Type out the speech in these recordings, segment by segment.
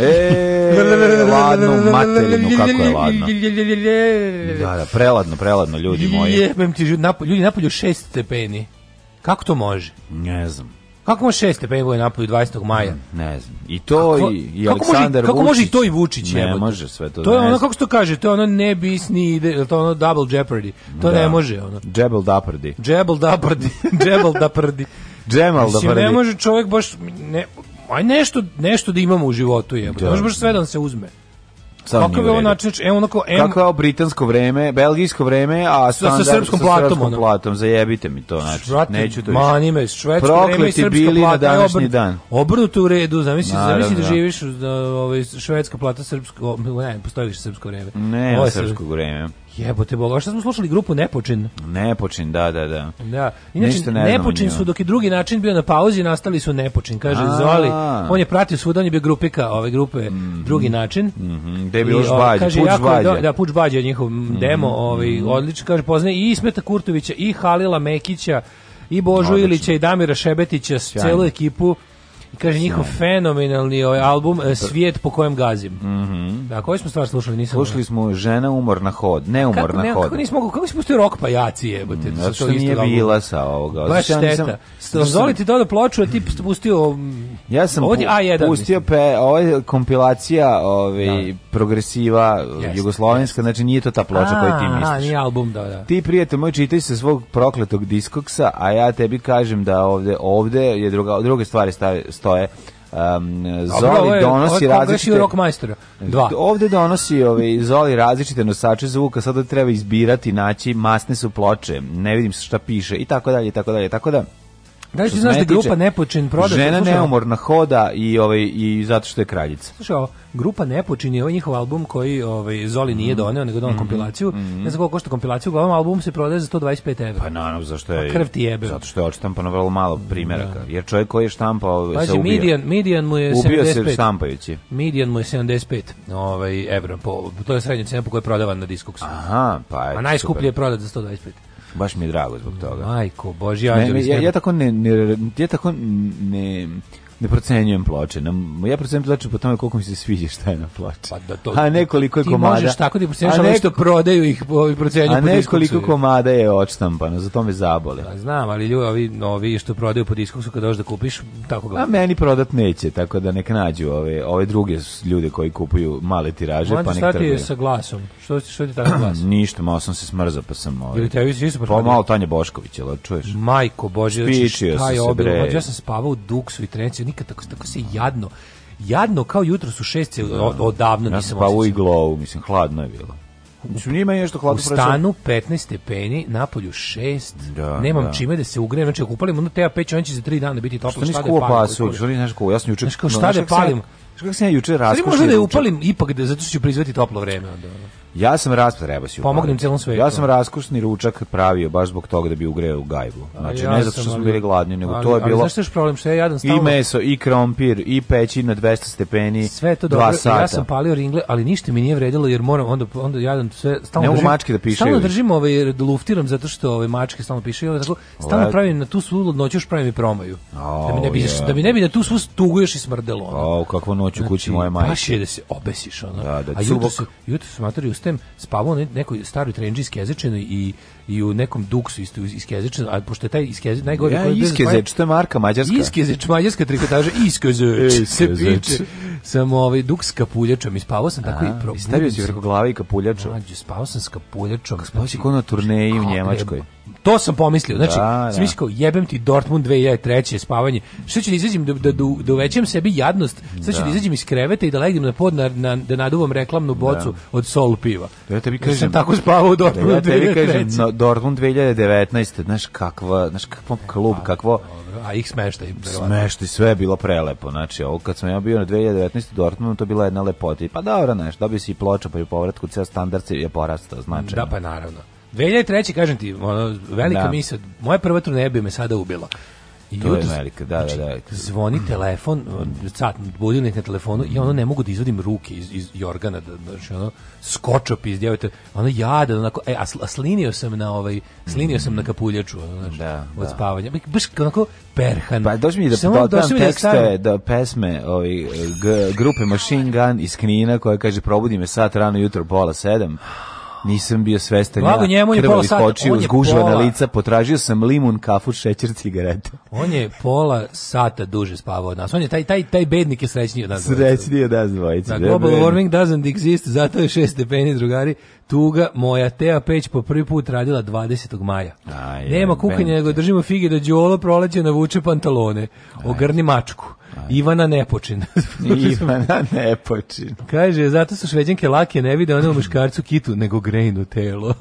E, ladno materinu, kako je ladno. Da, da, preladno, preladno, ljudi moji. Jebem ti, ljudi napolju šest stepeni. Kako to može? Ne znam. Kako može 6 stepeni bude napolju 20. maja? Mm, ne znam. I to i, Aleksandar kako može, Vučić. Kako može i to i Vučić jebote? Ne može sve to. To da je ono, kako što kaže, to je ono ne bisni, ide, to ono double jeopardy. To da. ne može ono. Double jeopardy. Double jeopardy. Double jeopardy. Jamal da prdi. ne može čovjek baš... Ne, aj nešto, nešto da imamo u životu, jebote. Da. Može baš sve da se uzme. Sam Kako je ovo način, e, onako, em... Kako je ovo britansko vreme, belgijsko vreme, a standard sa, srpskom platom, sa srpskom platom, zajebite mi to, znači, Švrati, neću to više. Mani me, švedsko vreme i srpska bili na današnji dan. Obrnuto u redu, zamisli, Naravno. zamisli da, da. živiš da, ovaj, švedska plata, srpsko, ne, postoji više srpsko vreme. Ne, srpsko vreme. Jebote boga, šta smo slušali grupu Nepočin? Nepočin, da, da, da. Da, inače, ne Nepočin su, dok je drugi način bio na pauzi, nastali su Nepočin, kaže A Zoli. On je pratio svuda, on je bio grupika ove grupe, mhm. drugi način. Mhm, je bilo Žbađe, Puč Bađe. Da, Puč Bađe je njihov mhm. demo, ovaj, mhm. odlično, kaže, poznaje i Smeta Kurtovića, i Halila Mekića, i Božu Ilića, i Damira Šebetića, celu ekipu I kaže njihov fenomenalni ovaj album e, Svijet po kojem gazim. Mhm. Mm da, koju smo stvar slušali, nisam. Slušali smo Žena umor na hod, ne umor na ne, hod. Kako nismo kako nismo pustili rok pajaci, jebote. Mm, zato što nije bila sa ovoga. Baš šteta. Ja nisam, Dozvoli ti ploču, a ti pustio mm, Ja sam ovdje, A1, pustio pe, ovaj kompilacija, ovaj da. progresiva yes. Eh, jugoslovenska, znači nije to ta ploča koju ti misliš. A, nije album, da, da. Ti prijatelj moj čitaj se svog prokletog diskoksa, a ja tebi kažem da ovde ovde je druga druge stvari stavi postoje um, Zoli je, donosi različite... Rock majstora. Dva. Ovde donosi ovaj, Zoli različite nosače zvuka, sada treba izbirati, naći, masne su ploče, ne vidim šta piše i tako dalje, i tako dalje, tako da... Da li ti znaš da grupa tiče, Nepočin prodaje Žena neumorna hoda i, ovaj, i zato što je kraljica. Slušaj, ovo, grupa Nepočin je ovaj njihov album koji ovaj, Zoli nije mm, doneo, nego donao mm mm-hmm, kompilaciju. Mm Ne mm-hmm. znam koliko košta kompilaciju, uglavnom album se prodaje za 125 €. Pa naravno, zašto je... Pa krv ti jebe. Zato što je odštampano vrlo malo da. primjeraka. Da. Jer čovjek koji je štampao Pazi, se ubio. Median, median mu je ubio 75. se štampajući. Median mu je 75 ovaj, evra. Po, to je srednja cena po kojoj prodavan na Discogs. Aha, pa je, A najskuplje super. je prodat za 125. Baš mi je drago zbog toga. Majko, božji anđeli. Ne, ja, ja tako ne, ne, ja tako ne ne procenjujem ploče. ja procenjujem ploče po tome koliko mi se sviđa šta je na ploči. Pa da to, a nekoliko je komada. Ti možeš tako da procenjuješ neko, ono što prodaju ih procenjuju A nekoliko komada je odštampano, zato me zabole. Da, znam, ali ljudi ovi novi što prodaju po diskusu kad dođeš da kupiš, tako gledam. A meni prodat neće, tako da nek nađu ove, ove druge ljude koji kupuju male tiraže, Mlađe, pa nek trguju. sa glasom? Što, što ti tako glas? Ništa, malo sam se smrzao, pa sam... Ove, ovaj, Ili te vi super Pa malo Tanja Bošković, jel čuješ? Majko Bože, znači, šta je obilno? Ja sam spavao u duksu i treći nikad tako, tako se jadno jadno kao jutro su šestce odavno nisam pa u iglovu mislim hladno je bilo Mislim, njima je nešto hladno U stanu 15 stepeni, napolju 6, da, nemam da. čime da se ugrejem, znači ako upalim onda te peć, on će za 3 dana biti toplo, šta da palim? Pasulj, što nisi kuo jasno juče, šta da palim? Kako sam ja juče raskušio? Znači možda da je upalim ipak, da, zato što ću proizvati toplo vreme onda. Ja sam ras treba si Pomognem celom svetu. Ja sam raskusni ručak pravio baš zbog toga da bi ugreo gajbu. Znači ja ne zato što smo bili gladni, nego ali, to je ali, bilo. Ali znaš problem što ja jadan stalno. I meso i krompir i peći na 200 stepeni. Sve to dobro. Sata. Ja sam palio ringle, ali ništa mi nije vredilo jer moram onda onda jadan sve stalno. Ne mogu mačke da piše. Stalno ili? držim ovaj luftiram zato što ove ovaj, mačke stalno piše i tako stalno Let. pravim na tu svu ludnoću još pravim i promaju. Oh, da mi ne bi yeah. da mi ne bi da tu svu tuguješ i smrdelo. Au, oh, kakva noć u kući znači, moje majke. Pa da se obesiš ona. Da, da, A jutros, jutros ustajem, spavao na nekoj staroj trendžijski jezečenoj i i u nekom duksu isto iskezeč, a pošto je taj iskezeč najgori ja, koji je iskezeč, to je marka mađarska. Iskezeč, mađarska trikotaža, iskezeč, se piče. Sam ovaj duk s kapuljačom i sam tako a, i probudio. Stavio si preko glave i kapuljačom. Mađo, spavao sam s kapuljačom. Spavao si znači, kod na turneji u Njemačkoj. To sam pomislio. Znači, da, da. sam mislio, jebem ti Dortmund 2003. spavanje. Što ću da izađem, da, da, da, da uvećam sebi jadnost? Sad ću da, da izađem iz kreveta i da legnem na pod, na, na, da naduvam reklamnu bocu da. od sol piva. Da ja tebi kažem... Ja sam tako spavao u Dortmund da ja tebi kažem, na, Dortmund 2019. Znaš kakva, znaš kakvom e, klub, pa, kakvo... A ih smešta i smešta sve je bilo prelepo. Znači, ovo kad sam ja bio na 2019. Dortmund, to je bila jedna lepota. pa dobro, znaš, dobio si i ploča, pa i povratku, ceo standard je porastao, znači. Da, pa naravno. 2003. kažem ti, ono, velika da. misla, moja prva turneja bi me sada ubila. I to je velika, da, da, znači, da, da, Zvoni mm. telefon, sat, budim na telefonu i ono ne mogu da izvodim ruke iz, iz jorgana, da, znači ono, skočo pizdjavite, ono jade, onako, e, a slinio sam na ovaj, slinio sam na mm. kapuljaču, ono, znači, da, od da. spavanja. Baš onako perhan. Pa dođi mi da Samo dodam mi tekste, da, pesme ovaj, g, grupe Machine Gun iz Knina koja kaže probudi me sat rano jutro pola sedam Nisam bio svestan. Blago njemu je pola sata, očiju, on lica, potražio sam limun, kafu, šećer, cigarete. On je pola sata duže spavao od nas. On je taj taj taj bednik je srećniji od nas. Srećniji od nas dvojice. Da, global warming doesn't exist, zato je 6 stepeni drugari. Tuga moja Tea Peć po prvi put radila 20. maja. Aj, Nema kukanja, nego držimo fige da đolo proleće navuče pantalone. Ogrni mačku. Ivana Nepočin. Ivana Nepočin. Kaže, zato su šveđanke lake, ne vide one muškarcu kitu, nego grejnu telo.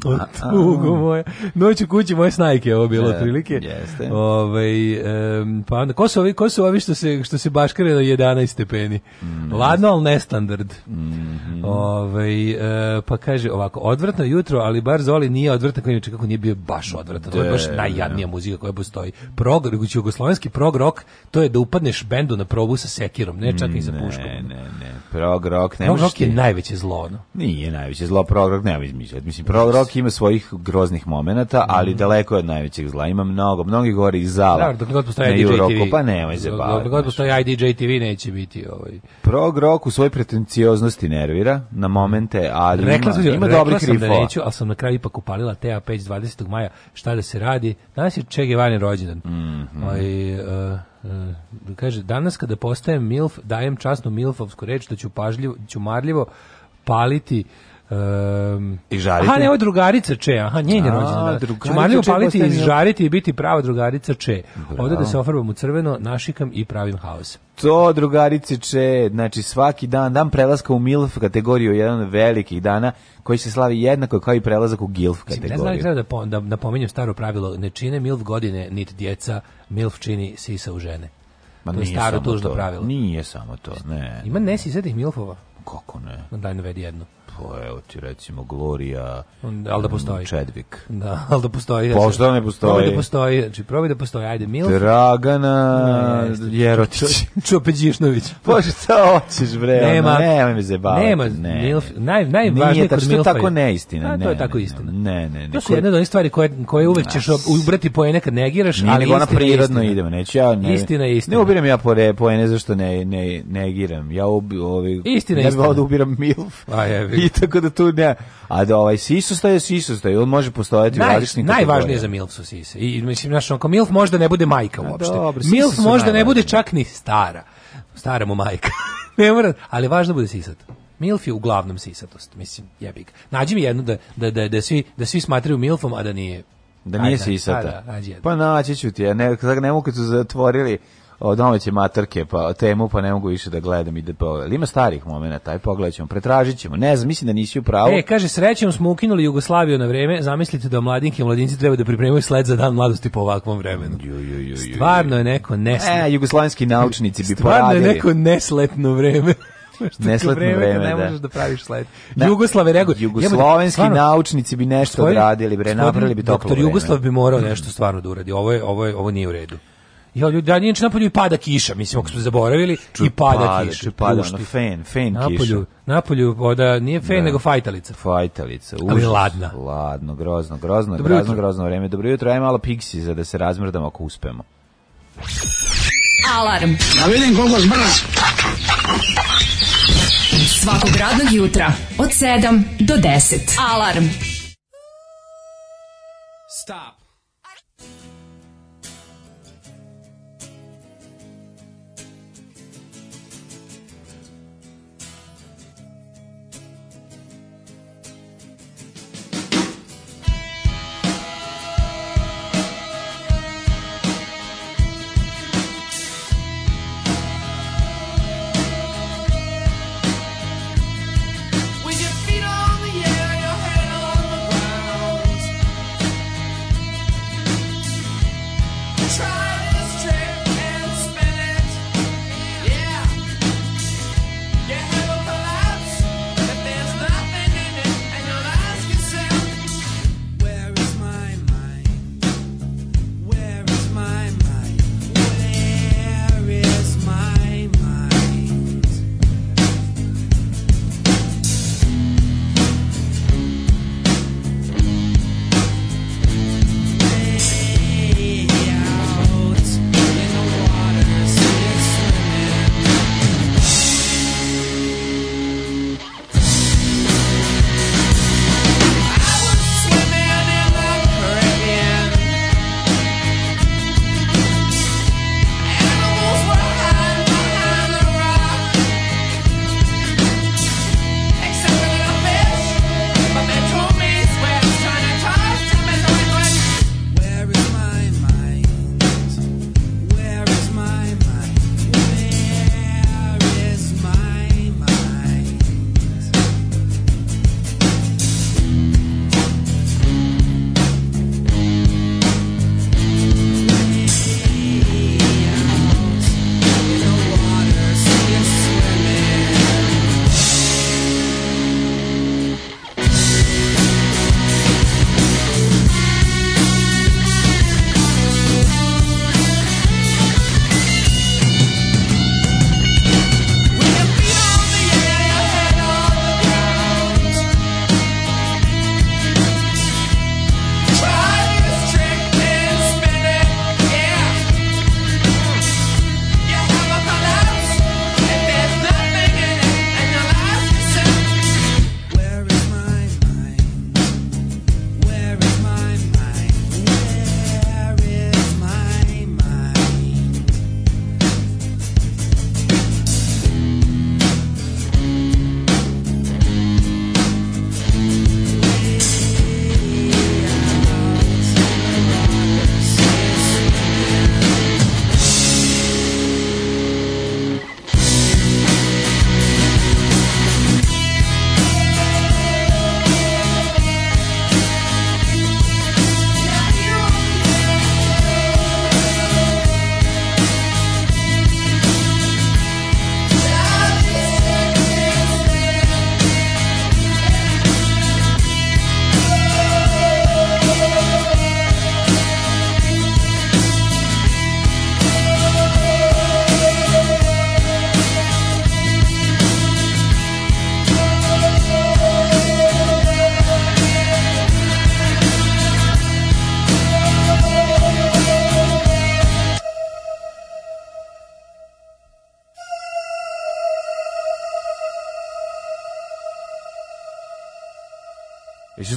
Tugo moje. Noć u kući moje snajke, ovo bilo da, otprilike. Jeste. Ove, ovaj, um, pa onda, ko su ovi, ko su ovi što se, što se baškare na 11 stepeni? Mm. Ladno, ali nestandard. Mm -hmm. Ove, ovaj, uh, pa kaže ovako, odvratno jutro, ali bar Zoli nije odvratno, kao kako nije bio baš odvratno. To je baš da, najjadnija da. muzika koja postoji. Prog, jugoslovenski prog rock, to je da upadneš bendu na probu sa sekirom, ne čak i sa puškom. Ne, ne, ne. Prog rock ne prog je najveće zlo, no. Nije najveće zlo, prog rock nema izmišljati. Mislim, prog rock ima svojih groznih momenata, ali mhm. daleko je od najvećeg zla. Ima mnogo, mnogi govori iz zala. Da, dok god postoje IDJ TV. Pa nemoj se baviti. Dok god postoje IDJ TV neće biti ovaj. Prog rock u svojoj pretencioznosti nervira na momente, ali rekla sam, ima, ima rekla dobrih rifova. Da neću, ali sam na kraju ipak upalila TA5 20. maja. Šta da se radi? Danas je Che Guevara rođendan. Mm -hmm. Oj, ovaj, uh, eh, Uh, kaže, danas kada postajem MILF, dajem časnu MILFovsku reč da ću pažljivo, ću marljivo paliti Um, I žariti? Aha, ne, ovo je drugarica Če, aha, njen je rođendan. Da. Čumarljivo paliti i žariti i biti prava drugarica Če. Bravo. Ovdje da se ofarbam u crveno, našikam i pravim haos. To drugarici Če, znači svaki dan, dan prelaska u MILF kategoriju, jedan od velikih dana, koji se slavi jednako kao i prelazak u GILF kategoriju. Ne znam da li treba da, po, da, da pominjem staro pravilo, ne čine MILF godine, niti djeca, MILF čini sisa u žene. Ma to je staro tužno pravilo. Nije samo to, ne. Ima ne, nesi milfova? Kako ne? Daj navedi jedno. Pa je, evo ti recimo, Gloria, da, ali da mm, postoji. Chadwick. Da, ali da postoji. Pošto pa, znači, ne postoji. Probaj da postoji, znači probaj da postoji, ajde Mil. Dragana Jerotić. Čopeđišnović. Bože, šta hoćeš bre? Nema, nema mi zebavati. Nema, ne, Milf, naj, najvažnije Nije, kod Milfa. Nije, tako neistina. Ne, pa, to je tako istina. Ne, ne, ne. To su jedne od stvari koje, koje uvek ćeš ubrati poene kad negiraš, ali istina je prirodno idemo, neću ja. Ne, istina je istina. Ne ubiram ja ne zašto ne, ne, negiram. Ja ubi, ovi, istina, ne da istina. Ne ubiram Milf. A pa, je, tako da tu ne. A da ovaj sisostaje, sisostaje, on može postojati Naj, u različitim Najvažnije za MILF su sise. I mislim, našon kao MILF možda ne bude majka uopšte. Dobro, MILF možda ne bude čak ni stara. Stara mu majka. ne mora, ali važno da bude sisat. Milf je uglavnom sisatost, mislim, jebi Nađi mi jednu da, da, da, da, svi, da svi smatraju Milfom, a da nije... Da nije Aj, sisata. Da, nađi jednu. Pa naći ću ti, ja ne, ne mogu kad su zatvorili domaće matrke, pa temu, pa ne mogu više da gledam i da pogledam. Ima starih momenata, aj pogledaćemo pretražićemo Ne znam, mislim da nisi u pravu. E, kaže, srećom smo ukinuli Jugoslaviju na vreme, zamislite da mladinke i mladinci treba da pripremaju sled za dan mladosti po ovakvom vremenu. jo, jo, jo, Stvarno je neko nesletno. E, jugoslovenski naučnici bi Stvarno poradili. Stvarno je neko nesletno vreme. Nesletno vreme, vreme ne da. možeš da praviš sled. Da. Jugoslave reaguj. Jugoslovenski stvarno, naučnici bi nešto odradili, bre, napravili bi to. Doktor Jugoslav bi morao nešto stvarno da uradi. Ovo je ovo je ovo nije u redu. Jo, ljudi, da napolju i pada kiša, mislimo da smo zaboravili, ču, i pada, pada kiša. Ču, pada, ono, fen, fen napolju, kiša. Napolju, voda nije fen, da. nego fajtalica. Fajtalica, užas. Ali ladna. Ladno, grozno, grozno, Dobro grozno, jutro. grozno vreme. Dobro jutro, aj malo pixi za da se razmrdamo ako uspemo. Alarm. Da vidim koliko zbrz. Svakog radnog jutra, od 7 do 10. Alarm. Stop.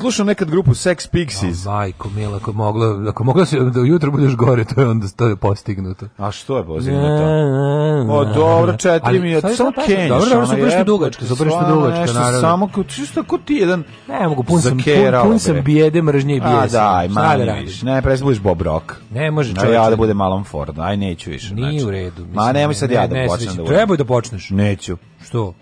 slušao nekad grupu Sex Pixies? A, majko, mila, ako mogla, ako mogla se da ujutro budeš gore, to je onda to je postignuto. A što je postignuto? O, dobro, četiri mi je, samo kenjiš. Dobro, dobro, super što dugačka, super što dugačka, naravno. Samo, čisto ko ti jedan Ne, mogu, pun sam, pun, pun sam bijede, mržnje i bijesa. A daj, manji da viš, ne, presbudiš da Bob Rock. Ne, može čovječ. Ja da budem malom Ford, aj neću više. Nije znači. u redu. Ma, nemoj sad ja da počnem da Trebaju da počneš. Neću. Što?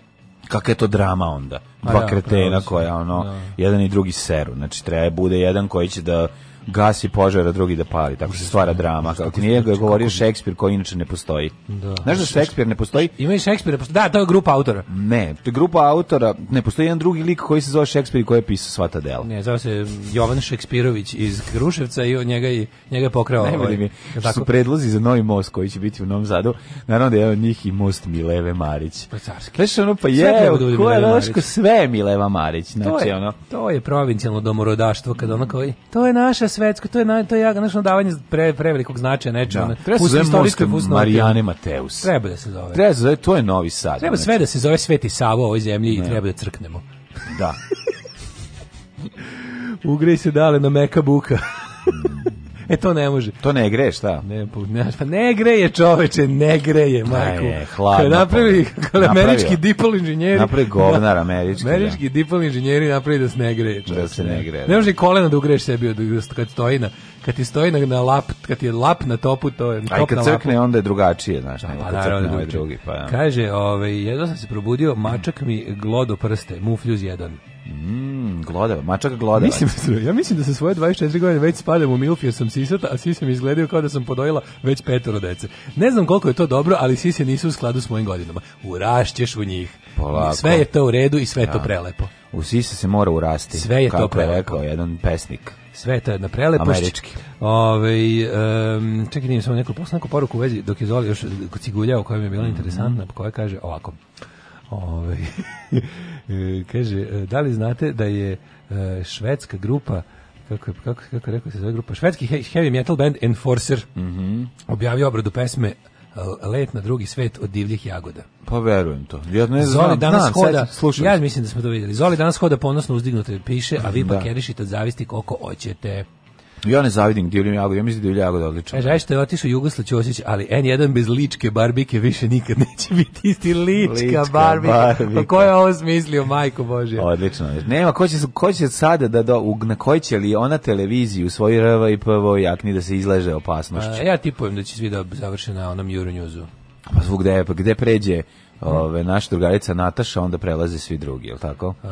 kakva je to drama onda? Pa Dva ja, da, kretena koja ono, da. jedan i drugi seru. Znači, treba bude jedan koji će da gasi požar, a drugi da pali. Tako se stvara drama. Kako ti nije znači, govorio Šekspir koji inače ne postoji. Da. Znaš da Šekspir ne postoji? Ima i Šekspir Da, to je grupa autora. Ne, to grupa autora. Ne postoji jedan drugi lik koji se zove Šekspir i koji je pisao sva ta dela. Ne, zove se Jovan Šekspirović iz Gruševca i on njega, i, njega je pokrao. Ne, ovaj, mi, tako? su predlozi za novi most koji će biti u Novom Zadu. Naravno da je od njih i most Mileve Marić. Pa Znaš ono, pa je, da ko je Mileva sve Mileva Marić. Znači, to, je, ono. to je provincijalno domorodaštvo kad ono koji, to je naša svetsko, to je na, to je ja našo davanje pre prevelikog značaja nečemu. Da. Treba se istorijski fusnoti. Marijane Mateus. Treba da se zove. Treba da se zove, to je Novi Sad. Treba znači. sve da se zove Sveti Savo u ovoj zemlji ne. i treba da crknemo. Da. Ugrej se dale na meka buka. Mm e to ne može. To ne greje, šta? Ne, pa, ne, pa ne greje, čoveče, ne greje, majku. Ne, hladno. Kada napravi, kada američki dipol inženjeri... Napravi da. govnar američki. Američki da. dipol inženjeri napravi da se ne greje, čoveče. Da se ne greje. Da. Ne može kolena da ugreš sebi od, kad stoji na kad ti stoji na lap, kad ti je lap na topu, to je top A i kad crkne, onda je drugačije, znaš, da, ne, pa, naravno, ovaj drugi, pa ja. Kaže, ovaj, jedno sam se probudio, mačak mi glodo prste, mufljuz jedan. Mm. Mm, glodava, mačak glodava. Mislim, da ja mislim da se svoje 24 godine već spadam u milf jer sam sisata, a sise mi izgledaju kao da sam podojila već petoro dece. Ne znam koliko je to dobro, ali sise nisu u skladu s mojim godinama. Urašćeš u njih. Polako. Sve je to u redu i sve je ja. to da. prelepo. U sise se mora urasti. Sve je to prelepo. Je rekao jedan pesnik. Sve je to jedna prelepošć. Američki. Ove, ovaj, um, čekaj, nije da samo neku, neku poruku u vezi dok je Zoli još cigulja o kojem je bila mm -hmm. interesantna, koja kaže ovako. Ove, ovaj, kaže, e, da li znate da je e, švedska grupa kako kako, kako rekao se zove grupa, švedski heavy metal band Enforcer mm -hmm. objavio obradu pesme Let na drugi svet od divljih jagoda. Pa verujem to. Ja ne znam, Zoli danas znam, hoda, slušam. ja mislim da smo to videli. Zoli danas hoda ponosno uzdignute piše, a vi da. pakerišite od zavisti koliko hoćete. Ja ne zavidim Divljom Jagodu, ja mislim da je Jagoda odličan. E, zašto je otišao Jugoslav Ćosić, ali N1 bez ličke barbike više nikad neće biti isti lička, lička barbika. barbika. Ko je ovo smislio, majko Božja? Odlično. Nema, ko će, ko će sada da, do, na koji će li ona televiziju svoji rva i pvo jakni da se izleže opasnošću? A, ja tipujem da će svi da završe na onom Euronewsu. Pa zvuk gde, da pa gde pređe Ove, naša drugarica Nataša, onda prelaze svi drugi, je li tako? E,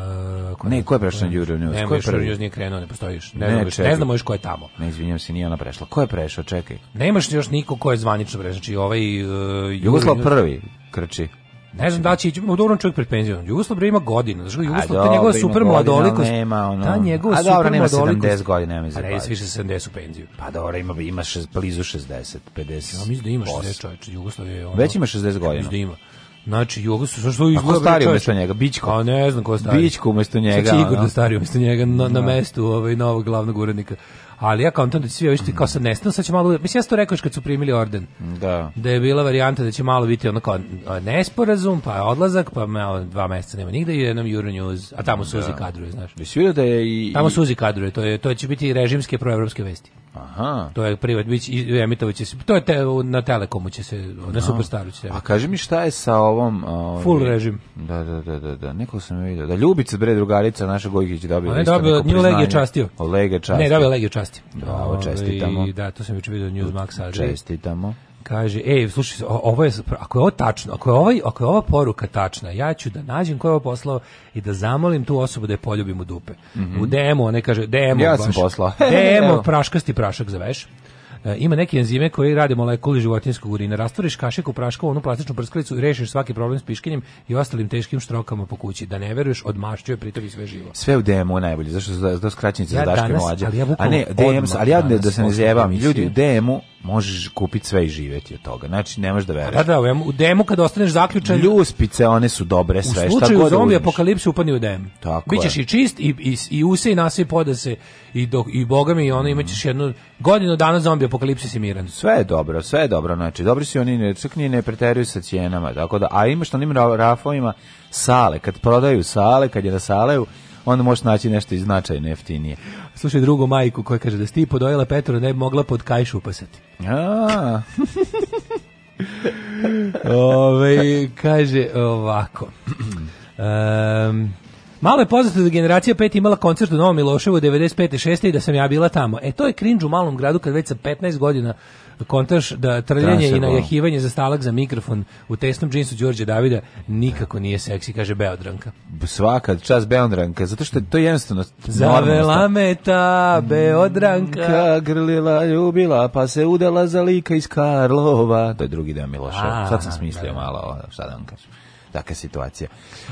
ko ne, ko je prešao na Euro News? Ne, ko je prvi? News nije krenuo, ne postojiš. Ne, ne, ne znamo još ko je tamo. Ne, izvinjam se, nije ona prešla. Ko je prešao, čekaj. Nemaš još niko ko je zvanično prešao, znači ovaj... Uh, Jugoslav News... prvi krči. Ne znam da će ići, dobro čovjek pred penzijom. Jugoslav bre ima godina. znači Jugoslav ta njegova super mladolikost. Nema ono. Ta njegova super mladolikost. A dobro, nema 70 godina, ja mislim. Ali više 70 u penziju. Pa dobro, ima ima šest, blizu 60, 50. Ja mislim da ima 60, čovjek, Jugoslav je ono. Već ima 60 godina. Mislim da ima. Znači, Jugo su što je Ko stari umesto njega? Bićko. A ne znam ko je stari. Bićko umesto njega. Znači, Igor da stari umesto njega na, na da. mestu ovaj, novog glavnog urednika. Ali ja kontam da će svi ovi kao sad nestano, sad će malo... Mislim, ja sam to rekao još kad su primili orden. Da. Da je bila varijanta da će malo biti ono kao nesporazum, pa odlazak, pa malo dva meseca nema nigde i jednom Euronews, a tamo Suzi da. kadruje, znaš. Mislim da je i... Tamo Suzi kadruje, to, je, to će biti režimske proevropske vesti. Aha. To je privat bić i će se. To je te, na Telekomu će se na Superstaru će A kaži mi šta je sa ovom uh, full režim. Da, da, da, da, da. Neko sam video. Da Ljubica bre drugarica naša Gojkić dobila. Ne dobila, nju Legija častio. Legija častio. Ne, dobila Legija častio. Da, čestitamo. I ovaj, da, to sam juče video News Max Newsmax. Čestitamo. Kaže, ej, slušaj, ovo je, ako je ovo tačno, ako je, ovaj, ako je ova poruka tačna, ja ću da nađem ko je ovo poslao i da zamolim tu osobu da je poljubim u dupe. Mm -hmm. U demo, ne kaže, demo. Ja baš, sam poslao. demo, praškasti prašak za veš. E, ima neke enzime koji rade molekuli životinjskog urina. Rastvoriš kašik u onu plastičnu prskalicu i rešiš svaki problem s piškinjem i ostalim teškim štrokama po kući. Da ne veruješ, odmašćuje pritavi sve živo. Sve u DM-u najbolje, zašto su da skraćenice ja za daške danas, mlađe. Ali ja A ne, DM, ali ja ne, da se ne zjebam. Ljudi, u DM-u možeš kupiti sve i živeti od toga. Znači, ne možeš da veruješ. Da, da, u demo kad ostaneš zaključan... Ljuspice, one su dobre sve. šta U slučaju zombi apokalipsu upadni u demo. Tako Bićeš je. i čist, i, i, i use, i nasip, podase, i, do, i bogami, i ono, mm. imaćeš jednu godinu dana zombi apokalipsis i miran. Sve je dobro, sve je dobro, znači dobri su oni, ne, čak nije ne preteruju sa cijenama, tako da, a ima što onim rafovima sale, kad prodaju sale, kad je na saleju, onda možeš naći nešto i značajno jeftinije. Slušaj drugu majku koja kaže da si ti podojila Petra da ne bi mogla pod kajš upasati. A. Ove, kaže ovako. Um, Malo je poznato da generacija 5 imala koncert u Novom Miloševu 95. 6. i da sam ja bila tamo. E to je cringe u malom gradu kad već sa 15 godina kontaš da trljanje da, i najahivanje za stalak za mikrofon u tesnom džinsu Đorđe Davida nikako nije seksi, kaže Beodranka. Svaka čas Beodranka, zato što to je jednostavno... Zavela me ta Beodranka, mm, grlila, ljubila, pa se udala za lika iz Karlova. To je drugi deo Miloševa. Sad sam smislio da, da. malo, šta da vam kažem takva situacija.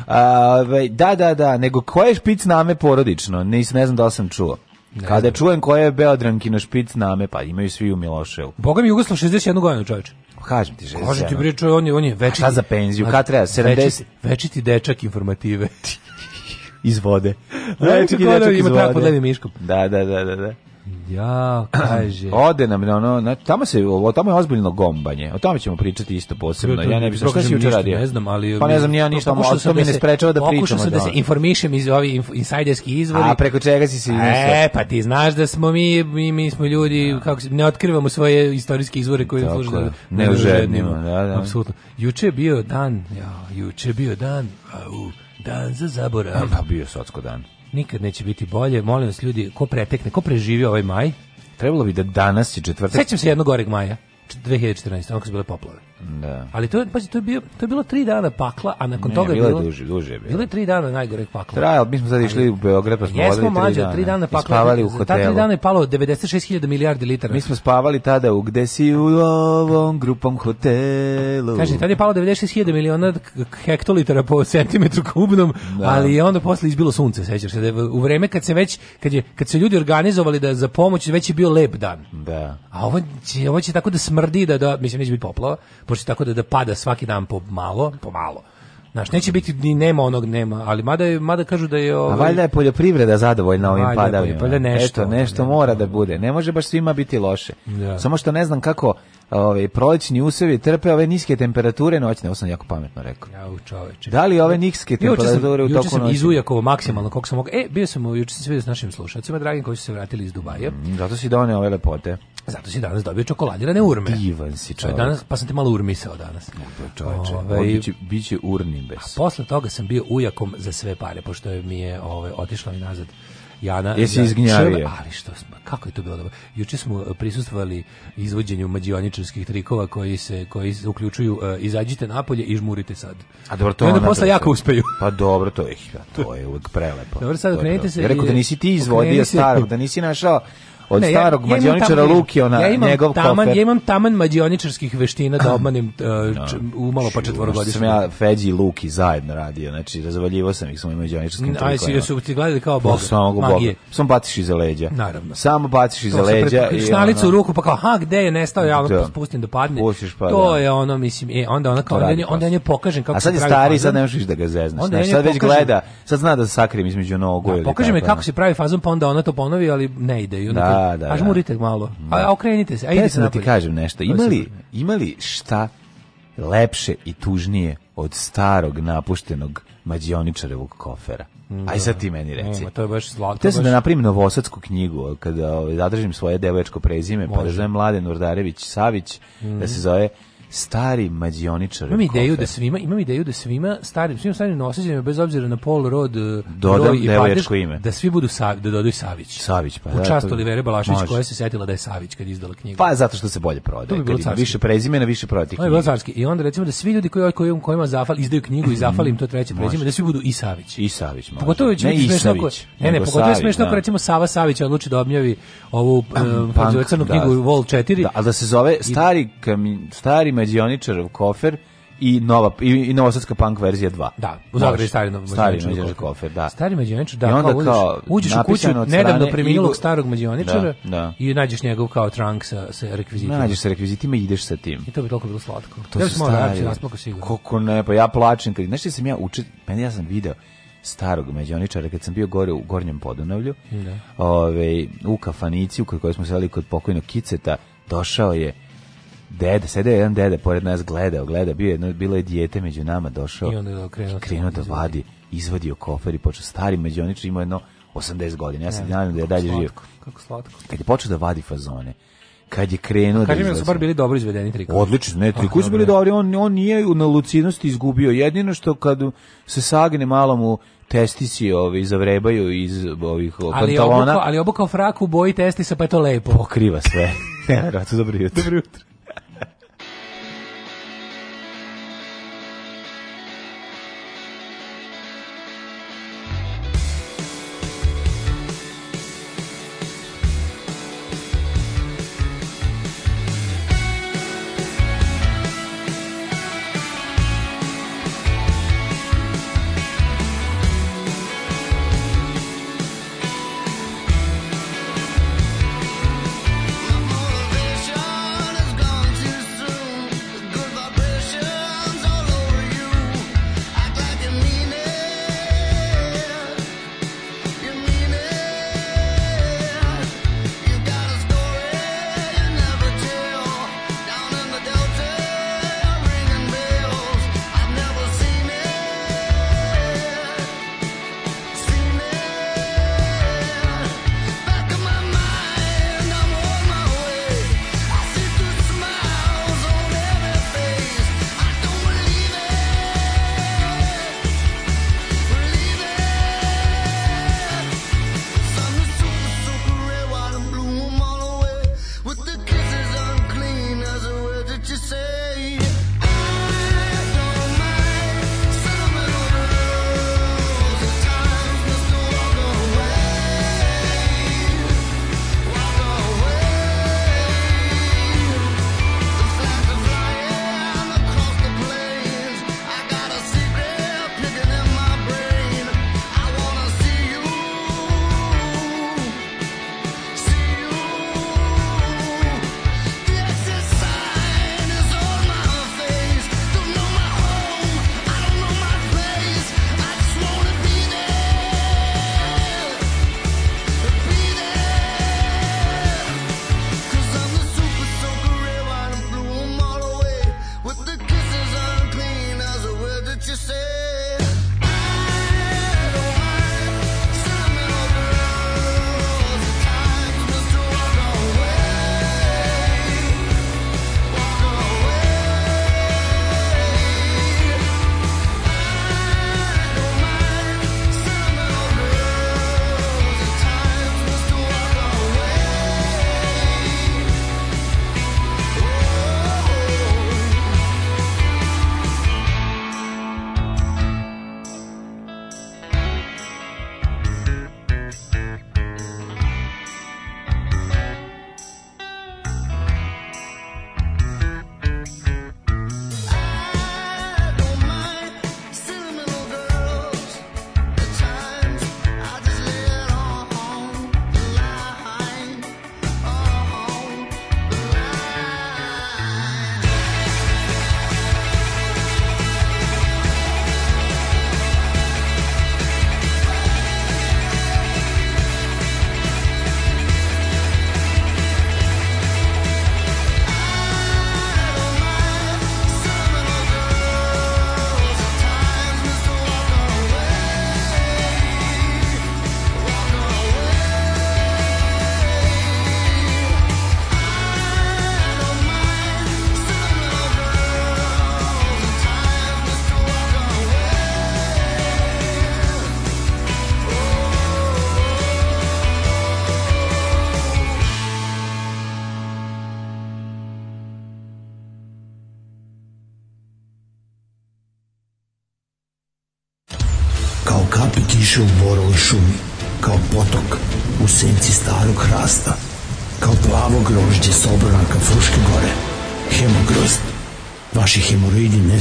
A, da, da, da, nego koje špic name porodično? Nis, ne znam da sam čuo. Ne Kada znam. čujem koje je Beodrankino špic name, pa imaju svi u Miloševu. Boga mi Jugoslav 61 godinu čovječe. Kažem ti, 61. Kažem ti, priču, on je, on je večiti. A šta za penziju? Kad treba? 70? Znači, večiti, večiti dečak informative. iz vode. Leči dečak iz vode. Ima tako pod levim miškom. Da, da, da, da. da. Ja, kaže. Ode nam na ono, znači tamo se tamo je ozbiljno gombanje. O tome ćemo pričati isto posebno. Ja ne bih šta si juče radio. Ne znam, ali Pa ne znam ni ja ništa, ali to mi da ne sprečava da pričamo. Pokušao sam da se informišem iz ovih insajderskih izvora. A preko čega si se E, pa ti znaš da smo mi mi, mi smo ljudi da. kako ne otkrivamo svoje istorijske izvore koje služe da ne užednimo. Da-, da, da. Apsolutno. Juče je bio dan, ja, juče je bio dan, au, dan za zaborav. Pa bio sotsko dan nikad neće biti bolje. Molim vas ljudi, ko pretekne, ko preživi ovaj maj? Trebalo bi da danas je četvrtak. Sećam se jednog goreg maja. 2014. Ono kad su bile poplave. Da. Ali to je, pazi, to je, bio, to je bilo tri dana pakla, a nakon ne, toga je bilo... bilo duže, duže je bilo. Bilo je tri dana najgore pakla. Trajal, mi smo sad išli u Beograd, pa smo jesmo odili mađa, dana. tri dana pakla. I spavali u hotelu. Ta tri dana je palo 96.000 milijardi litara. Mi smo spavali tada u gde si u ovom grupom hotelu. Kaže, tada je palo 96.000 miliona hektolitara po centimetru kubnom, da. ali je onda posle izbilo sunce, sećaš se. Da u vreme kad se već, kad, je, kad se ljudi organizovali da za pomoć, već je bio lep dan. Da. A ovo će, ovo će tako da sm smrdi da, da mislim neće biti poplava, pošto tako da da pada svaki dan po malo, po malo. Znaš, neće biti ni nema onog nema, ali mada je, mada kažu da je ovaj... A valjda je poljoprivreda zadovoljna ovim padavima. Pa nešto, Eto, nešto ne, mora da bude. Ne može baš svima biti loše. Da. Samo što ne znam kako ove prolećni usevi trpe ove niske temperature noćne, ovo sam jako pametno rekao. Jau, čoveče. Da li ove niske temperature u toku noći? Juče sam izujakovo maksimalno koliko sam mogao. E, bio sam juče sam vidio s našim slušateljima dragim koji su se vratili iz Dubaja. Mm, zato si doneo ove lepote. Zato si danas dobio čokoladirane urme. Divan si čovjek. Danas, pa sam te malo urmisao danas. ove, ovaj- biće, biće urnim bez. A posle toga sam bio ujakom za sve pare, pošto mi je ove, ovaj, otišla mi nazad Jana. Jesi izgnjavio. Ali što, kako je to bilo dobro? Juče smo eh, prisustvovali izvođenju mađioničarskih trikova koji se koji se uključuju uh, izađite napolje i žmurite sad. A dobro to. I onda posle jako uspeju. Pa dobro to je, to je uvek prelepo. Dobro sad okrenite se. Ja rekao da nisi ti izvodio starog, da nisi našao od ne, starog ja, ja mađioničara taman, Lukiona, ja imam njegov taman, kofer. Ja imam taman mađioničarskih veština da obmanim uh, č, umalo pa četvorogodišnje. Ja sam ja Feđi i Luki zajedno radio, znači razvaljivo sam ih s mojim mađioničarskim trikovima. Mm, Aj, si su ti gledali kao boga, Samo magije. Boga. Samo baciš iza leđa. Naravno. Samo baciš iza leđa. I šnalicu ono, u ruku pa kao, ha, gde je nestao, ja ono da. da padne. Pustiš pa, to da. je ono, mislim, e, onda ona kao, onda, onda, onda nje pokažem kako se pravi A sad je stari, sad ne možeš da ga zeznaš. Znači, sad već gleda, sad zna da se sakrim između nogu. Da, Pokaže mi kako se pravi fazon, pa onda ona to ponovi, ali ne ide. I onda Da, da. Ažmurite da. malo. Da. A okrenite se. Ajde ja da ti kažem nešto. Imali imali šta lepše i tužnije od starog napuštenog mađioničarevog kofera. Da. Aj sad da. ti meni reci. Nema, to je baš zlato. Te sam baš... da napravim novosadsku knjigu, kada ovaj, zadržim svoje devoječko prezime, pa Može. pa da zovem Mladen Urdarević Savić, mm. da mhm. se zove stari mađioničar. Imam ideju kofer. da svima, imam ideju da svima starim, svim starim nosađenima bez obzira na pol rod, e, Dodam i padež, ime. da svi budu sav, da dodaju Savić. Savić pa. U da, čast Olivere Balašević koja se setila da je Savić kad izdala knjigu. Pa zato što se bolje prodaje. Bi ima više prezimena, više prodaje knjiga. carski. I onda recimo da svi ljudi koji koji kojima zafal izdaju knjigu i mhm. zafalim im to treće prezime, da svi budu i Savić. I Savić može. Pogotovo će biti smešno ako, ne, ne, pogotovo je smešno ako da. recimo Sava Savić odluči da objavi ovu e, crnu da. knjigu Vol 4. Da, a da se zove stari stari mađioničarov kofer i nova i, i novosadska punk verzija 2. Da, u Zagradi stari novi stari mađioničar kofer, da. Stari mađioničar, da, I onda kao, kao uđeš, uđeš u kuću nedavno preminulog starog mađioničara da, da. i nađeš njegov kao trunk sa sa rekvizitima. Nađeš sa rekvizitima i ideš sa tim. I to bi toliko bilo slatko. To ja smo naći da. Koliko ne, pa ja plačem kad znači sam ja uči, meni ja sam video starog međoničara kad sam bio gore u Gornjem Podunavlju. Da. Ove, ovaj, u kafanici u kojoj smo seli kod pokojnog Kiceta, došao je dede, sede jedan dede pored nas gledao, gleda, bio jedno, bilo je dijete među nama, došao, I onda je okrenuo, krenuo da vadi, izvadio kofer i počeo stari međonič, imao jedno 80 godina, ja sam nadam da je dalje živio. Kako slatko. Kad je počeo da vadi fazone, kad je krenuo Kaži da mi da su bar bili dobro izvedeni trikovi. Odlično, ne, trikovi su bili dobri, on, on nije na lucidnosti izgubio, jedino što kad se sagne malo mu testisi ovi zavrebaju iz ovih ali pantalona. Obukao, ali obukao fraku, boji testisa, pa je to lepo. Pokriva sve. Nevjerojatno, dobro jutro. Dobro jutro.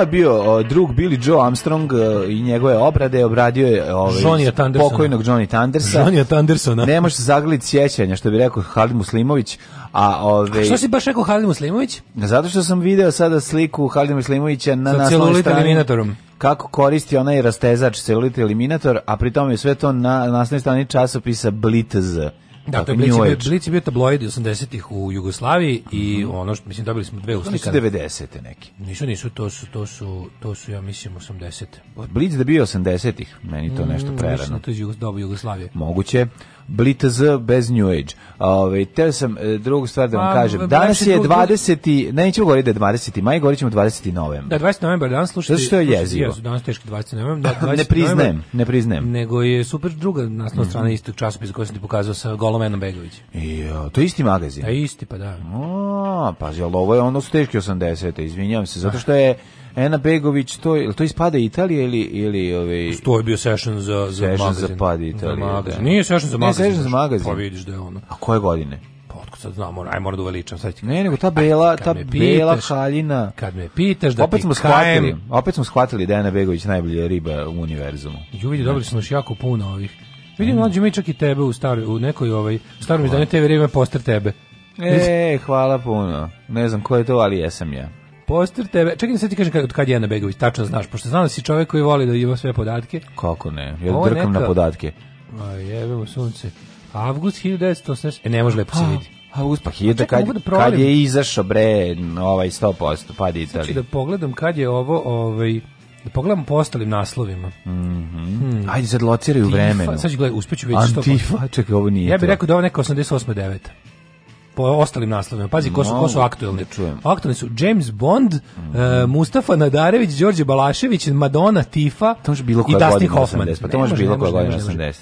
je bio drug Billy Joe Armstrong e, i njegove obrade, obradio je ovaj, Johnny pokojnog Johnny Tandersa. Johnny Tandersona. Ne može se zaglediti sjećanja, što bi rekao Halid Muslimović. A, ovaj, A što si baš rekao Halid Muslimović? Zato što sam video sada sliku Halid Muslimovića na naslovnoj celulit eliminatorom kako koristi onaj rastezač celulit eliminator, a pritom je sve to na nasnoj strani časopisa Blitz. Da, to je Blic, je Blic bio tabloid 80-ih u Jugoslaviji mm -hmm. i mhm. ono što mislim dobili smo dve uslikane. Nisu 90-te neki. Nisu, nisu, to su to su to su ja mislim 80-te. Blic da bio 80-ih, meni to mm, nešto prerano. Mm, mislim da to je Jugos, Jugoslavije. Moguće. BTZ bez New Age. Ove, teo sam e, drugu stvar da vam pa, kažem. Danas je 20. Nećemo govoriti da 20. maj, govorit ćemo 20. novembar. Da, 20. novembar, dan slušati. Zato što je jezivo. Jesu, danas teški 20. novembar. Da, 20. ne priznajem, ne priznajem. Nego je super druga na strana mm -hmm. istog časopisa koju sam ti pokazao sa Golomenom Begovićem. Jo, e, to je isti magazin. Da, isti, pa da. O, pazi, ali ovo je ono su teški 80. Izvinjavam se, zato ah. što je Ena Begović, to je, to ispada Italije ili ili ovaj To je bio session za za session magazin. za pad Italije. Za Da. Nije session za magazin. Ne, session za magazin. Pa vidiš da je ono. A koje godine? Pa otkud sad znamo, aj moram da uveličam sad. Ne, nego ta bela, aj, ta pitaš, bela haljina. Kad me pitaš da opet smo shvatili, opet smo shvatili da je Ana Begović najbolja riba u univerzumu. Ju vidi, da. dobili smo još jako puno ovih. Vidim, mlađi mi čak i tebe u staroj, u nekoj ovaj, u starom izdanju TV vreme poster tebe. E, hvala puno. Ne znam ko je to, ali jesam ja poster tebe. Čekaj da se ti kažem od kad je Ana Begović, tačno znaš, pošto znam da si čovjek koji voli da ima sve podatke. Kako ne? Ja Ovo drkam neka... na podatke. Aj, jebemo sunce. Avgust 1918. E, ne može lepo se vidi. Avgust pa hiljada da kad, kad je izašao bre ovaj 100% pa pad Italije. Znači da pogledam kad je ovo ovaj da pogledam po ostalim naslovima. Mm -hmm. hmm. Ajde sad lociraju u vremenu. Sad ću gledaj, uspeću već što. Antifa, čekaj, ovo nije Ja bih rekao da ovo neka 88. 9 po ostalim naslovima. Pazi ko su, ko su aktuelni. Aktuelni su James Bond, mm. uh, Mustafa Nadarević, Đorđe Balašević, Madonna, Tifa to bilo i Dustin Hoffman. Pa to može bilo koja godina 80.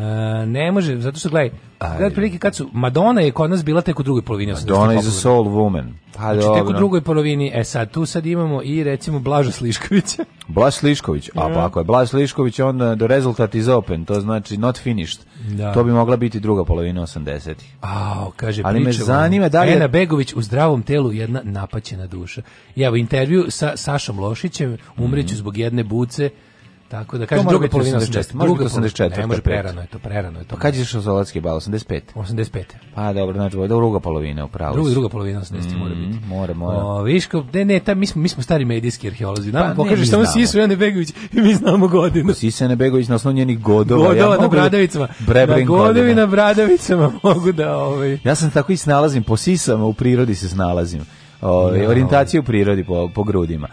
E, ne može, zato što gledaj, gledaj prilike kad su, Madonna je kod nas bila tek u drugoj polovini. Madonna is a soul woman. Pa znači, tek u drugoj polovini, e sad, tu sad imamo i recimo Blaža Sliškovića. Blaž Slišković, a pa ako je Blaž Slišković, onda uh, the result is open, to znači not finished. Da. To bi mogla biti druga polovina 80-ih. A, kaže, Ali me zanima da li... Ena Begović u zdravom telu jedna napaćena duša. I evo, intervju sa Sašom Lošićem, umreću mm zbog jedne buce, Tako da kažem druga polovina 80. druga 84. Ne može prerano je to, prerano je to. Pa kad je išao Zolatski bal 85. 85. Pa dobro, znači da druga polovina u pravu. Druga, druga polovina 80 mm, mora biti. Mora, mora. O, viško, ne, ne, ta, mi smo mi smo stari medijski arheolozi. Nama pa, pokaže samo Sisu Jane Begović i mi znamo godinu. Pa, Sisu Jane Begović na osnovu njenih godova. Godova ja na da- Bradavicama. Da godovi na Bradavicama mogu da ovaj. Ja sam tako i snalazim po sisama, u prirodi se snalazim. Ovaj orijentaciju u ovaj. prirodi po, po grudima.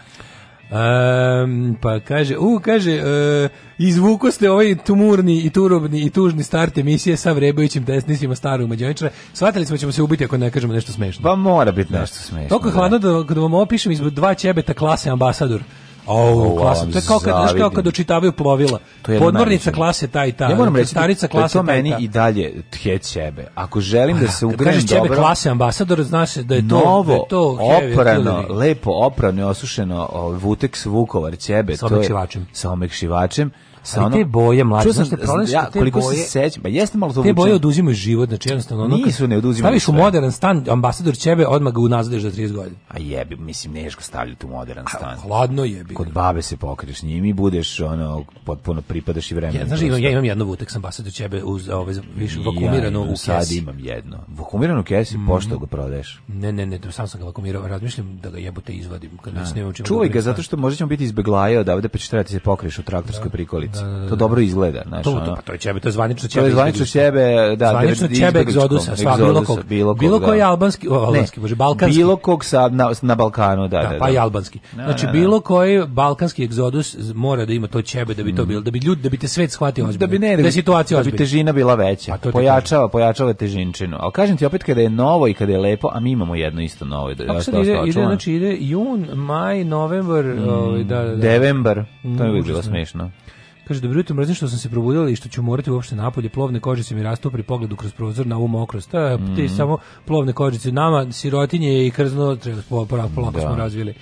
Um, pa kaže, u, kaže, uh, izvuko ste ovaj tumurni i turobni i tužni start emisije sa vrebajućim desnicima starog mađoničara. Svatili smo da ćemo se ubiti ako ne kažemo nešto smešno. Pa mora biti nešto smešno. Toliko je da. hladno da, kada vam opišem izbog dva ćebeta klase ambasador. Oh, klasno. To je kao kad, znaš, kao kad očitavaju plovila. To je Podmornica klase taj i ta. Ja moram reći, da starica klase to meni i dalje thet sebe. Ako želim pa da, da se ugrem dobro... Kažeš klase ambasador, znaš da je to... Da Novo, to oprano, lepo oprano i osušeno ovaj, Vutex Vukovar ćebe. Sa omekšivačem. Sa omekšivačem sa ono, te boje mlađe, znaš te problem ja, te koliko boje, se sećam, pa jeste malo to Te boje oduzimaju život, znači jednostavno ono nisu ne oduzimaju. Staviš u modern stan, ambasador ćebe odmah ga unazadiš za 30 godina. A jebi, mislim neško stavljati u modern stan. A, hladno jebi. Kod babe se pokriš njim i budeš ono potpuno pripadaš i vremenu. Ja, znaš, imam, ja imam jednu vutek sam ambasador ćebe uz ove ovaj, više vakumirano ja, u kesi. Sad imam jedno. Vakumirano u kesi mm. pošto ga prodaješ. Ne, ne, ne, sam sam ga vakumirao, razmišljam da ga jebote izvadim kad već nemam čime. Čuvaj da ga zato što možemo biti izbeglaje odavde pa ćeš trebati da se pokriješ u traktorskoj da. prikolici. Da, da, da, To dobro izgleda, znači. To, to, pa to je Čebe, to je zvanično ćebe. To je zvanično ćebe, da, da zvanično Čebe da, egzodusa, sva bilo kog, bilo, kog, bilo koji albanski, albanski, može balkanski. Bilo kog sa na, na Balkanu, da, da, da. Pa i albanski. Znači bilo koji balkanski egzodus mora da ima to ćebe da bi to mm. bilo, da bi ljudi, da bi te svet shvatio ozbiljno. Da bi ne, da situacija ozbiljna. Da bi težina bila veća. Pa pojačava, pojačava težinčinu. Al kažem ti opet kada je novo i kada je lepo, a mi imamo jedno isto novo da ide, znači ide jun, maj, novembar, ovaj, da, da, da. Devembar, to je mm, bilo smešno. Kaže, dobro jutro, mrzim što sam se probudila i što ću morati uopšte napolje. Plovne kožice mi rastu pri pogledu kroz prozor na ovu mokrost. Ta, e, mm. Te mhm. samo plovne kožice. Nama sirotinje i krzno polako smo da. razvili.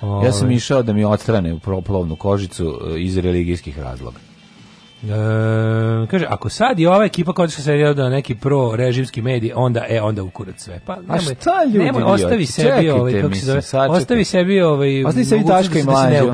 Ove. Ja sam ovaj. išao da mi odstrane plovnu kožicu e, iz religijskih razloga. E, kaže, ako sad i ova ekipa koja se serijala na neki pro režimski medij, onda e onda ukurac sve. Pa nemoj, A šta ljudi? Nemoj, ostavi sebi ovaj kako mislim, se zove, ostavi sebi ovaj ostavi sebi taška da i mlađa. Da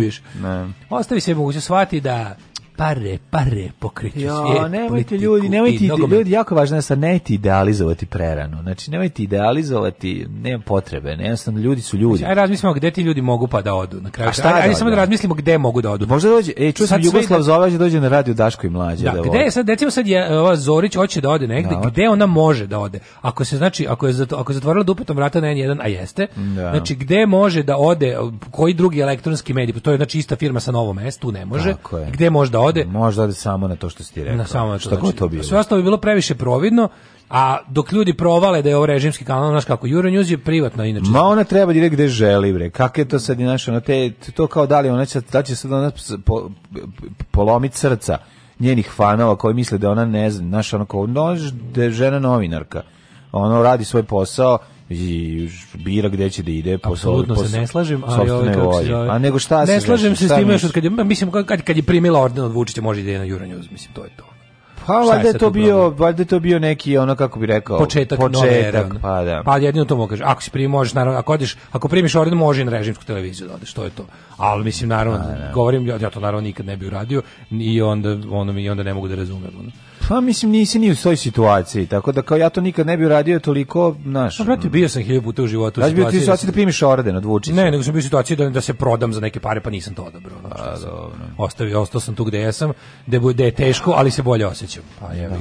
ne Ne. Ostavi sebi mogućnost shvati da pare, pare pokreću jo, svijet, nemojte ljudi, nemojte ljudi, ljudi, jako važno je da sad nemojte idealizovati prerano. Znači nemojte idealizovati, nema potrebe, ne, sam ljudi su ljudi. Aj razmislimo gde ti ljudi mogu pa da odu na kraju. A šta aj, da, aj samo da razmislimo gde mogu da odu. Možda dođe, ej, čuo sam Jugoslav Zovađe dođe na radio Daško i mlađe da. da gde je sad recimo sad je e, ova Zorić hoće da ode negde, da, gde ona može da ode? Ako se znači ako je zato, ako je zatvorila dupetom vrata na N1, a jeste. Da. Znači gde može da ode koji drugi elektronski medij? To je znači ista firma sa novom mestu, ne može. Gde može da ode? ode. Možda ode samo na to što si ti rekao. Na samo na to. Šta znači, to bilo? Sve ostalo bi bilo previše providno, a dok ljudi provale da je ovo režimski kanal, znaš kako, Euronews je privatna inače. Ma ona treba direkt gde želi, bre. Kako je to sad, znaš, ona te, to kao da li ona će, da će sad ona po, polomit srca njenih fanova koji misle da ona ne zna, znaš, ono kao, nož, da je žena novinarka. Ono radi svoj posao i bira gde će da ide po Apsolutno se ne slažem, ali ovo ovaj, kako se zove. A nego šta se Ne slažem se s tim što kad je, mislim kad kad je primila orden od Vučića može ide da na juranju mislim to je to. Pa valjda je to bio, valjda to bio neki ono kako bi rekao početak, početak nove pa da. Pa jedino to mogu Ako si primi možeš naravno, ako odeš, ako primiš orden može na režimsku televiziju da odeš, to je to. Al mislim naravno, A, pa da. govorim ja, ja to naravno nikad ne bih uradio i onda ono mi onda ne mogu da razumem ono. Pa mislim nisi ni u toj situaciji, tako da kao ja to nikad ne bih uradio toliko, znaš. Pa brate, bio sam hiljadu puta u životu. u da situaciji. Da bi ti u da primiš orden od Vučića. Ne, nego sam bio u situaciji da, da se prodam za neke pare, pa nisam to odabrao. A, pa, dobro. Ostavio, ostao sam tu gde jesam, gde, bude teško, ali se bolje osećam. Pa je, Ove,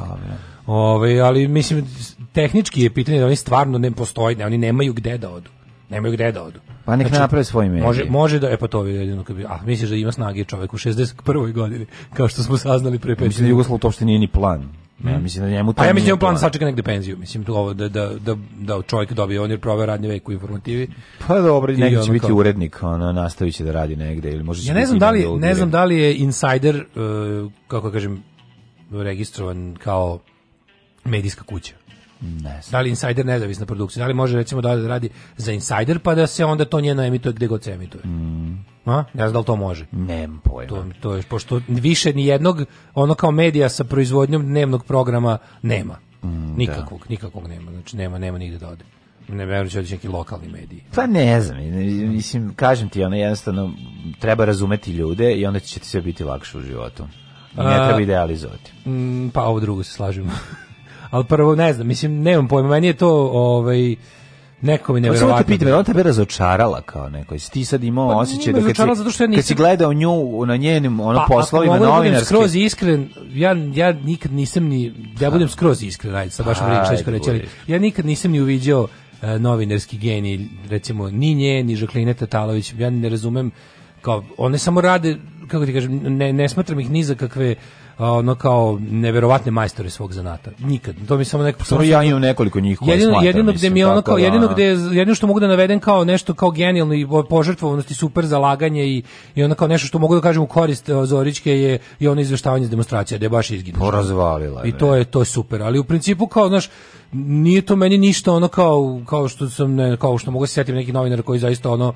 ovaj, ali mislim, tehnički je pitanje da oni stvarno ne postoje, da oni nemaju gde da odu. Nemaju gde da odu. Pa nek znači, naprave svoj medij. Može, može da, e pa to je jedino, bi, a misliš da ima snage čovjek u 61. godini, kao što smo saznali pre 5 Mislim da Jugoslav to uopšte nije ni plan. Ja hmm. mislim da njemu pa to. A ja mislim da plan da sačeka negde penziju. Mislim to ovo da da da da čovjek dobije on je proveo radnje vek u informativi. Pa dobro, negde će biti kao... urednik, on nastaviće da radi negde ili može Ja ne znam da li ne znam da li je insider uh, kako kažem registrovan kao medijska kuća. Ne Da li Insider nezavisna produkcija? Da li može recimo da radi za Insider pa da se onda to njeno emituje gdje god se emituje? Mm. A? Ne znam da li to može. Nemam pojma. To, to je, pošto više ni jednog ono kao medija sa proizvodnjom dnevnog programa nema. Mm, nikakvog, da. nikakvog nema. Znači nema, nema nigde da ode. Ne verujem da će neki lokalni mediji. Pa ne znam, mislim, kažem ti, ono jednostavno treba razumeti ljude i onda će ti sve biti lakše u životu. I ne treba idealizovati. A, mm, pa ovo drugo se slažemo. ali prvo ne znam, mislim, nemam pojma, meni je to ovaj, Neko mi Pa Samo te pitam, ona tebe razočarala kao neko. Jesi ti sad imao pa, osjećaj da kad si, ja nisam... kad si gledao nju na njenim ono, pa, poslovima ako da novinarskim... skroz iskren, ja, ja nikad nisam ni... Ja budem skroz iskren, ajde, sad baš što reći, ali ja nikad nisam ni uviđao uh, novinarski geni, recimo, ni nje, ni Žakline Tatalović, ja ne razumem kao, one samo rade, kako ti kažem, ne, ne smatram ih ni za kakve ono kao neverovatne majstore svog zanata. Nikad. To mi samo neko Samo ja imam nekoliko njih koje jedino, smatram, jedino gde mi ono kao da- jedino gde jedino što mogu da navedem kao nešto kao genijalno i požrtvovanosti, super zalaganje i i ono kao nešto što mogu da kažem u korist Zorićke je i ono izveštavanje iz demonstracija da je baš izginuo. Porazvalila. I to je to je super, ali u principu kao znaš nije to meni ništa ono kao kao što sam ne, kao što mogu da se setim neki novinar koji zaista ono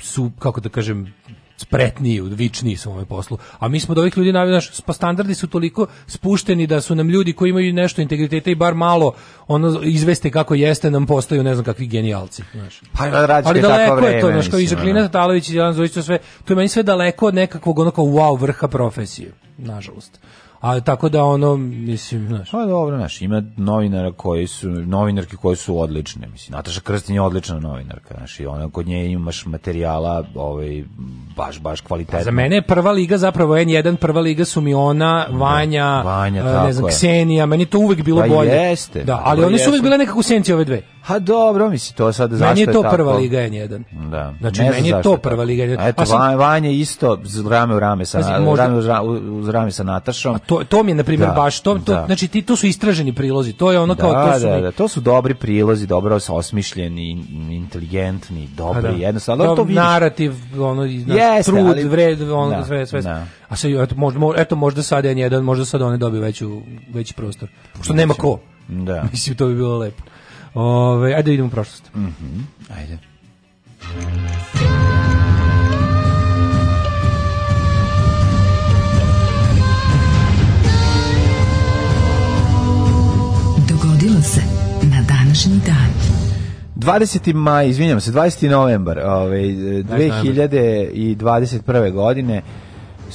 su kako da kažem spretniji, vičniji su u ovome poslu. A mi smo od ovih ljudi navi, naš, pa standardi su toliko spušteni da su nam ljudi koji imaju nešto integriteta i bar malo ono izveste kako jeste nam postaju ne znam kakvi genijalci, znaš. Pa da, Ali daleko je to, znaš, kao i da. Tatalović i Zović, to sve, to je meni sve daleko od nekakvog onako wow vrha profesije, nažalost. A tako da ono mislim, znaš. Pa dobro, znaš, ima novinara koji su novinarke koje su odlične, mislim. Nataša Krstin je odlična novinarka, znači ona kod nje imaš materijala, ovaj baš baš kvalitetno. Pa za mene je prva liga zapravo N1, prva liga su mi ona, da, Vanja, Vanja uh, ne znam, Ksenija, meni to uvek bilo pa bolje. Jeste, da, pa ali one su uvek bile nekako u senci ove dve. Ha dobro, mislim to sad zašto da. znači, Meni je to je prva liga N1. Da. Znači meni je to prva liga N1. Eto, sam... Vanja isto rame u rame sa znači, možda... u, uz rame sa Natašom to, to mi je, na primjer, da, baš, to, to, da. znači ti, to su istraženi prilozi, to je ono da, kao, to da, su... Da, mi... da, to su dobri prilozi, dobro osmišljeni, inteligentni, dobri, da. jednostavno, Dob, to vidiš. Narativ, ono, znaš, Jeste, trud, ali, vred, ono, da, sve, sve. Da. A se, eto, možda, eto, možda sad je jedan, možda sad oni dobiju veću, veći prostor. Što nema ko. Da. Mislim, to bi bilo lepo. Ove, ajde vidimo da prošlost. Mhm, mm ajde. dogodilo se na današnji dan. 20. maj, izvinjam se, 20. novembar ovaj, 2021. godine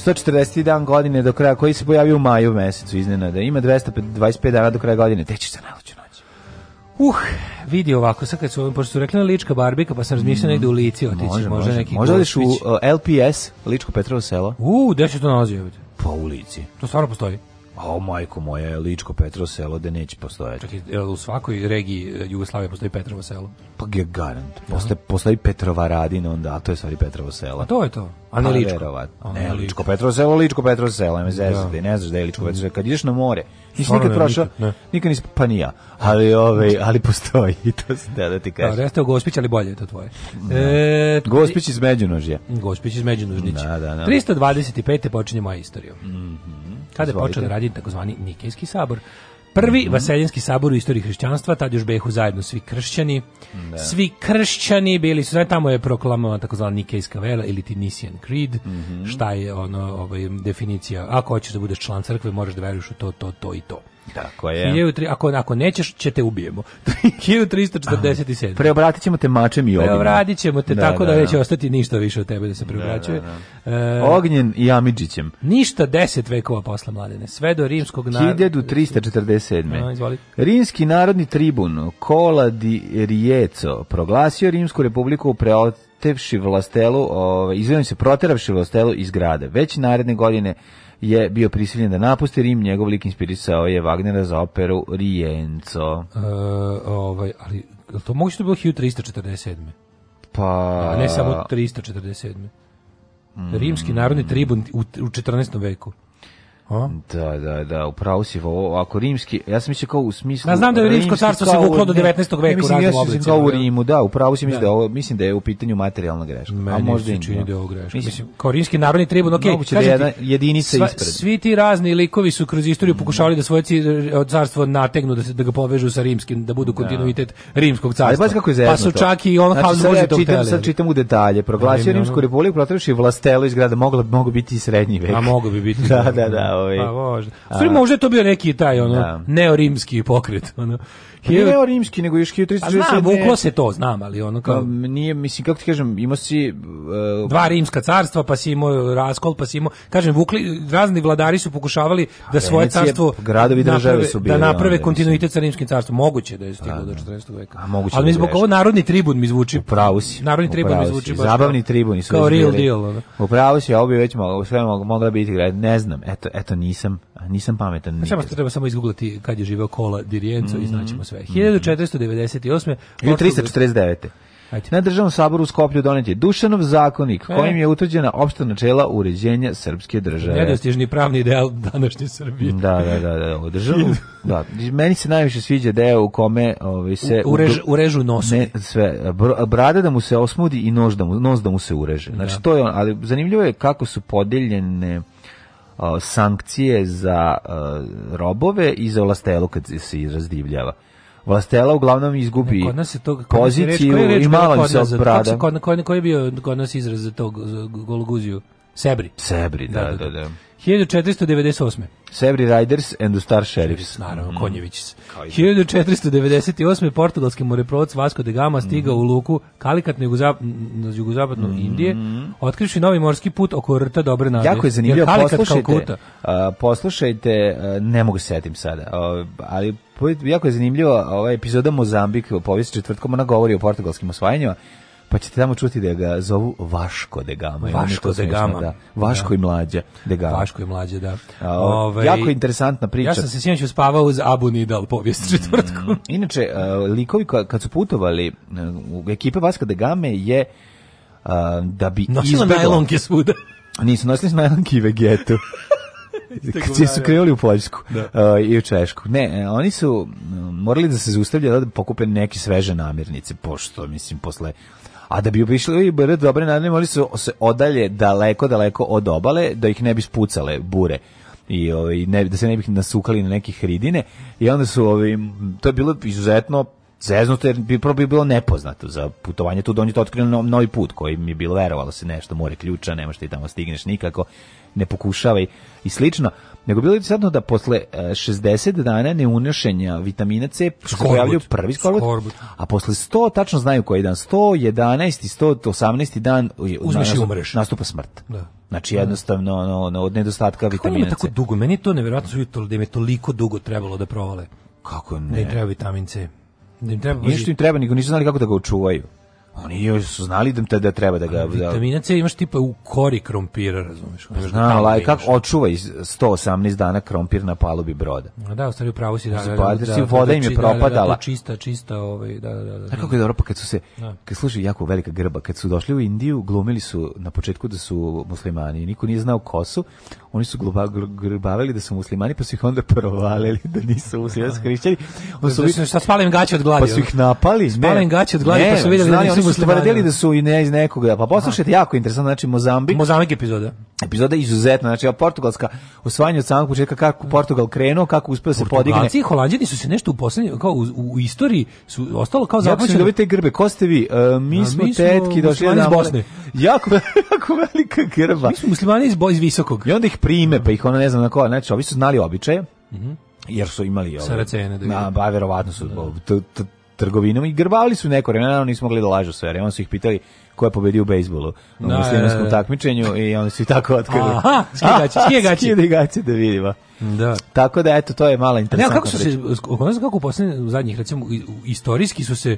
140 dan godine do kraja koji se pojavio u maju mesecu iznenada. Ima 225 dana do kraja godine. Teči se najluđu noć. Uh, vidi ovako, sad kad su, pošto su rekli na Lička Barbika, pa sam razmišljao mm. negde u Lici otići, može, može. neki može. liš u uh, LPS, Ličko Petrovo selo? Uh, gde se to nalazi? Pa u Lici. To stvarno postoji? o majko moja, Ličko Petrovo selo da neće postojati. Čekaj, u svakoj regiji eh, Jugoslavije postoji Petrovo selo? Pa je garant. Da. Postoji, postoji Petrova radina onda, a to je stvari Petrovo selo. A to je to. A ne pa, Ličko. Verovatno. Ne, Ličko Petrovo selo, Ličko Petrovo selo, ne znaš da. ne znaš da je Ličko Petrovo selo. Kad ideš na more, nisi nikad prošao, nikad nisi, pa nija. Ali, ove, ovaj, ali postoji, i to se da, da ti kažeš. Da, reste o Gospić, ali bolje je to tvoje. Da. E, Gospić iz Međunožja. Gospić iz Međunožnića. Da, da, da. 325. počinje moja istorija. Mhm. Kada je počeo da radi takozvani Nikejski sabor. Prvi mm -hmm. vaseljenski sabor u istoriji hrišćanstva, tad još behu zajedno svi kršćani. Da. Svi kršćani bili su, znači, tamo je proklamovan takozvani Nikejska vela ili Tinisian Creed, mm -hmm. šta je ono, ovaj, definicija, ako hoćeš da budeš član crkve, moraš da veruješ u to, to, to i to. Tako je. 13, ako, ako nećeš, će te ubijemo. 1347. Preobratit ćemo te mačem i ognjem. Preobratit ćemo te da, tako da, da, da, neće ostati ništa više od tebe da se da, preobraćuje. Da, da. E, Ognjen i Amidžićem. Ništa deset vekova posla mladene. Sve do rimskog naroda. 1347. A, izvoli. Rimski narodni tribun Kola di Rijeco proglasio Rimsku republiku u preotevši vlastelu, ovaj, izvijem se, proteravši vlastelu iz grada. Već naredne godine je bio prisiljen da napusti Rim, njegov lik inspirisao je Wagnera za operu Rienzo. E, ovaj, ali to moguće da je bilo 1347. Pa... A ne samo 347. Mm. Rimski narodni tribun u, u 14. veku. A? Da, da, da, upravo si ovo, ako rimski, ja sam mislio kao u smislu... Ja znam da je rimsko carstvo se vuklo do 19. veka u raznim oblicima. Kao u da. Rimu, da, upravo si mislim da, da ovo, mislim da je u pitanju materijalna greška. Meni a možda se čini da je ovo greška. Mislim, kao rimski narodni tribun, ok, da kažem ti, jedna, jedinica sva, ispred. Svi ti razni likovi su kroz istoriju pokušavali da svoje e, carstvo nategnu, da, se, da ga povežu sa rimskim, da budu kontinuitet rimskog carstva. Ali baš kako je Pa su čak i ono znači, Habsburg sad, ja čitam, sad čitam u detalje. Vlastio Rimsku republiku, protraši vlastelo iz grada, moglo, mogu biti i srednji vek. A mogu bi biti. da, da, da Ovaj. Pa možda. Stvari, možda je to bio neki taj ono da. neorimski pokret, ono. Pa hiljadu... Nije rimski, nego još 1367. Pa znam, vuklo se to, znam, ali ono kao... Pa, nije, mislim, kako ti kažem, imao si... Uh... Dva rimska carstva, pa si imao raskol, pa si imao... Kažem, vukli, razni vladari su pokušavali da svoje Venecije, carstvo... Gradovi države su da bili... Da naprave kontinuitet sa rimskim carstvom. Moguće da je stiglo pa, do 14. Da. veka. A, moguće ali da mi zbog ovo narodni tribun mi zvuči... Upravo si. Narodni upravo tribun mi zvuči baš... Zabavni tribuni su Kao real deal. Ono. Upravo si, ovo bi već mogla, sve mogla biti Ne znam, eto, eto nisam, nisam pametan. Samo treba samo izgooglati kad je živeo Kola Dirijenco mm -hmm. i mhm. znaćemo sve sve. 1498. Mm. 349. Ajde. Na državnom saboru u Skoplju donet je Dušanov zakonik e. kojim je utvrđena opšta načela uređenja srpske države. Nedostižni pravni ideal današnje Srbije. Da, da, da, da, u državu, da. Meni se najviše sviđa deo u kome ovaj se u, urež, urežu nosu. sve brada da mu se osmudi i nož da mu, nos da mu se ureže. Znači da. to je on, ali zanimljivo je kako su podeljene o, sankcije za o, robove i za vlastelu kad se razdivljava. Vlastela uglavnom izgubi kod nas je to, kod poziciju je reč, i malo se odbrada. Koji je bio kod nas izraz za to gologuziju? Sebri. Sebri, da, da, da. da. 1498. Sebri Riders and the Star Sheriffs. Naravno, mm. Konjević. 1498. Portugalski moreplovac Vasco de da Gama stigao mm. u luku Kalikat na, jugozap, na jugozapadnu mm. Indije, otkrivši novi morski put oko rta Dobre Nade. Jako je zanimljivo, poslušajte, uh, poslušajte uh, ne mogu setim sada, uh, ali jako je zanimljivo ova epizoda Mozambik povijesti četvrtkom, ona govori o portugalskim osvajanjima, pa ćete tamo čuti da ga zovu Vaško de Gama. Vaško de Gama. Da. Vaško da. i mlađa de Gama. Vaško i mlađa, da. A, Ove, ovaj, jako interesantna priča. Ja sam se sinoć uspavao uz Abu Nidal povijest četvrtku. Mm, inače, likovi kad su putovali, u ekipe Vaska de Game je da bi Nosila izbegla... najlonke svuda. Nisu nosili najlonke i vegetu. Kad su krenuli u Poljsku da. uh, i u Češku. Ne, e, oni su mm, morali da se zaustavljaju da pokupe neke sveže namirnice, pošto, mislim, posle a da bi obišli brd dobre nadne morali su se odalje daleko daleko od obale da ih ne bi spucale bure i ovaj ne da se ne bih nasukali na neke hridine i onda su ovaj to je bilo izuzetno zeznuto jer bi prvo bilo nepoznato za putovanje tu donje da to otkrili no, novi put koji mi je bilo verovalo se nešto more ključa nema što i tamo stigneš nikako ne pokušavaj i slično nego bilo je sadno da posle 60 e, dana neunošenja vitamina C se pojavljaju prvi skorbut, skorbut, a posle 100 tačno znaju koji dan 111 i 118 dan uzmeš i umreš nastupa smrt da Znači da. jednostavno no, no, od nedostatka vitamina C. Kako tako dugo? Meni je to neverovatno da je toliko dugo trebalo da provale. Kako ne? Da im treba vitamin C. Ne treba. Ništa im treba, nego nisu znali kako da ga očuvaju. Oni su znali da da treba da ga A, da- Vitamina C imaš tipa u kori krompira, razumiješ. Zna, ali kako očuvaj 118 dana krompir na palubi broda. A da, ostali upravo si da, da, da. Pa da, si voda im je propadala. Da, čista, čista, ovaj, da, da, da. Kako je dobro pa kad su se kad služi jako velika grba, kad su došli u Indiju, glumili su na početku da su muslimani, niko nije znao kosu. Oni su grbavili da su muslimani, pa su ih onda provalili da nisu muslimani, hrišćani. Oni su šta spalim gaće od gladi. Pa su ih napali, ne. Spalim gaće od gladi, pa su videli da nisu muslimanima. da su i ne iz nekoga. Pa poslušajte, jako interesantno, znači Mozambik. Mozambik epizoda. Epizoda izuzetna, znači Portugalska osvajanje od samog početka kako Portugal krenuo, kako uspeo se podigne. Portugalci i Holanđani su se nešto u poslednje kao u, u, istoriji su ostalo kao zapamćeno. Kako dobite grbe? Ko ste vi? Uh, mi, smo mi tetki došli iz Bosne. Jako jako velika grba. Mi smo muslimani iz Bojz visokog. I onda ih prime, pa ih ona ne znam na koja, znači ovi su znali običaje. Mhm. Mm jer su imali ovo. Saracene, da. Na, ba, verovatno su. Da trgovinom i grbavali su neko vreme, naravno nismo mogli da lažu sve, jer su ih pitali ko je pobedio u bejsbolu da, u no, muslimanskom da, da. takmičenju i oni su i tako otkrili. Aha, skije gaće, skije da vidimo. Da. Tako da, eto, to je mala interesantna priča. kako su se, kako u, poslednjih, u zadnjih, recimo, istorijski su se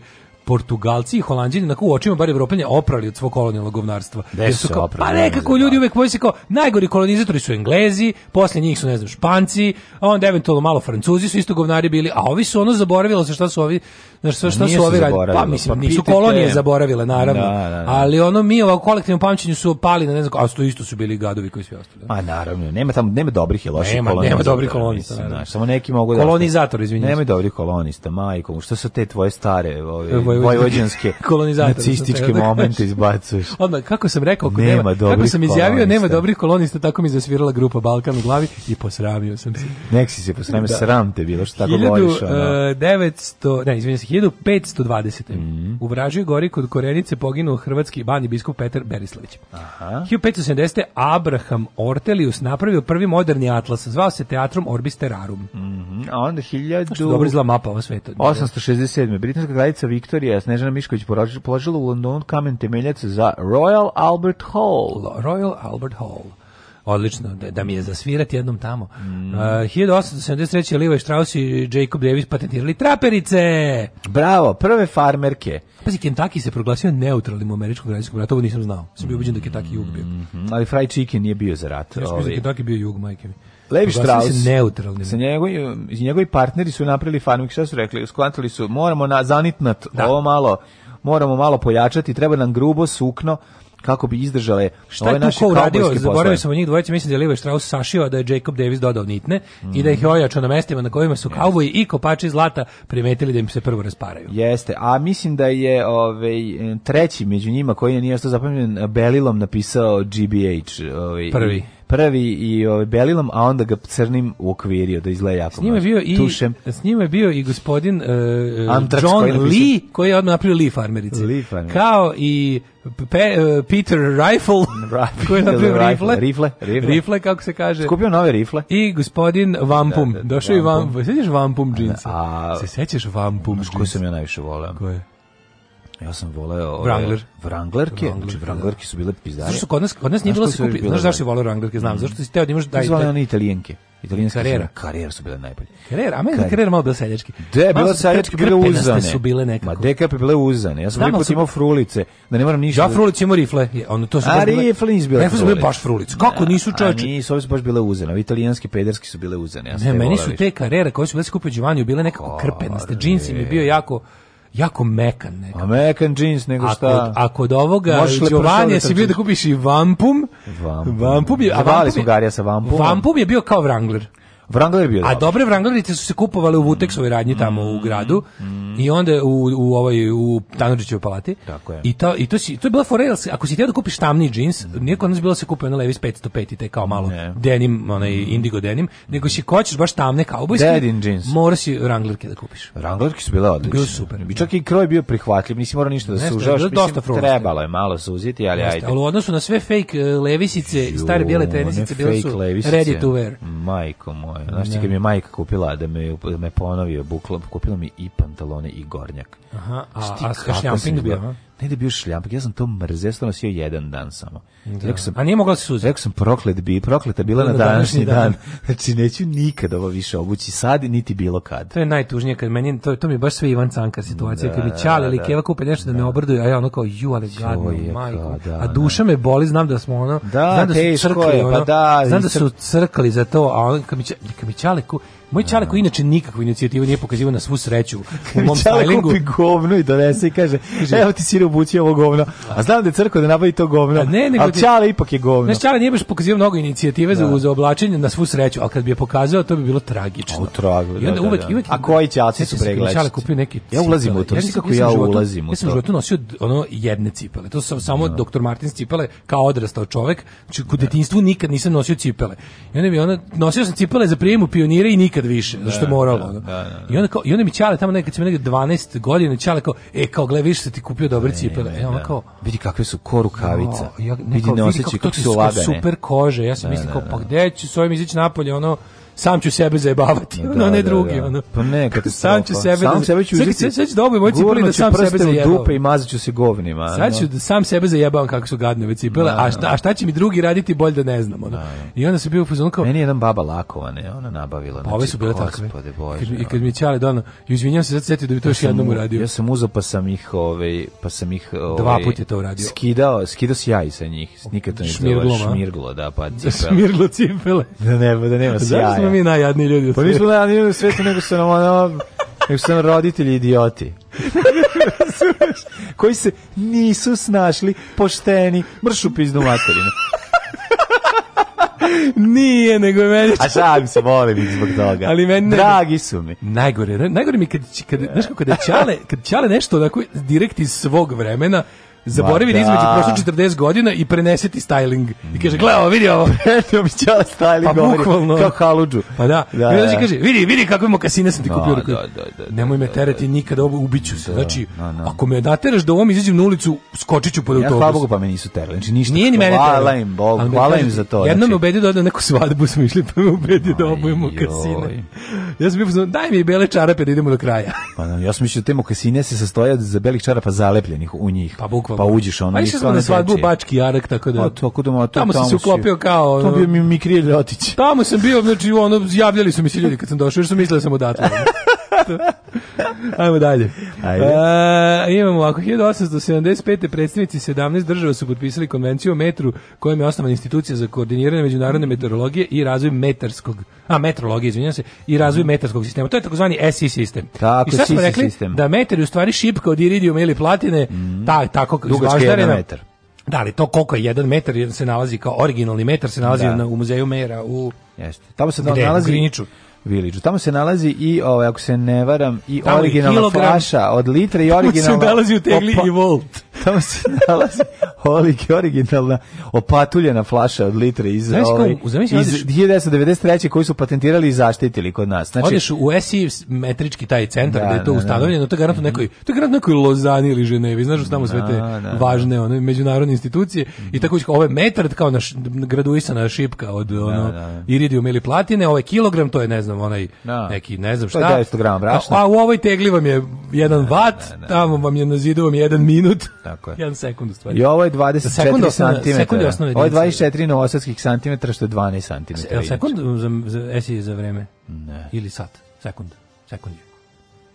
Portugalci i Holanđani na u očima bar Evropljanje oprali od svog kolonijalnog govnarstva. Jer su kao, pa oprali, pa nekako ljudi uvek boje se kao najgori kolonizatori su Englezi, posle njih su ne znam Španci, a onda eventualno malo Francuzi su isto govnari bili, a ovi su ono zaboravilo se šta su ovi, znaš sve pa šta su ovi radili. Pa mislim pa, nisu kolonije zaboravile naravno, da, da, da. ali ono mi ovo kolektivno pamćenje su pali na ne znam, a što isto su bili gadovi koji su ostali. Da. A naravno, nema tamo nema dobrih i loših nema, kolonija. Nema dobrih da, kolonista, znaš, samo neki mogu da Kolonizator, izvinite. Nema dobrih kolonista, majkom, što su te tvoje stare, ove vojvođanske nacističke momente izbacuješ. Onda kako sam rekao, ako nema, nema kako sam izjavio kolonista. nema dobrih kolonista, tako mi zasvirala grupa Balkan u glavi i posramio sam se. Nek si se posramio, da. sram te bilo što tako 1900, govoriš. Ono. 900, e, ne, izvinjam se, 1520. Mm -hmm. U Vražoj gori kod Korenice poginuo hrvatski bani biskup Petar Berislavić. Aha. 1570. Abraham Ortelius napravio prvi moderni atlas, zvao se Teatrum Orbis Terrarum. Mm -hmm. A onda 1000... Što dobro izla mapa ova sveta. 867. Britanska kraljica Viktorija Srbija Snežana Mišković položila u London kamen temeljac za Royal Albert Hall. Royal Albert Hall odlično, da, da mi je zasvirati jednom tamo. Mm. Uh, 1873. Levi Strauss i Jacob Davis patentirali traperice! Bravo, prve farmerke. Pazi, Kentucky se proglasio neutralnim u američkom građanskom ratu, ovo nisam znao. Sam bio ubiđen da Kentucky jug bio. Mm -hmm. Ali Fry Chicken nije bio za rat. Ovaj. Kentucky bio jug, majke mi. Levi Strauss se neutralni. Sa njegovi njegovi partneri su napravili farming, šta su rekli? Skontali su moramo na zanitnat da. ovo malo moramo malo pojačati, treba nam grubo sukno kako bi izdržale Šta ove naše kaubojske poslove. Zaboravio sam o njih dvojice, mislim da je Levi Strauss sašio, da je Jacob Davis dodao nitne mm. i da ih je ojačao na mestima na kojima su yes. kauboji i kopači zlata primetili da im se prvo rasparaju. Jeste, a mislim da je ovaj, treći među njima koji je nije što zapamljen Belilom napisao GBH. Ovaj, Prvi prvi i ovaj belilom, a onda ga crnim uokvirio da izgleda jako. S njime je bio i tušem. s njime je bio i gospodin uh, Antrax, John koji Lee koji je odmah napravio Lee farmerice. Lee farmerice. Kao i Pe, uh, Peter Rifle koji je napravio rifle, rifle, rifle, rifle. kako se kaže. Skupio nove rifle. I gospodin Vampum. Da, da, da Došao i Vampum. Sećaš Vampum da, džinsa? A, se sećaš Vampum džinsa? Ko sam ja najviše voleo? Ko Ja sam voleo e, Wrangler. Wranglerke, Wrangler, znači da. Wranglerke su bile pizdare. Zašto kod nas kod nas nije bilo se kupi. Znaš zašto je voleo Wranglerke, znam. Mm. Zašto si teo da imaš da Zvali one italijenke. Italijanske karijera. Su, karijera su bile najbolje. Karijera, a meni karijera malo bila seljački. De, bila seljački, bile uzane. su bile nekako. Ma dekape bile uzane. Ja sam prvi put imao frulice, da ne moram ništa. Ja da- frulice imao rifle. Ono, to su a rifle nisu bile. Rifle su baš frulice. Kako da, nisu čoveče? Nisu, ove su baš bile uzane. Italijanski pederski su bile uzane. Ja ne, meni su te karijere koje su bile skupio Giovanni bile nekako krpenaste. Džinsi mi bio jako jako mekan nekako. A mekan džins nego šta? Ako, ako od ovoga Giovanni da si bio da kupiš i Vampum. Vampum. Vampum je, a Vampum je, sa Vampum. Vampum je bio kao Wrangler. Vrangler bio. A dobre Vranglerice su se kupovale u Vuteksovoj radnji tamo u mm, gradu mm. i onda u u ovoj u Tanurićevoj palati. Tako je. I to i to si to je bila fora, ako si htio da kupiš tamni džins, mm. nije kod nas bilo da se kupuje na Levi's 505 i te kao malo ne. denim, onaj indigo denim, nego si hoćeš baš tamne kaubojske. Denim džins. Moraš si Wranglerke da kupiš. Wranglerke su bile odlične. Bio super. I da. čak i kroj bio prihvatljiv, nisi morao ništa da Nešto, sužaš, mislim, dosta trebalo je malo suziti, ali Nešto, ajde. Ali u odnosu na sve fake eh, levisice, stare bijele tenisice, bile su ready to wear. Majko moja. Ovaj, znaš ti kad mi je majka kupila, da me, da me ponovio, bukla, kupila mi i pantalone i gornjak. Aha, a, Štik, a, a šljamping bio? negde bio šljapak, ja sam to mrzio, ja sam nosio jedan dan samo. Da. Rekao sam, A nije mogla da se suziti? Rekao sam, proklet bi, prokleta bila da, na, na da, današnji, današnji dan. dan. Znači, neću nikad ovo više obući sad, niti bilo kad. To je najtužnije, kad meni, to, to mi je baš sve Ivan Canka situacija, da, kad mi Čale ili Keva kupe nešto da, da me obrduju, a ja ono kao, ju, ali gadno, majko. Da, a duša me boli, znam da smo ono, da, znam da su crkli, je, pa ono, pa da, znam da su crkli za to, a ono, kad mi, kad mi Čale kupe, Moj čale koji inače nikakvu inicijativu nije pokazivao na svu sreću u mom stylingu. kupi govno i donese i kaže, evo ti si obući ovo govno. A znam da je crko da nabavi to govno, a ne, nego ali čale ipak je govno. Znaš, čale nije baš pokazivao mnogo inicijative za, za da. oblačenje na svu sreću, ali kad bi je pokazao, to bi bilo tragično. U tragu, I da, da, uvek, da, da. Uvek, a koji ćaci su pregledači? Čale kupio neki cipale. Ja ulazim u to, ja, kako ja ulazim u to. Ja sam životu nosio ono, jedne cipele. To sam samo da. doktor Martins cipele kao odrastao čovek. Znači, u detinjstvu nikad nisam nosio cipele. I onda bi ona, nosio sam cipele za prijem u pionire i nikad nikad više, zato što je da, moralo. Da, da, da. I onda kao i onda mi ćale tamo nekad se negde 12 godina ćale kao e kao gle više se ti kupio dobre cipele. E ona kao vidi kakve su korukavice. Ja, vidi ne osećaj kako su ladene. Super kože. Ja sam mislio kao pa gde ću s ovim izaći napolje ono sam ću sebe zajebavati, da, ono ne da, drugi, da. ono. Pa ne, sam ću sebe sam da, sebe ću uzeti. Sad, sad ću dobi moći da sam sebe zajebavam. dupe i mazat ću se govnima. Sad ću da sam sebe zajebavam kako su gadne ove cipele, da, a, da. šta, a šta će mi drugi raditi bolje da ne znam, ono. Da, da. I onda se bio u kao... Meni je jedan baba lakovane, ona nabavila. Pa ove znači, su bile takve. Bože, I kad mi je Ćale dono, izvinjam se, sad sjetio da bi to još jednom uradio. Ja sam uzao pa sam ih, ovaj, pa sam ih... Ovaj, Dva puta je to uradio. Skidao, skidao si ja i sa njih, nikad to ne Šmirglo, da, pa cipele. Šmirglo cipele. Da nema, da nema sjaj smo mi da. najjadniji ljudi. Pa nismo najjadniji ljudi u svijetu, nego su nam ono, nego su nam roditelji idioti. koji se nisu snašli pošteni, mršu pizdu materinu. Nije, nego je meni... A šalim se, volim zbog toga. Ali meni... Dragi su mi. Najgore, najgore mi kad, kad, znaš kako, kada Čale, kad Čale nešto onako direkt iz svog vremena, zaboravi da između prošlo 40 godina i preneseti styling. I kaže, gle, ovo, vidi ovo. Pretio mi čao styling, pa, bukvalno. kao haludžu. Pa da. da, da, da. kaže, vidi, vidi kako ima kasine sam ti da, kupio. Da, da, da, da, Nemoj me tereti nikada, ovo ubiću se. Znači, ako me nateraš da ovom izađem na ulicu, skočiću pod autobus. Ja, hvala Bogu, pa me nisu terali. Znači, ništa. Nije ni mene terali. Hvala im, Bog, hvala im za to. Jedno znači. me ubedio da odem neku svadbu smo išli, pa me ubedio da obujemo kasine. Ja sam bio, daj mi bele čarape da idemo do kraja. Pa ja sam mislio da te mokasine se sastoje od belih čarapa zalepljenih u njih. Pa bukvalno pa uđeš ono. i išao sam na svadbu Bački Jarak, tako da... O, tako da, to, tamo, sam se uklopio kao... To bio mi Mikrijelj Otić. Tamo sam bio, znači, ono, javljali su mi se ljudi kad sam došao, jer su mislili da sam odatle. Ajmo dalje. Ajde. E, imamo ako 1875. predstavnici 17 država su potpisali konvenciju o metru kojom je osnovana institucija za koordiniranje međunarodne meteorologije i razvoj metarskog, a metrologije, izvinjavam se, i razvoj mhm. metarskog sistema. To je takozvani SI sistem. Tako, I sad smo rekli sistem. da metar je u stvari šipka od iridijuma ili platine, mm. ta, tako izvaždarena. metar. Da ali to koliko je jedan metar se nalazi kao originalni metar se nalazi da. na, u muzeju Mera u Jeste. Tamo se gde, nalazi u Griniću. Village. Tamo se nalazi i, ovaj, ako se ne varam, i originalna kilogram. flaša od litre i originalna... Tamo se nalazi u tegli opa, i volt. tamo se nalazi Olik originalna opatuljena flaša od litre iz, znaš, ovaj, iz 1993. koji su patentirali i zaštitili kod nas. Znači, odeš u SI metrički taj centar da, je to da, da. ustanovljeno, to je garantno nekoj, mhm. to je garantno nekoj Lozani ili Ženevi, znaš, tamo sve te da, važne one, međunarodne institucije i mhm. tako ovo je metar kao naš, graduisana šipka od ono, iridium ili platine, ovaj kilogram, to je ne znam, onaj neki, ne znam šta. To je 900 grama brašna. A, a u ovoj tegli vam je jedan vat, tamo vam je na zidu vam jedan minut. Tako je. Jedan sekund u stvari. I ovo je 24 sekund cm. Ovo je 24 novosadskih centimetra, što je 12 cm. Je sekund za, za, esi za vreme? Ne. Ili sat? Sekund. Sekund je.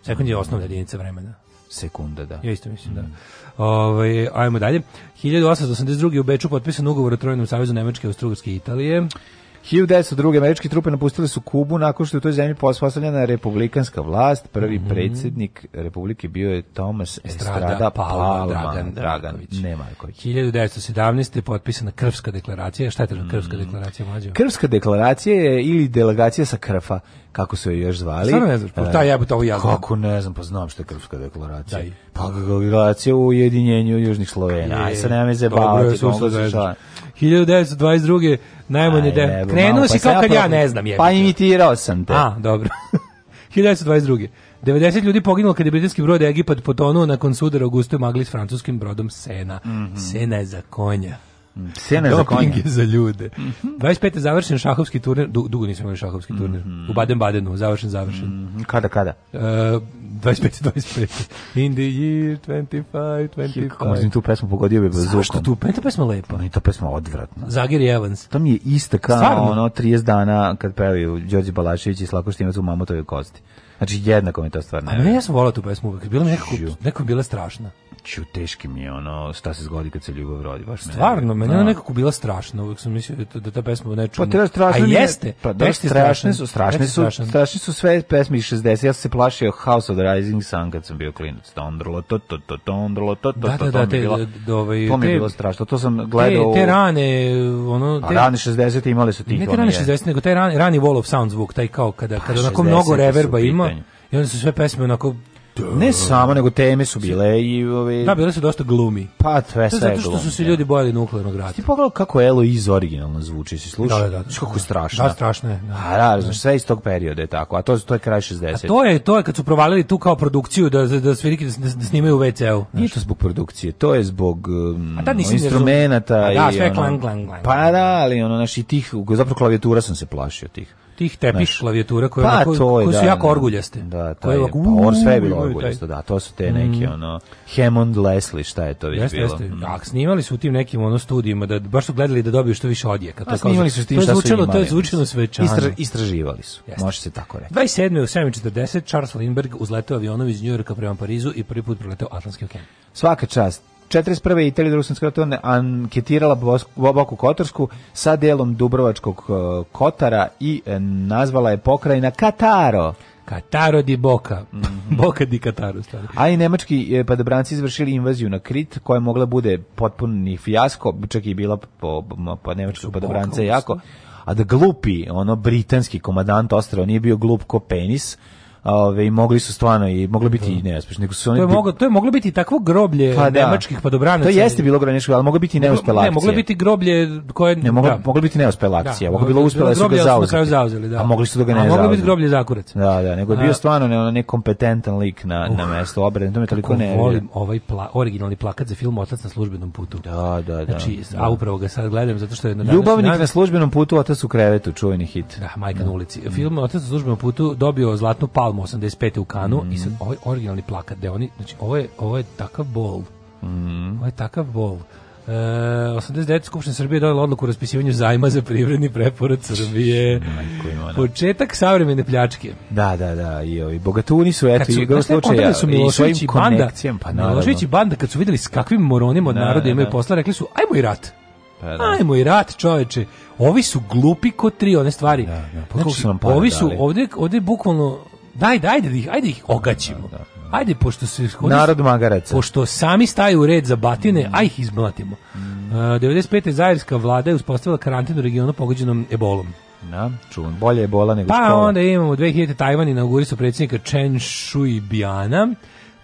Sekund je osnovna jedinica vremena. Sekunda, da. Ja isto mislim, da. mm. da. Ove, ovaj, ajmo dalje. 1882. u Beču potpisan ugovor o Trojnom savjezu Nemačke, Austrougarske i Italije. 1902. američke trupe napustile su Kubu nakon što je u toj zemlji postavljena republikanska vlast. Prvi mm -hmm. predsjednik republike bio je Thomas Estrada, Estrada Palma, Dragan, Draganović. Nema Marković. 1917. je potpisana Krvska deklaracija. Šta je to mhm. Krvska deklaracija mlađa? Krvska deklaracija je ili delegacija sa Krfa, kako su je još zvali. Stvarno ne znam, pa ta e, jebota ovo ja znam. Kako ne znam, pa znam što je Krvska deklaracija. Daj. Pa deklaracija u ujedinjenju Južnih Slovena. Aj, sad nema me zabavati. Dobro, 1922. najmanje Aj, de... Krenuo si pa kao kad ja ne znam. Je, pa imitirao sam te. A, dobro. 1922. 90 ljudi poginulo kada je britanski brod Egipat potonuo nakon sudara u gustoj magli s francuskim brodom Sena. Mm -hmm. Sena je za konja. Mhm. Sena za konje. za ljude. Mm -hmm. 25. završen šahovski turnir, dugo nisam imali šahovski turnir, mm -hmm. u Baden-Badenu, završen, završen. Mm -hmm. Kada, kada? E, 25, 25. In the year 25, 25. Kako sam tu pesmu pogodio bi bez Zašto tu? Meni pa ta pesma lepa. Meni pa ta pesma odvratna. Zagir Evans. To mi je ista kao Stvarno? ono 30 dana kad pevaju Đorđe Balašević i Slakoštimac u Mamotovoj kosti. Znači jednako mi to ta stvar ne. A ne, ja sam volao tu pesmu uvek. Bila mi nekako, nekako bila strašna ću, teški mi je ono, šta se zgodi kad se ljubav rodi, baš Stvarno, meni je no. Da. nekako bila strašna, uvijek sam mislio da, da ta pesma ne čujem. Pa te strašno A jeste, pa, da, tekst strašne su, strašne su, strašne su sve pesme iz 60. Ja sam se plašio House of the Rising Sun kad sam bio klinac. Tondrlo, to, to, to, tondrlo, to, to, to, da, da, to, da, te, bilo, da, to mi je bilo strašno. To sam gledao... Te, te rane, ono... Te, pa rane 60. imali su tih. Ne te rane 60. nego taj rani, rani Wall of Sound zvuk, taj kao kada, pa kada onako mnogo reverba ima. I onda su sve pesme onako Ne samo, nego teme su bile i ove... Da, bile su dosta glumi. Pa, sve sve glumi. Zato što su se da. ljudi bojali nuklearnog rata. Ti pogledao kako Eloise originalno zvuči, si slušao? Da, da, da. Kako je da, strašno. Da, strašno je. Da. A, da, znaš, sve iz tog perioda je tako, a to, to je kraj 60. A to je, to je kad su provalili tu kao produkciju da, da, da sviriki da, da snimaju u WC-u. Nije to zbog produkcije, to je zbog um, instrumenta. Da, sve klang, klang, klang. Pa da, ali ono, naš, i tih, zapravo klavijatura sam se plašio tih tih tepiš znaš, klavijatura koje, pa, onako, to je, koje su da, jako da. orguljaste. Da, to je, ovako, pa, or sve je bilo orguljasto, da, to su te neki, mm. ono, Hammond Leslie, šta je to već jeste, bilo. Jeste, mm. snimali su u tim nekim, ono, studijima, da baš su gledali da dobiju što više odjeka. To A, snimali su s tim šta su zvučilo, imali. To je zvučilo svečano. Istra, istraživali su, jeste. može se tako reći. 27. u 7.40 Charles Lindbergh uzletao avionom iz Njujorka prema Parizu i prvi put proletao Atlantski okean. Svaka čast 41. Italija drugog svjetskog rata anketirala Boku Kotorsku sa delom Dubrovačkog e, Kotara i e, nazvala je pokrajina Kataro. Kataro di Boka. Mm Boka di Kataro, stvari. A i nemački e, padobranci izvršili invaziju na Krit, koja je mogla bude potpuni fijasko, čak i bila po, po nemačku padobrance jako. A da glupi, ono britanski komadant ostrava nije bio glup ko penis, ove, i mogli su stvarno i moglo biti da. i neuspešno. su oni to je moglo to je moglo biti takvo groblje pa, da. nemačkih padobranaca. To jeste bilo groblje, ali moglo biti neuspela akcija. Ne, moglo biti groblje koje ne moglo, da. moglo biti neuspela da. akcija. Da. Moglo bilo uspela su ga zauzeli. zauzeli da. A mogli su da ga ne zauzeli. A moglo biti groblje zakurac. Da, da, nego je bio da. stvarno ne, nekompetentan lik na uh, na mesto obrane. To me toliko ne. Volim ovaj pla, originalni plakat za film Otac na službenom putu. Da, da, da. Znači, a upravo ga sad gledam zato što je na Ljubavnik na službenom putu, otac u krevetu, čuveni hit. Da, majka na ulici. Film Otac na službenom putu dobio zlatnu palmu Palmu 85. u Kanu mm i sad mhm. ovaj originalni plakat da oni znači ovo je ovo je takav bol. Mm Ovo je takav bol. E, 89. Skupština Srbije donijela odluku o raspisivanju zajma za privredni preporod Srbije. Početak savremene pljačke. Da, da, da. I ovi bogatuni su, eto, su, igrom slučaja su i svojim banda, pa Milošević i banda, kad su videli s kakvim moronima od da, naroda da, imaju da, da. posla, rekli su, ajmo i rat. Pa, da. Ajmo i rat, čoveče. Ovi su glupi ko tri one stvari. Da, da. Pa, znači, su nam znači, ovi su ovde ovdje bukvalno daj, ajde, da ajde, ajde da ih da, ogaćimo. Da, Ajde, pošto se... Narod magareca. Pošto sami staju u red za batine, mm. aj ih izblatimo. Mm. Uh, 95. Zajerska vlada je uspostavila karantin u regionu pogođenom ebolom. Na, čun. Bolje ebola nego pa škola. Pa onda imamo 2000. Tajvan inaugurisao predsjednika Chen Shui-biana.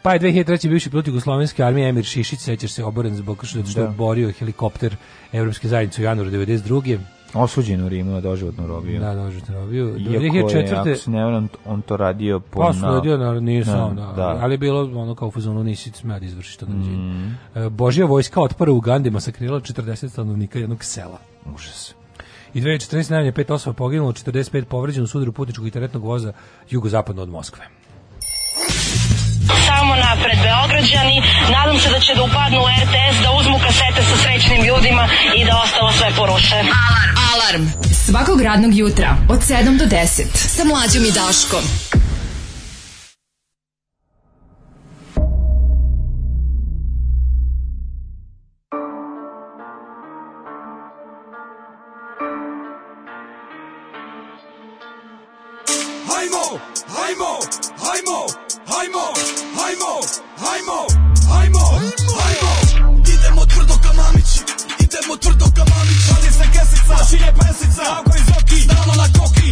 Pa je 2003. bivši pilot Jugoslovenske armije Emir Šišić, sećaš se oboren zbog što je borio helikopter Evropske zajednice u januaru 92. Osuđen u Rimu na doživotnu robiju. Da, doživotnu robiju. Do Iako je, četvrte... ako se ne vram, on to radio po... Pa su radio, na, nije sam, da, da. Ali je bilo ono kao fuzonu, nisi smeo da izvršiš to nađenje. Mm. E, Božja vojska otpora u Gandima masakrila 40 stanovnika jednog sela. Užas. I 2014. najmanje pet osoba poginulo, 45 povređeno u sudaru putničkog i teretnog voza jugozapadno od Moskve. Samo napred Beograđani, nadam se da će da upadnu u RTS, da uzmu kasete sa srećnim ljudima i da ostalo sve poruše. Alarm! Alarm svakog radnog jutra od 7 do 10 sa mlađom i Daškom. Hajmo, hajmo, hajmo, hajmo, hajmo, hajmo, hajmo, hajmo, hajmo samo tvrdo ka mamić Vadi se kesica, šilje pesica Kako iz oki, stalno na koki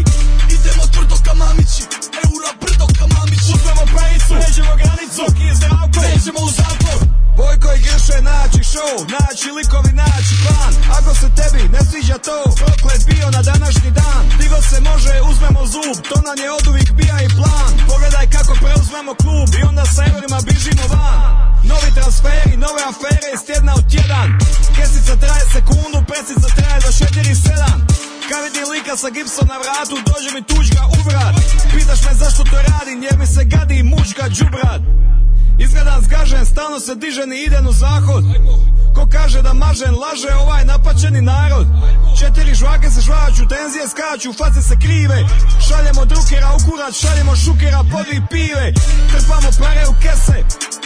Idemo tvrdo ka mamići Eura brdo ka mamići Uzmemo pejicu, neđemo granicu Zoki je zdravko, neđemo u zatvor Bojko i Grše naći show, naći likovi, naći plan Ako se tebi ne sviđa to, proklet bio na današnji dan Digo se može, uzmemo zub, to nam je od uvijek bija i plan Pogledaj kako preuzmemo klub i onda sa eurima bižimo van Novi transferi, nove afere iz tjedna u tjedan Kesica traje sekundu, presica traje za 4-7 kad vidim lika sa gipsom na vratu, dođe mi tuđga u vrat Pitaš me zašto to radim, jer mi se gadi mučka džubrat Izgledam zgažen, stalno se dižen i idem u zahod Ko kaže da mažen, laže ovaj napaćeni narod Četiri žvake se žvaću, tenzije skaču, face se krive Šaljemo drukera u kurac, šaljemo šukera, podvi pive Krpamo pare u kese,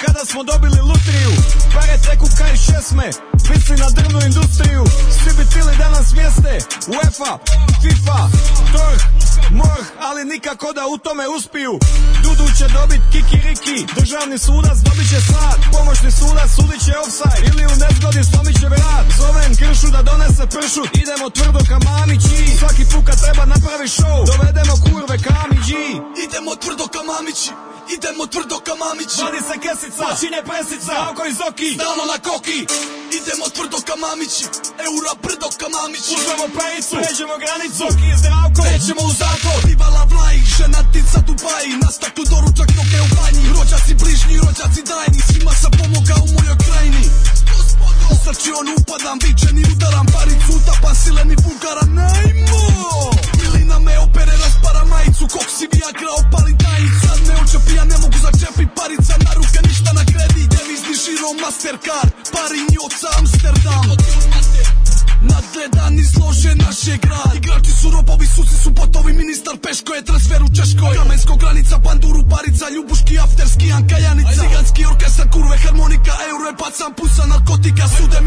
kada smo dobili lutriju Pare teku kaj šesme, misli na drvnu industriju Svi bi tili da nas mjeste, UEFA, FIFA, DORH mrh, ali nikako da u tome uspiju Dudu će dobit kikiriki, državni sudac dobit će slad Pomoćni sudac sudit će offside, ili u nezgodi slomit će vrat Zovem kršu da donese pršut, idemo tvrdo ka mamići Svaki puka treba napravi show, dovedemo kurve kamiđi Idemo tvrdo ka mamići idemo tvrdo ka mamići Vadi se kesica, počine presica, oko iz zoki Stalno na koki, idemo tvrdo ka mamići Eura brdo ka mamići Uzmemo pejicu, pređemo granicu Zoki je zdravko, nećemo u zatvor Bivala vlaj, ženatica Dubaji Na staklu doručak noge u banji Rođaci bližnji, rođaci dajni Svima sam pomoga u mojoj krajini Gospodo srči on upadam, vičen i udaram Paricu utapam, sileni bugaram Najmo! tajnicu Kok si viagra opalim tajnicu Sad me očepi, ja ne mogu začepi Parica na ruke, ništa na kredit Devizni žiro Mastercard Parinj oca Amsterdam Nadgledan izlože naše grad Igrači su robovi, susi su botovi Ministar Peško je transfer u Češkoj Kamensko granica, panduru, parica Ljubuški, afterski, Anka Janica Ciganski orkestar, kurve, harmonika Euro je pacan, pusa, narkotika Sude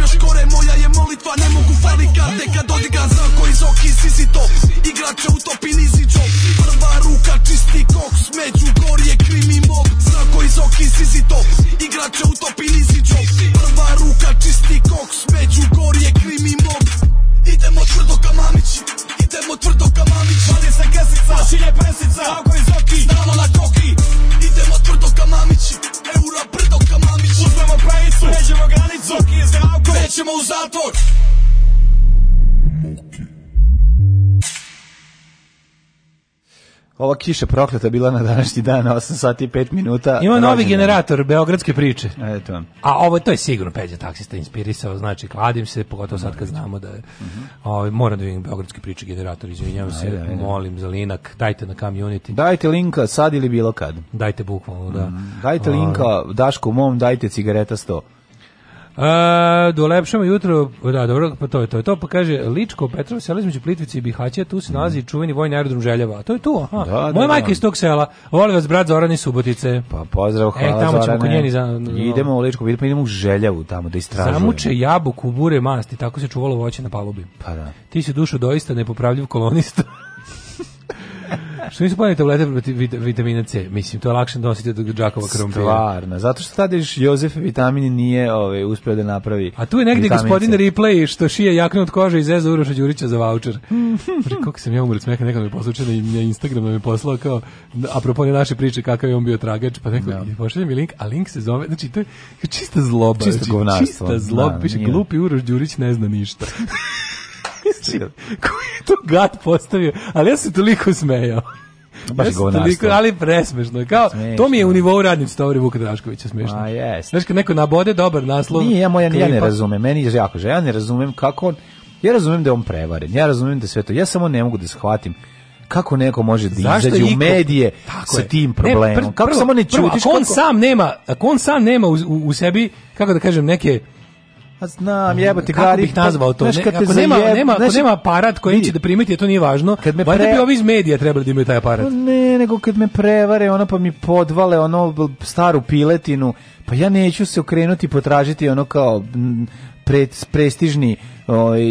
kiša prokleta bila na današnji dan, 8 sati i 5 minuta. Ima novi generator beogradske priče. Eto. A ovo, to je sigurno Peđa taksista inspirisao, znači kladim se, pogotovo sad kad znamo da je, mhm. ovaj, mora da vidim beogradske priče generator, izvinjavam se, ajde, ajde. molim za linak, dajte na community. Dajte linka sad ili bilo kad. Dajte bukvalno, da. Mm Dajte linka, ovaj. Daško mom, dajte cigareta 100. E, do dolepšamo jutro, da, dobro, pa to je to. Je to pa kaže Ličko Petrovo selo između Plitvice i Bihaća, tu se nalazi čuveni vojni aerodrom Željeva. To je tu, aha. Da, da, Moja da, majka da. iz tog sela. Voli vas brat Zoran iz Subotice. Pa pozdrav, e, hvala e, tamo ćemo kod njeni za, idemo u Ličko, vidimo idemo u Željevu tamo da istražujemo. Zamuče jabuku bure masti, tako se čuvalo voće na palubi. Pa da. Ti si dušo doista nepopravljiv kolonista. što nisu poneli tablete vitamina C? Mislim, to je lakše nositi od džakova krompira. Stvarno, zato što tada još Jozef vitamin nije ove, uspio da napravi A tu je negdje gospodin Ripley što šije jaknu od kože i zeza Uroša Đurića za vaučer. Kako sam ja umret smeka, nekada mi i na Instagramu mi je poslao kao, apropo ne naše priče, kakav je on bio tragač, pa neko, no. Da. pošalje mi link, a link se zove, znači to je čista zloba. Čista znači, govnarstvo. Čista zloba, da, piše, glupi Uroš Đurić ne zna ništa. Churchill. Znači, koji je to gad postavio? Ali ja se toliko smejao. Baš yes, toliko, ali presmešno je. Kao, smešno. to mi je u nivou radnice Tovori Vuka Draškovića smešno. A jes. Znaš kad neko nabode dobar naslov. Nije, ja, moja, ja ne pa- razumem, meni je jako žel, ja ne razumem kako on, ja razumem da je on prevaren, ja razumem da sve to, ja samo ne mogu da shvatim kako neko može da Zašto izađe u medije sa je. tim problemom. Ne, pr, pr, kako prvo, samo ne čutiš? Ako on sam nema, ako on sam nema u, u, u sebi, kako da kažem, neke A znam, jebote, kako bih pa, nazvao to? Znaš, ne, ako, nema, zajeb... nema, ako nema aparat koji vidi. će da primeti, to nije važno. Kad me pre... Valjda bi ovi iz medija trebali da imaju taj aparat. Pa ne, nego kad me prevare, ono pa mi podvale ono staru piletinu, pa ja neću se okrenuti i potražiti ono kao pre, prestižni oj ovaj,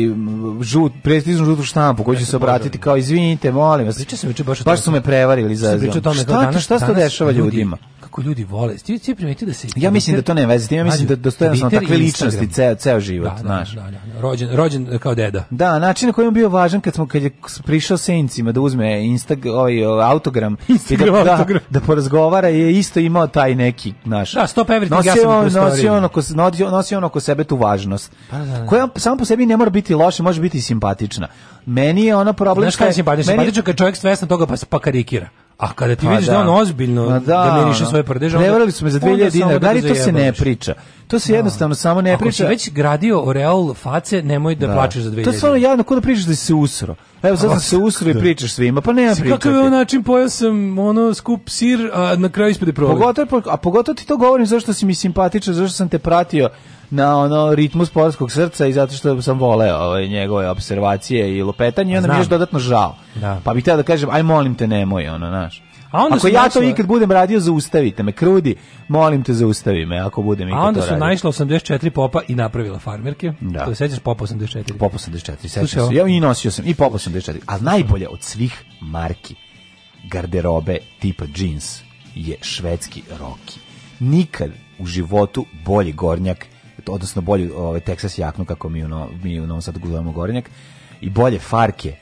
žut prestižnu žutu štampu koji će se obratiti kao izvinite molim vas pričao sam juče baš baš su me prevarili za pričao tome šta, danas, šta se dešava ljudima ljudi kako ljudi vole. Ti ti primetio da se Ja mislim da to nema veze s ja mislim da dostojan sam takve ličnosti ceo ceo život, da, da, znaš. Da, da, da, rođen rođen e, kao deda. Da, način na koji je bio važan kad smo kad je prišao Sencima da uzme Instag ovaj autogram i da, da- autogram. da, da porazgovara je isto imao taj neki, znaš. Da, stop everything ja sam nosi, nosi ono ko nosi, nosi ono ko sebe tu važnost. Pa, da, da, da. Koja samo po sebi ne mora biti loša, može biti simpatična. Meni je ona problem što je simpatično, simpatično kad čovjek svestan toga pa se pa karikira. A kada ti pa vidiš da, da on ozbiljno da, da miriše svoje prdeže, prevarili su me za 2000 dinara, da li to se ne priča? To se da. jednostavno samo ne Ako priča. Ako si već gradio oreol face, nemoj da, da. plačeš za 2000. To je stvarno javno kod da pričaš da si se usro. Evo sad se usro i pričaš svima, pa nema priče. Kakav je on način pojao sam ono skup sir, a na kraju ispred je Pogotovo, a pogotovo ti to govorim zašto si mi simpatičan, zašto sam te pratio na ono ritmu sportskog srca i zato što sam voleo ovaj, njegove observacije i lopetanje i onda Znam. mi je još dodatno žao. Da. Pa bih teo da kažem, aj molim te nemoj, ono, znaš. A onda ako ja našla... to ikad budem radio, zaustavite me. Krudi, molim te zaustavi me ako budem ikad A onda su naišla 84 popa i napravila farmerke. Da. To da, sećaš popa 84? Popa 84, sećaš, se. Ja i nosio sam i popa 84. A najbolje od svih marki garderobe tipa jeans je švedski Roki. Nikad u životu bolji gornjak odnosno bolju ovaj Texas jaknu kako mi u, mi u Novom Sadu govorimo gorenjak i bolje farke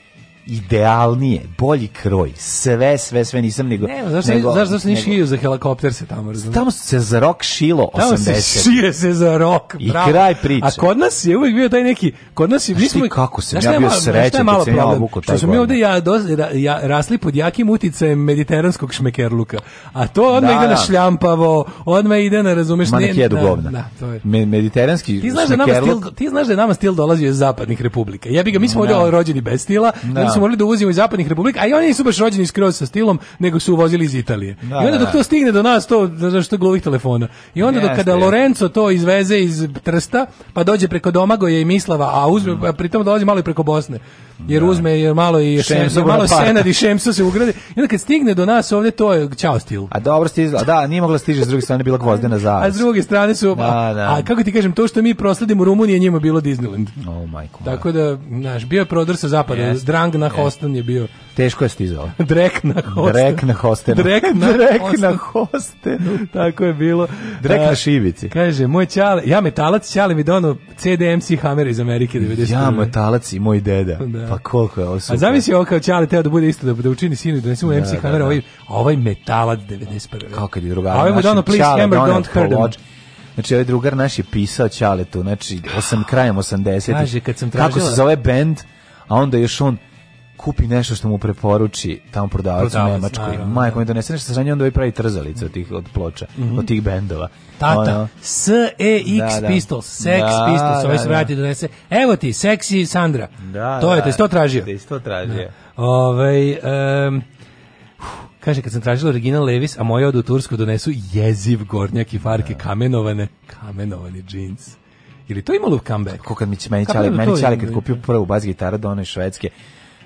idealnije, bolji kroj, sve, sve, sve nisam nego... Ne, zašto, nego, zašto, zašto nisi šio za helikopter se tamo razumije? Tamo se za rok šilo 80. Tamo se šije se za rok, I bravo. kraj priče. A kod nas je uvijek bio taj neki, kod nas je... Znaš ti kako sam, ja bio srećan kad sam ja obuku taj Što smo mi ovdje ja, dos, ja, rasli pod jakim uticajem mediteranskog šmekerluka. A to odmah da, ide na da, da. šljampavo, odmah ide na, razumeš... Ma nek jedu govna. Da, to je. Me, mediteranski ti znaš, da stil, ti znaš da je nama stil dolazi iz zapadnih republika. Ja bi ga, mi smo ovdje da. rođeni bez stila, su morali da uvozimo iz zapadnih republika, a i oni nisu baš rođeni skroz sa stilom, nego su uvozili iz Italije. Da, I onda da, dok da. to stigne do nas, to zašto glovih telefona. I onda yes, dok kada Lorenzo to izveze iz Trsta, pa dođe preko Domagoje i Mislava, a uzme, mm. pritom dolazi malo i preko Bosne. Jer da. uzme jer malo i Šemso, šem, malo Senad i Šemso se ugrade. I onda kad stigne do nas ovde, to je čao stil. A dobro stizla, da, nije mogla stići s druge strane bila gvozdena zavis. A s druge strane su da, a, da. a kako ti kažem to što mi prosledimo Rumunije njima bilo Disneyland. Oh my God. Tako da, znaš, bio je prodor sa zapada, yes. Drang na e. hosten je bio. Teško je stizao. Drek na Hostenu. Drek na Hostenu. Drek na, Drek na Hostenu. Tako je bilo. Drek e, na Šivici. Kaže, moj čale, ja metalac, čale mi dono da CDMC Hammer iz Amerike 90. Ja metalac i moj deda. Da. Pa koliko je ovo super. A zamisli ovo kao čale, teo da bude isto, da, da učini sinu i da donesu da, mu MC da, Hammer, da, da. ovaj, ovaj metalac 91. Kao kad je drugara. A ovaj mu dono, please, čale, Hammer, don't hurt him. Znači, ovaj drugar naš je pisao Ćaletu, znači, osam, krajem 80. ih Kaže, kad sam tražila... Kako se zove bend, a onda još on kupi nešto što mu preporuči tamo prodavac, prodavac u Nemačkoj. Majko da. mi donese nešto sa njom da ovaj pravi trzalice od tih od ploča, mm -hmm. od tih bendova. Tata, ono... S-E-X da, da, Pistols, Sex da, Pistols, ovaj se vrati donese. Evo ti, Sexy Sandra. Da, to je, te sto tražio. Te sto tražio. Da. Ove, um, Kaže, kad sam tražila original Levis, a moja od u Tursku donesu jeziv gornjak i farke kamenovane, kamenovani džins. Ili to imalo u comeback? Kako kad mi će meni čali, meni čali kad kupio prvu bas gitaru do švedske,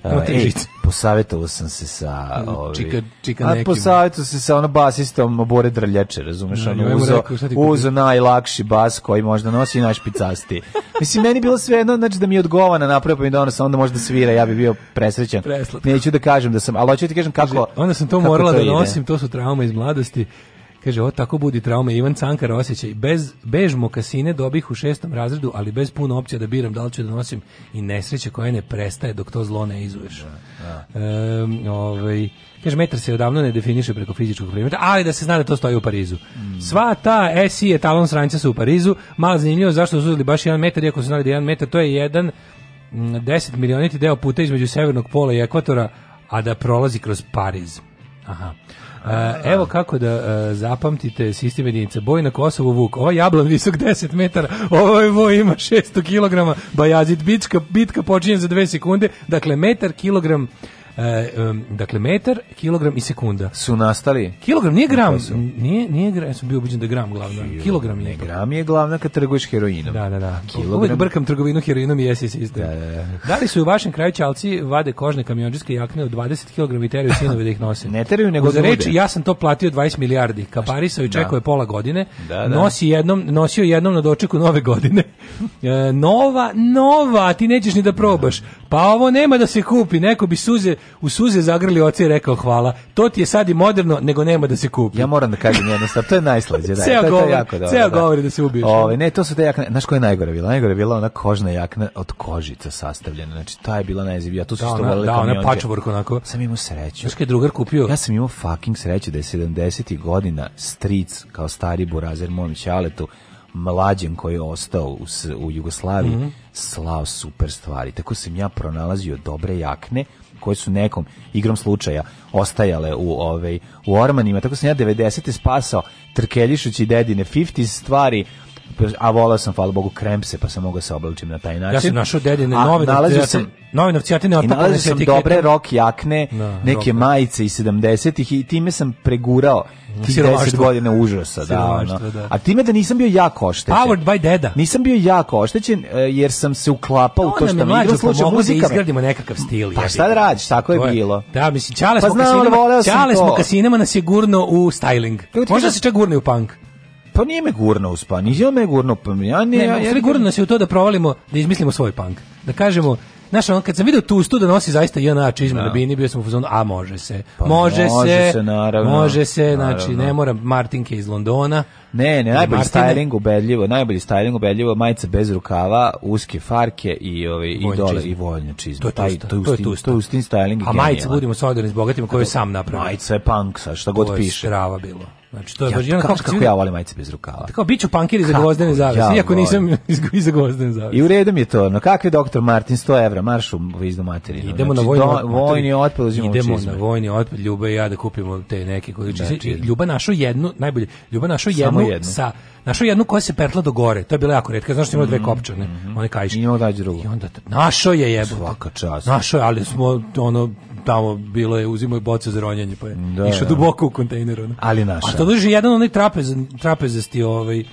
Ej, posavetovao sam se sa mm, ovi, čika, čika a posavetovao se sa onom basistom Bore Drljače, razumeš, no, da, ono uzo, uzo najlakši bas koji možda nosi najšpicasti. Mislim, meni bilo sve jedno, znači da mi odgovara na napravio pa mi donosa, može da svira, ja bih bio presrećan. Preslatko. Neću da kažem da sam, al hoću ti kažem kako Onda sam to morala da nosim, to su traume iz mladosti Kaže, o, tako budi trauma. Ivan Cankar osjećaj, bez, bež mokasine dobih u šestom razredu, ali bez puno opcija da biram da li ću da nosim i nesreće koja ne prestaje dok to zlo ne izuješ. Da, da. E, ovaj, kaže, metar se odavno ne definiše preko fizičkog primjera, ali da se zna da to stoji u Parizu. Mm. Sva ta SI etalon sranjica su u Parizu, malo zanimljivo zašto su uzeli baš jedan metar, iako su znali da jedan metar, to je jedan 10 milioniti deo puta između severnog pola i ekvatora, a da prolazi kroz Pariz. Aha evo kako da zapamtite sistem jedinice. Boj na Kosovu Vuk. Ovaj jablan visok 10 metara, ovaj voj ima 600 kg, Bajazit bitka, bitka počinje za 2 sekunde, dakle metar, kilogram, E, um, dakle, metar, kilogram i sekunda. Su nastali? Kilogram nije gram, nije, nije gram, ja sam bio ubiđen da gram glavna. Kilogram je. gram je glavna kad trguješ heroinom. Da, da, da. Kilogram. Uvijek brkam trgovinu heroinom i jesis isto. Da, da, da. da li su u vašem kraju čalci vade kožne kamionđeske jakne od 20 kg i teraju sinove da ih nose? ne teraju, nego Za reči, ja sam to platio 20 milijardi. Kaparisao i čekao je pola godine. Da, da. Nosi jednom, nosio jednom na dočeku nove godine. E, nova, nova, ti nećeš ni da probaš. Pa ovo nema da se kupi, neko bi suze u suze zagrli oce i rekao hvala. To ti je sad i moderno, nego nema da se kupi. Ja moram da kažem jednu stvar, to je najslađe. Da, ceo to, je jako dobro, ceo da. govori da se ubiješ. Ove, ovaj, ne, to su te jakne, znaš koja je najgore bila? Najgore je bila ona kožna jakna od kožica sastavljena, znači ta je bila najzivija, tu su da, što volele Da, ona pačvork onako. Sam imao sreću. Znaš kada je drugar kupio? Ja sam imao fucking sreću da je 70. godina stric kao stari burazer mom čaletu mlađem koji je ostao u, u Jugoslaviji mm -hmm. slao super stvari. Tako sam ja pronalazio dobre jakne koje su nekom igrom slučaja ostajale u ovaj u ormanima tako sam ja 90 te spasao trkeljišući dedine 50 stvari a volao sam, hvala Bogu, kremse, pa sam mogao da se oblačim na taj način. Ja sam našao dedine nove novcijatine, sam, nove novcijatine, i nalazio sam dobre rok jakne, na, da, neke rock, majice iz 70-ih i time sam pregurao ti 10 godina užasa. Da, ono. da. A time da nisam bio jako oštećen. Powered by deda. Nisam bio jako oštećen e, jer sam se uklapao to u to što mi igra sluša muzika. Da, da izgradimo nekakav stil. Pa šta da radiš, tako je, je bilo. Da, mislim, čale pa smo kasinama, čale smo kasinama nas je u styling. Možda se čak gurne u punk. Pa nije me gurno uspa, nije me gurno, pa ja ne, ne, ja, ja, gurno nas je u to da provalimo, da izmislimo svoj punk. Da kažemo, Znaš, on kad sam video tu stu da nosi zaista JNA da bi bini, bio sam u fazonu, a može se. Pa, može, može se, se naravno, može se, znači ne mora Martinke iz Londona. Ne, ne, najbolji Martine. styling ubedljivo, najbolji styling ubedljivo, majica bez rukava, uske farke i ovaj i dole čizme. i voljne čizme. To je taj to, to je tu, to je ustin styling. A majica budimo solidarni s bogatima koju sam napravio. Majica je punk, sa šta god piše. Strava bilo. Znači to je ja, baš kako, kako ja volim majice bez rukava. Tako biću pankiri za gvozdene zavese, ja iako volim. nisam iz za gvozdene zavese. I u redu mi je to. No kakve doktor Martin 100 evra maršu iz materinu. Idemo znači, na vojni do, vojni otpad, idemo čizme. na vojni otpad, Ljuba i ja da kupimo te neke količine. Znači, znači, Ljuba našo jednu, najbolje. Ljuba našo jednu, jednu, sa našo jednu koja se pertla do gore. To je bilo jako retko. znači ima dve mhm, kopčane. Mm -hmm. One kajiš. I onda našo je jebote. Svaka čast. Našo je, ali smo ono tamo bilo je uzimoj boce za ronjenje pa je da, išao da. duboko u kontejneru. No. Ali naša. A to duže jedan onaj trapez trapezasti ovaj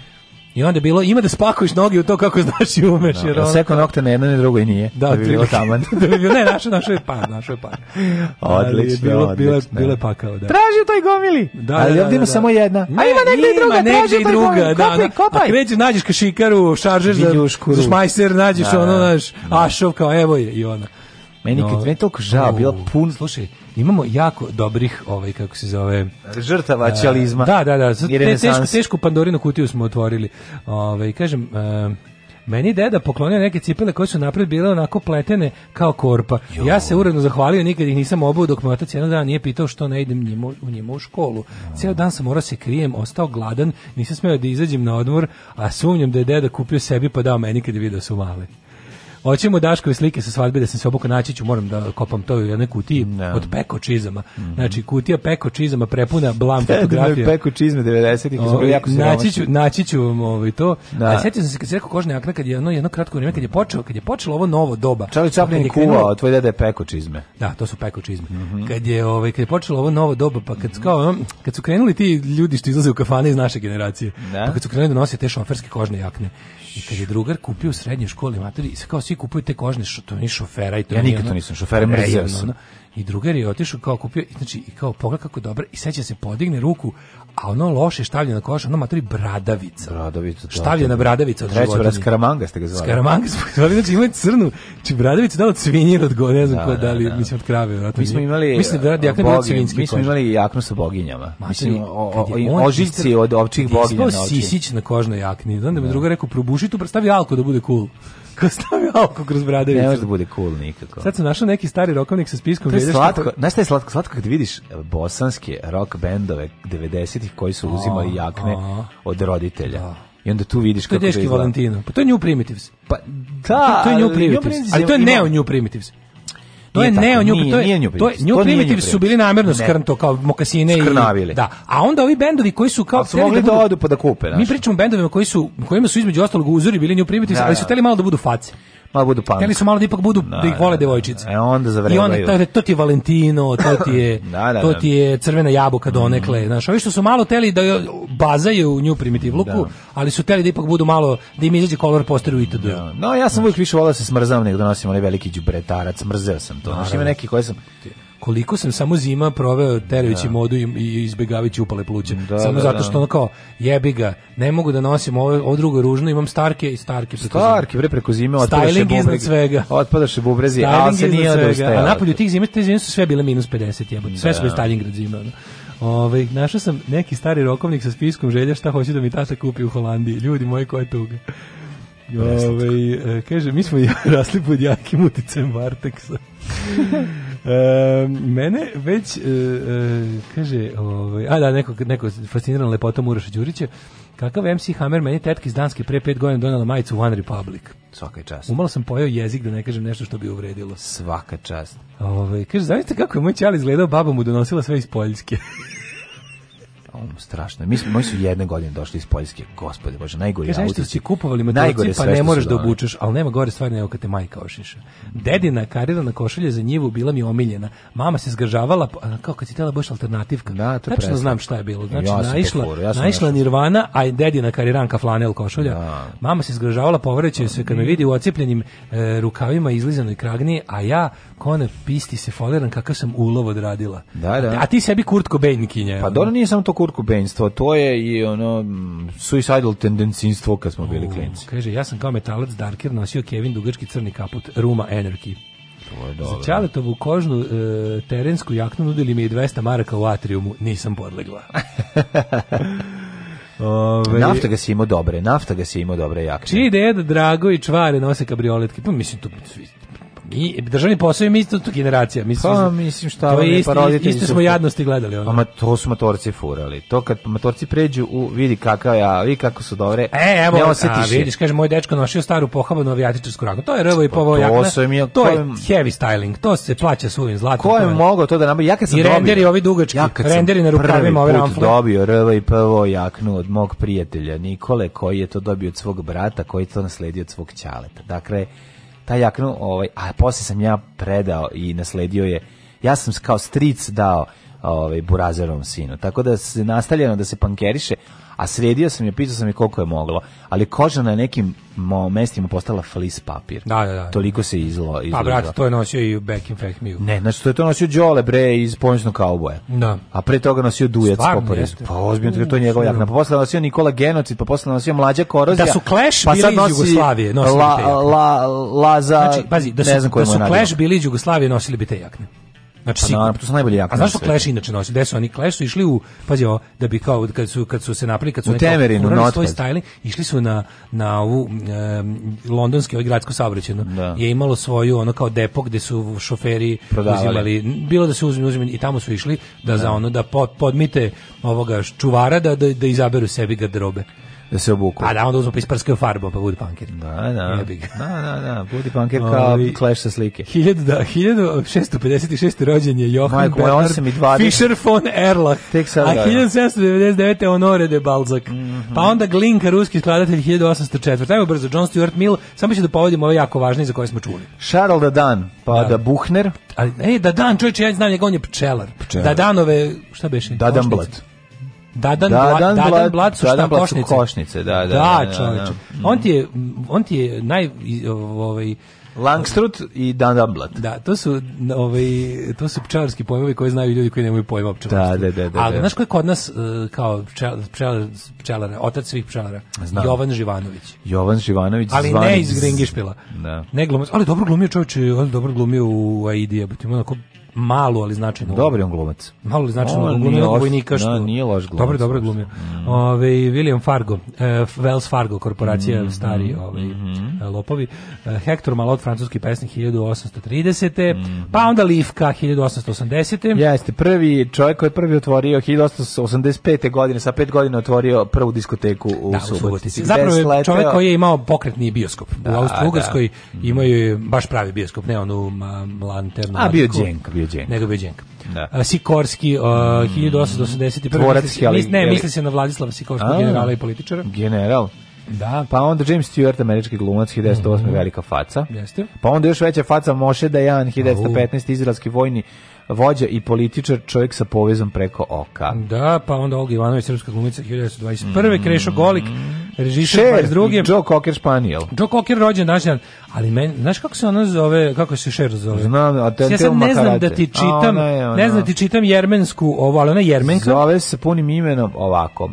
i onda bilo, ima da spakuješ noge u to kako znaš i umeš. Da, jer ono, seko na jedno, ni drugo i nije. Da, da bi bilo taman. da bi bilo, ne, našo, našo je pa, našo je pa. odlično, bilo, odlično. Bile, bile pakao, da. Traži u toj gomili. Da, Ali da, ovdje da, ima da. samo jedna. Ne, A ima negde i druga, traži u toj druga, gomili. Da, kopaj, da. kopaj. A kređe, nađeš kašikaru, šaržeš za, za šmajser, nađeš da, ono, da. naš, da. ašov, kao evo je i ona. Meni no, kad meni toliko žao, oh, pun... Slušaj, imamo jako dobrih, ovaj, kako se zove... Žrtava čalizma. E, da, da, da. Te, tešku, tešku Pandorinu kutiju smo otvorili. Ovaj, kažem, um, meni deda poklonio neke cipele koje su napred bile onako pletene kao korpa. Jo. Ja se uredno zahvalio, nikad ih nisam obuo dok me otac jedan dan nije pitao što ne idem njima, u njemu u školu. No. Ceo dan sam morao da se krijem, ostao gladan, nisam smeo da izađem na odmor, a sumnjam da je deda kupio sebi pa dao meni kad je vidio da su male. Hoćemo Daškove slike sa svadbe da sam se oboko naći ću, moram da kopam to u jednoj kutiji no. Da. od peko čizama. Mm -hmm. Znači kutija peko čizama prepuna blam fotografija. Da peko čizme 90-ih, izgleda jako se naći ću, naći ću vam ovaj to. Da. A sjetio sam se kad se rekao kožne akne kad je jedno jedno kratko vrijeme kad je počeo, kad je počelo ovo novo doba. Čali Čaplin kuva, tvoj deda je peko čizme. Da, to su peko čizme. Mm -hmm. Kad je ovaj kad je počelo ovo novo doba, pa kad kao kad su krenuli ti ljudi što izlaze u kafane iz naše generacije. Da. Pa kad su krenuli da nose te šoferske kožne jakne. I kad je drugar kupio u srednjoj školi materi, i kao svi svi kupuju te kožne što to ni šofera i to Ja nikad ono, to nisam šofera mrzio sam. I drugar je otišao kao kupio, znači i kao pogled kako dobro i seća se podigne ruku, a ono loše stavljeno na koša, ono matri bradavica. Bradavica. Štavljena da, bradavica od Treća životinje. Treća skaramanga ste ga zvali. Skaramanga ste ga zvali, znači ima crnu, či znači, bradavica da od svinje, da od gore ne znam da, ko da li, da, da. mislim od krave. Vratno, mi smo imali, mislim da radi jakne svinjski Mi smo imali jaknu sa boginjama. Mislim, o, o, o, ožiljci od općih boginja. Ispao sisić na kožnoj jakni. Onda mi da. druga rekao, probuši tu, stavi alko da bude cool. Ko stavi alko kroz bradavicu? Ne može da bude cool nikako. Sad sam našao neki stari rokovnik sa spiskom. To je slatko, znaš šta je slatko? Slatko kad vidiš e, bosanske rock bendove 90-ih koji su uzimali jakne od roditelja. Da. I onda tu vidiš kako je. To je Deški da Valentino. Pa to je New Primitives. Pa da, to, to je New Primitives. Da, New primitives ali to je Neo New Primitives. To je neo nju, to je to je nju primitiv su bili namerno skrnto kao mokasine Skrnavili. i da. A onda ovi bendovi koji su kao su mogli da, da odu pa da kupe, znači. Mi pričamo bendovima koji su kojima su između ostalog uzori bili nju primitiv, da, ali su da. hteli malo da budu face. Ma budu punk. Hteli su malo da ipak budu da, da ih vole da, da, da. devojčice. E onda zavrevaju. I onda to, to ti je Valentino, to ti je, da, da, to ti je crvena jabuka donekle. Mm. Znaš, ovi što su malo teli da bazaju u nju primitiv luku, ali su teli da ipak budu malo, da im izađe kolor posteru i td. No, ja sam uvijek više volao da se smrzam, nego da nosim onaj veliki džubretarac, smrzeo sam to. Znaš, ima neki koji sam koliko sam samo zima proveo terajući da. modu i, i izbegavajući upale pluća. Da, da samo da, zato što ono kao jebi ga, ne mogu da nosim ovo, ovo drugo ružno, imam starke i starke preko starke zime. bre preko zime otpadaš Styling bubreg, iznad svega. Otpadaš bubrezi, a se nije odustaje. A napolju tih zima, te zime su sve bile minus 50 jebote. Sve da. su bile Stalingrad zima. Ono. Ove, našao sam neki stari rokovnik sa spiskom želja šta hoću da mi tata kupi u Holandiji. Ljudi moji, ko je tuga? Ove, e, kaže, mi smo rasli pod jakim uticajem Varteksa. E, mene već, e, e, kaže, ovaj, a da, neko, neko fasciniran lepotom Uroša Đurića, kakav MC Hammer meni tetki iz Danske pre pet godina donela majicu One Republic. Svaka čast. Umalo sam pojao jezik da ne kažem nešto što bi uvredilo. Svaka čast. Ove, ovaj, kaže, zavite kako je moj čal izgledao, baba mu donosila sve iz Poljske ono, strašno. Mi smo, moji su jedne godine došli iz Poljske, gospode bože, najgori Kaže, auto. si kupovali najgore pa ne moraš da obučeš, ali nema gore stvari nego kad te majka ošiša. Dedina karirana košulja za njivu bila mi omiljena. Mama se zgražavala, pa, kao kad si tela baš alternativka. Da, to Tačno znam šta je bilo. Znači, ja naišla, fur, ja naišla nirvana, a dedina kariranka flanel košulja. Da. Mama se zgražavala, povreće se kad me mm. vidi u ocipljenim e, rukavima izlizanoj kragni, a ja, kone, pisti se foliran kakav sam ulov odradila. Da, da. A ti sebi Kurt Cobain kinja. Pa dobro nije samo to Kurt kurkubenjstvo, to je i ono mm, suicidal tendencinstvo kad smo bili klinci. Kaže, ja sam kao metalac Darker nosio Kevin Dugački crni kaput, Ruma Energy. To je dobro. Za Čaletovu kožnu e, terensku jaknu nudili mi je 200 maraka u atriumu, nisam podlegla. Ove, nafta ga si imao dobre, nafta ga si imao dobre jakne. Čiji deda da Drago i Čvare nose kabrioletke? Pa mislim, to svi, I državni posao mi isto tu generacija, mislim. Pa mislim šta, to je pa isti, pa isto smo jadnosti gledali ono. Pa, ma to su motorci furali. To kad motorci pređu u vidi kakav ja, vidi kako su dobre. E, evo, ne osetiš. A, vidiš, kaže moj dečko nosio staru pohabanu avijatičarsku jaknu. To je rvo i povoj pa, jakna. To, sam to je heavy styling. To se plaća svojim zlatom. Ko je mogao to da nabavi? Ja kad sam I dobio. renderi ovi dugački. Ja renderi na rukavima ove ramfle. dobio rvo i povoj jaknu od mog prijatelja Nikole koji je to dobio od svog brata, koji to nasledio od svog ćaleta. Dakle, taj jaknu, ovaj, a posle sam ja predao i nasledio je, ja sam kao stric dao ovaj, burazerovom sinu, tako da se nastavljeno da se pankeriše, a sredio sam je, pitao sam je koliko je moglo, ali koža na nekim mestima postala flis papir. Da, da, da. Toliko se izlo. izlo pa, brate, to je nosio i Back in Fact Mew. Ne, znači to je to nosio Đole, bre, iz Ponosnog kauboja. Da. A pre toga nosio Dujac Poporiz. Pa, ozbiljno, to je njegov jakna. Pa posle nosio Nikola Genocid, pa posle nosio Mlađa Korozija. Da su Clash pa bili iz Jugoslavije, nosili la, la, la, Laza, znači, pazi, da su, da su Clash bili iz Jugoslavije, nosili bi te jakne. Znači, pa, naravno, to su najbolje jakne. A znaš što Clash inače nosi? Gde su oni Clash išli u pazi ovo, da bi kao kad su kad su se napali, kad su u temerinu, na svoj styling, išli su na na ovu um, londonski ovaj gradsko saobraćajno. Da. Je imalo svoju ono kao depo gde su šoferi Prodavali. uzimali, bilo da se uzme uzim, i tamo su išli da, da. za ono da pod, podmite ovoga čuvara da da, da izaberu sebi garderobe da se obuku. A da onda uzmu pa isprskaju farbom, pa budu punkeri. Da, da. Da, da, da, budi punker kao Clash sa slike. 1000 1656. Da, rođen je Johan Majko, Bernard Fischer von Erlach. Tek sad, a 1799. Honore de Balzac. Mm -hmm. Pa onda Glinka, ruski skladatelj 1804. Ajmo brzo, John Stuart Mill, samo ću da povodim ove jako važne za koje smo čuli. Charles Dadan, pa da, da Buchner. Ali, ej, Dadan, čovječe, ja znam njega, on je pčelar. pčelar. Dadanove, šta beše? Dadanblad. Ošnice. Dadan, Dadan, Bla, Dadan Blad, su šta košnice. košnice. Da, da, da, da, da čoveče. Da, on ti je, on ti je naj, ovaj, Langstrut i Dandamblat. Da, to su ovaj to su pčelarski pojmovi koje znaju ljudi koji nemaju pojma o pčelarstvu. Da, da, da, da. Ali znaš ko je kod nas e, kao pčelar, pčelar otac svih pčelara? Znam. Jovan Živanović. Jovan Živanović Ali zvani... ne iz Gringišpila. Da. Ne glumac, ali dobro glumio čovjek, ali dobro glumio u Aidi, ima onako malu, ali značajnu. Dobri on glumac. Malu, ali značajno on vojnika što. Da, nije loš glumac. Dobro, dobro glumio. Mm. Ove, William Fargo, e, Wells Fargo korporacija, mm stari mm-hmm. ovaj mm -hmm. lopovi. E, Hector Malot, francuski pesnik 1830. Mm. Mm-hmm. Pa onda Livka 1880. Jeste, prvi čovjek koji je prvi otvorio 1885. godine, sa pet godina otvorio prvu diskoteku u da, Subotici. Zapravo je čovjek koji je imao pokretni bioskop. Da, u Austro-Ugrskoj da. imaju baš pravi bioskop, ne onu lanternu. A bio Đenka, bio Biođenka. Nego Biođenka. Da. Sikorski, mm. uh, 1880. Dvorac Heli. Ne, misli se na Vladislava Sikorskog, generala i političara. General. Da. Pa onda James Stewart, američki glumac, 1908. Mm -hmm. velika faca. Jeste. Pa onda još veća faca Moše Dajan, 1915. izraelski vojni vođa i političar, čovjek sa povezom preko oka. Da, pa onda Olga Ivanović, srpska glumica 1921. Mm. Krešo Golik, režiser druge. Joe Cocker Spaniel. Joe Cocker rođen dan, ali meni, znaš kako se ona zove, kako se Šer zove? Znam, a te, ja sad ne znam da ti čitam, ona je, ona. ne znam da ti čitam jermensku, ovo, ali ona je jermenka. Zove se punim imenom ovako. Uh,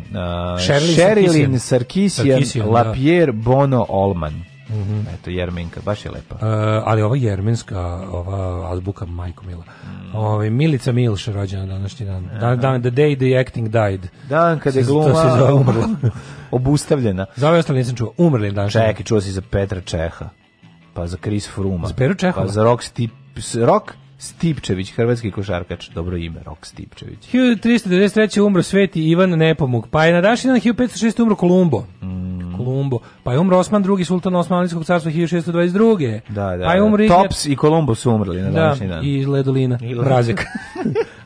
Sherilyn Sarkisian, Sarkisian da. Lapierre Bono Olman. Mm -hmm. Eto, Jermenka, baš je lepa. E, ali ova Jermenska, ova azbuka Majko Mila. Mm. Ove, Milica Milš rođena današnji dan. Da, dan. The day the acting died. Dan kada je gluma se umrla. obustavljena. Za ove ostale nisam čuo. Umrli dan. Čekaj, čuo si za Petra Čeha. Pa za Chris Fruma. Za Peru Čehova. Pa za Rock Stip, Rock Stipčević, hrvatski košarkač, dobro ime, Rok Stipčević. 1393. umro Sveti Ivan Nepomuk, pa je na dan 1506. umro Kolumbo. Mm. Kolumbo. Pa je umro Osman II, sultan Osmanlijskog carstva 1622. Da, da. Pa je da. umri... Tops i Kolumbo su umrli na da, današnji da, dan. i Ledolina, I Razek.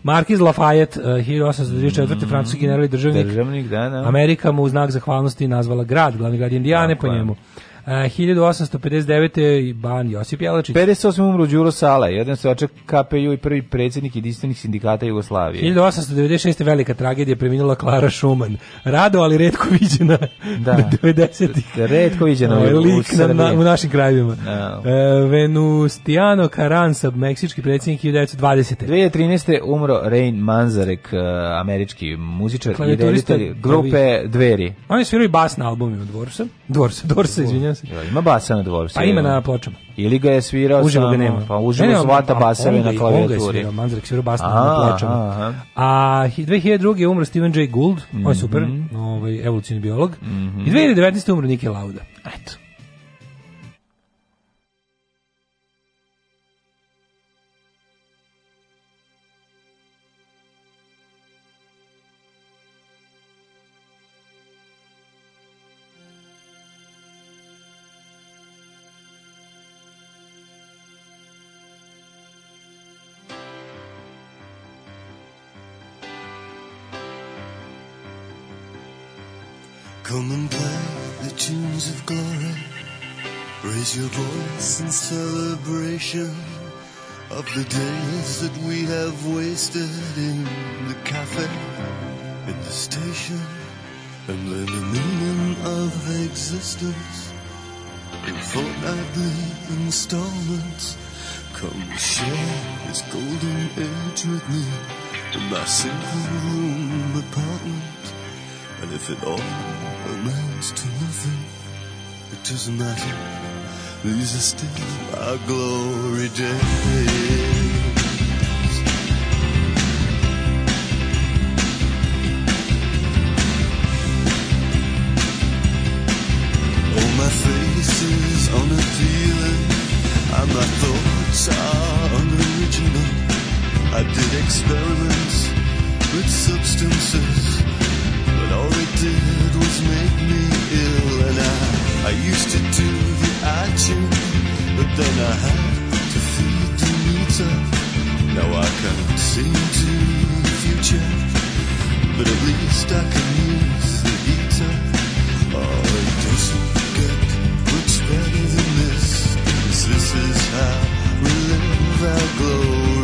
Markiz Lafayette, uh, eh, 1824. Mm. francuski general i državnik. Državnik, da, da. Amerika mu u znak zahvalnosti nazvala grad, glavni grad Indijane, Tako, po njemu. Je. 1859. Ban Josip Jelačić. 58. umro Đuro Sala, jedan se oček KPU i prvi predsjednik jedinstvenih sindikata Jugoslavije. 1896. velika tragedija preminula Klara Šuman. Rado, ali redko viđena da. 90-ih. Redko viđena u, e, Lik u, na, u našim krajevima. No. Da. E, Venustiano Carranza, meksički predsjednik 1920. 2013. umro Rein Manzarek, e, američki muzičar i reditelj grupe Dveri. Oni sviraju bas na albumima Dvorsa. Dvorsa, Dvorsa, izvinjam se. Ja, da, ima basa na dvoru. Pa ima na pločama. Ili ga je svirao uživo ga nema. Pa uživo ne, zvata baseve na klavijaturi. On ga je svirao, Manzarek svirao basa na pločama. Aha. A 2002. umro Steven J. Gould, mm -hmm. on je super, mhm. ovaj, evolucijni biolog. Mm -hmm. I 2019. umro Nike Lauda. Eto. Come and play the tunes of glory. Raise your voice in celebration of the days that we have wasted in the cafe, in the station, and learn the meaning of existence in fortnightly installments. Come share this golden age with me in my single room apartment, and if it all amounts to nothing. It doesn't matter. These are still our glory days. All my face is unappealing, and my thoughts are unoriginal. I did experiments with substances all it did was make me ill. And I, I used to do the action, but then I had to feed the meter. Now I can't see into the future, but at least I can use the heater. Oh, it doesn't get much better than this, cause this is how we live our glow.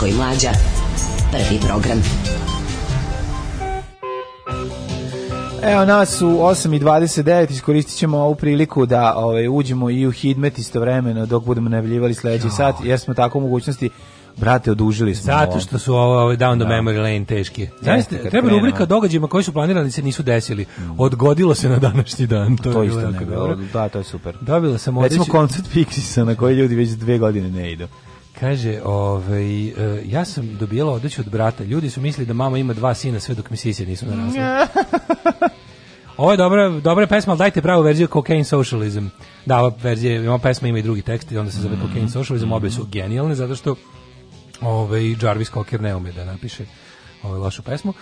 Daško i Mlađa. Prvi program. Evo nas u 8.29, iskoristit ćemo ovu priliku da ovaj, uđemo i u Hidmet istovremeno dok budemo najavljivali sledeći oh. sat, jer smo tako u mogućnosti brate odužili smo zato što su ovo, ovo ovaj, down da. memory lane teški Zavisite, treba rubrika događajima koji su planirani se nisu desili mm. odgodilo se na današnji dan to, to je isto ne, da to je super dobila sam recimo koncert Pixisa na koji ljudi već dve godine ne idu Kaže, ovaj, e, ja sam dobijela odeću od brata. Ljudi su mislili da mama ima dva sina sve dok mi sise nisu narasli. Ovo je dobra, dobra pesma, ali dajte pravu verziju Cocaine Socialism. Da, ova verzija, ova pesma ima i drugi tekst i onda se zove mm. Cocaine Socialism. Obe su genijalne, zato što ovaj, Jarvis Cocker ne ume da napiše ovaj lošu pesmu.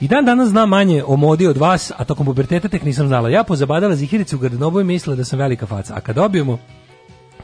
I dan danas znam manje o modi od vas, a tokom puberteta tek nisam znala. Ja pozabadala zihiricu u gardenobu i mislila da sam velika faca. A kad dobijemo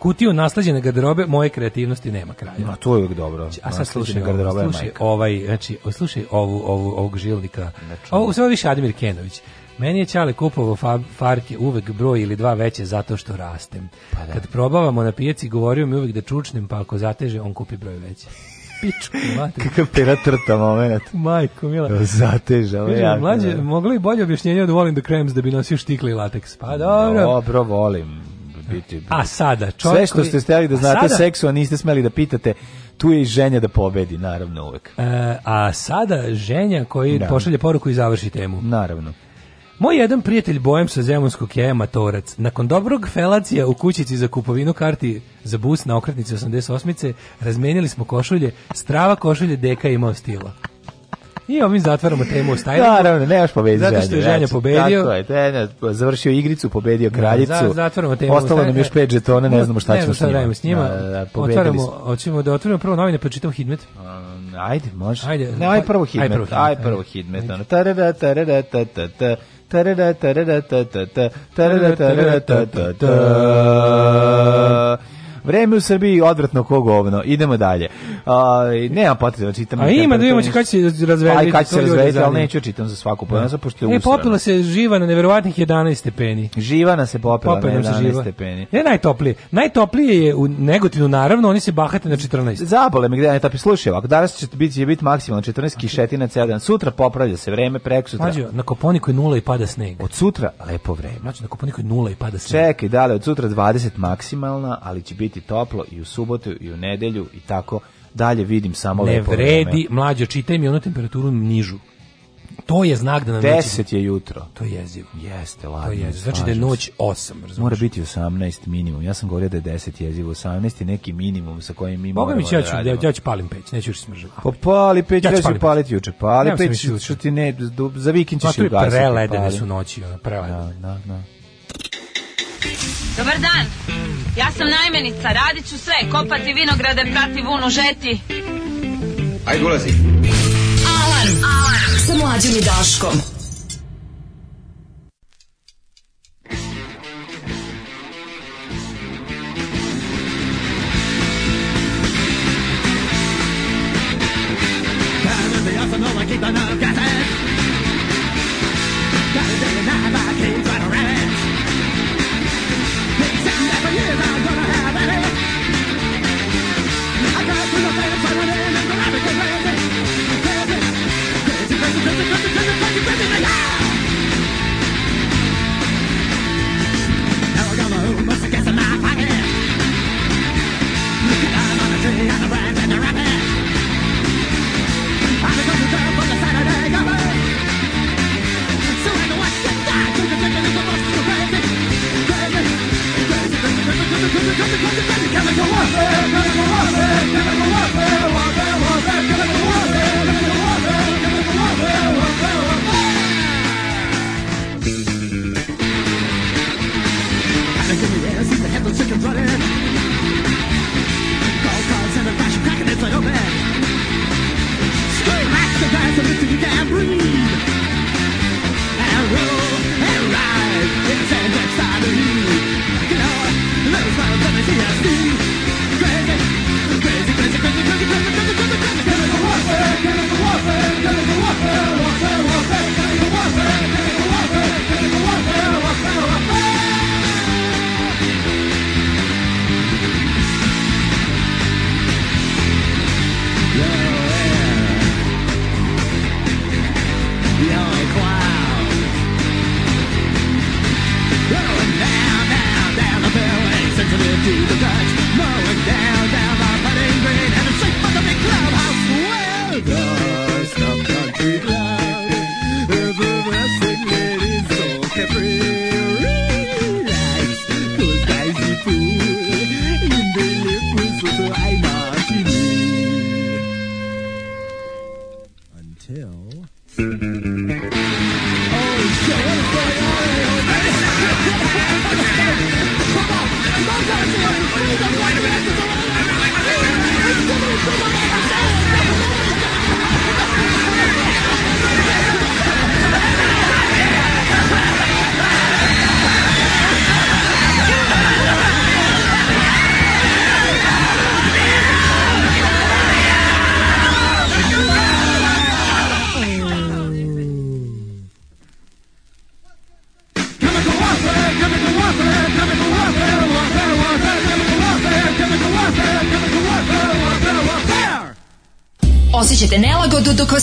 kutiju naslađene garderobe moje kreativnosti nema kraja. Ma to je uvijek dobro. Znači, a sad slušaj, garderobe slušaj, ovaj, znači, slušaj ovu, ovu, ovog žilnika. Ovo, sve više Admir Kenović. Meni je Ćale kupovao fa farke uvek broj ili dva veće zato što rastem. Pa da. Kad probavamo na pijaci govorio mi uvek da čučnim, pa ako zateže on kupi broj veće pičku, mate. Kakav pera trta moment. Majko, mila. Da zateže, ali ja. Mlađe, moglo i bolje objašnjenje da volim da krems da bi nosio štikli i lateks. Pa dobro. Dobro, volim biti. A sada, čovjek Sve što ste stajali da znate sada, seksu, a niste smeli da pitate, tu je i ženja da pobedi, naravno uvek. A, e, a sada ženja koji da. pošalje poruku i završi temu. Naravno. Moj jedan prijatelj bojem sa Zemunskog je amatorac. Nakon dobrog felacija u kućici za kupovinu karti za bus na okretnici 88-ice, razmenili smo košulje, strava košulje deka imao stila. I ovim zatvaramo temu o Stajlingu. Naravno, nemaš pobedi Zato što je Ženja znači, pobedio. Tako je, ne, završio igricu, pobedio da, kraljicu. Da, zatvaramo temu Ostalo nam još pet žetona, ne znamo šta ne ćemo s njima. Ne radimo s njima. Da, da, da otvaramo, hoćemo da otvorimo prvo novine, pa čitam Hidmet. Um, ajde, može. Ajde, ne, aj pa- prvo Hidmet. Aj prvo Hidmet. tarada, prvo Hidmet. Ono, tarada, tarada, tarada, tarada, tarada, tarada, tarada, tarada, tarada, tarada, Vreme u Srbiji odvratno ko govno. Idemo dalje. A, nema potrebe da čitam. A ima da vidimo kad će se razvedeti. Aj kad se razvedeti, al neću da čitam za svaku pojedinu, da. zato pošto je E popila se živa na neverovatnih 11 stepeni. na se popila na 11 stepeni. Ne najtoplije. Najtoplije je u Negotinu naravno, oni se bahate na 14. Zabole me gde ja tapi slušaj, ako danas će biti je biti maksimalno 14 kišetina ceo dan. Sutra popravlja se vreme preko Mađo, na Koponiku je nula i pada sneg. Od sutra lepo vreme. Znači na Koponiku je nula i pada sneg. Čekaj, dale, od sutra 20 maksimalna, ali će biti biti toplo i u subotu i u nedelju i tako dalje vidim samo lepo vreme. Ne vredi, mlađo, čitaj mi onu temperaturu nižu. To je znak da nam 10 je jutro. To je jezivo. Jeste, ladno. To je jezivo. Znači da je noć 8, razumiješ? Mora biti 18 minimum. Ja sam govorio da je 10 jezivo, 18 je neki minimum sa kojim mi Boga moramo mi će, ja da ću, da radimo. Ja, ja ću palim peć, neću još smržati. Pa pali peć, ja ću, ja ću palim palit juče. Pali ja peć, da što ti ne, za vikend ćeš pa i ugasiti. Pa to je preledene da su noći, ona, preledene. Da, da, da. Dobar dan. Ja sam najmenica, radit ću sve, kopati vinograde, prati vunu, žeti. Ajde, ulazi. Alarm, alarm, sa mlađom i Daškom.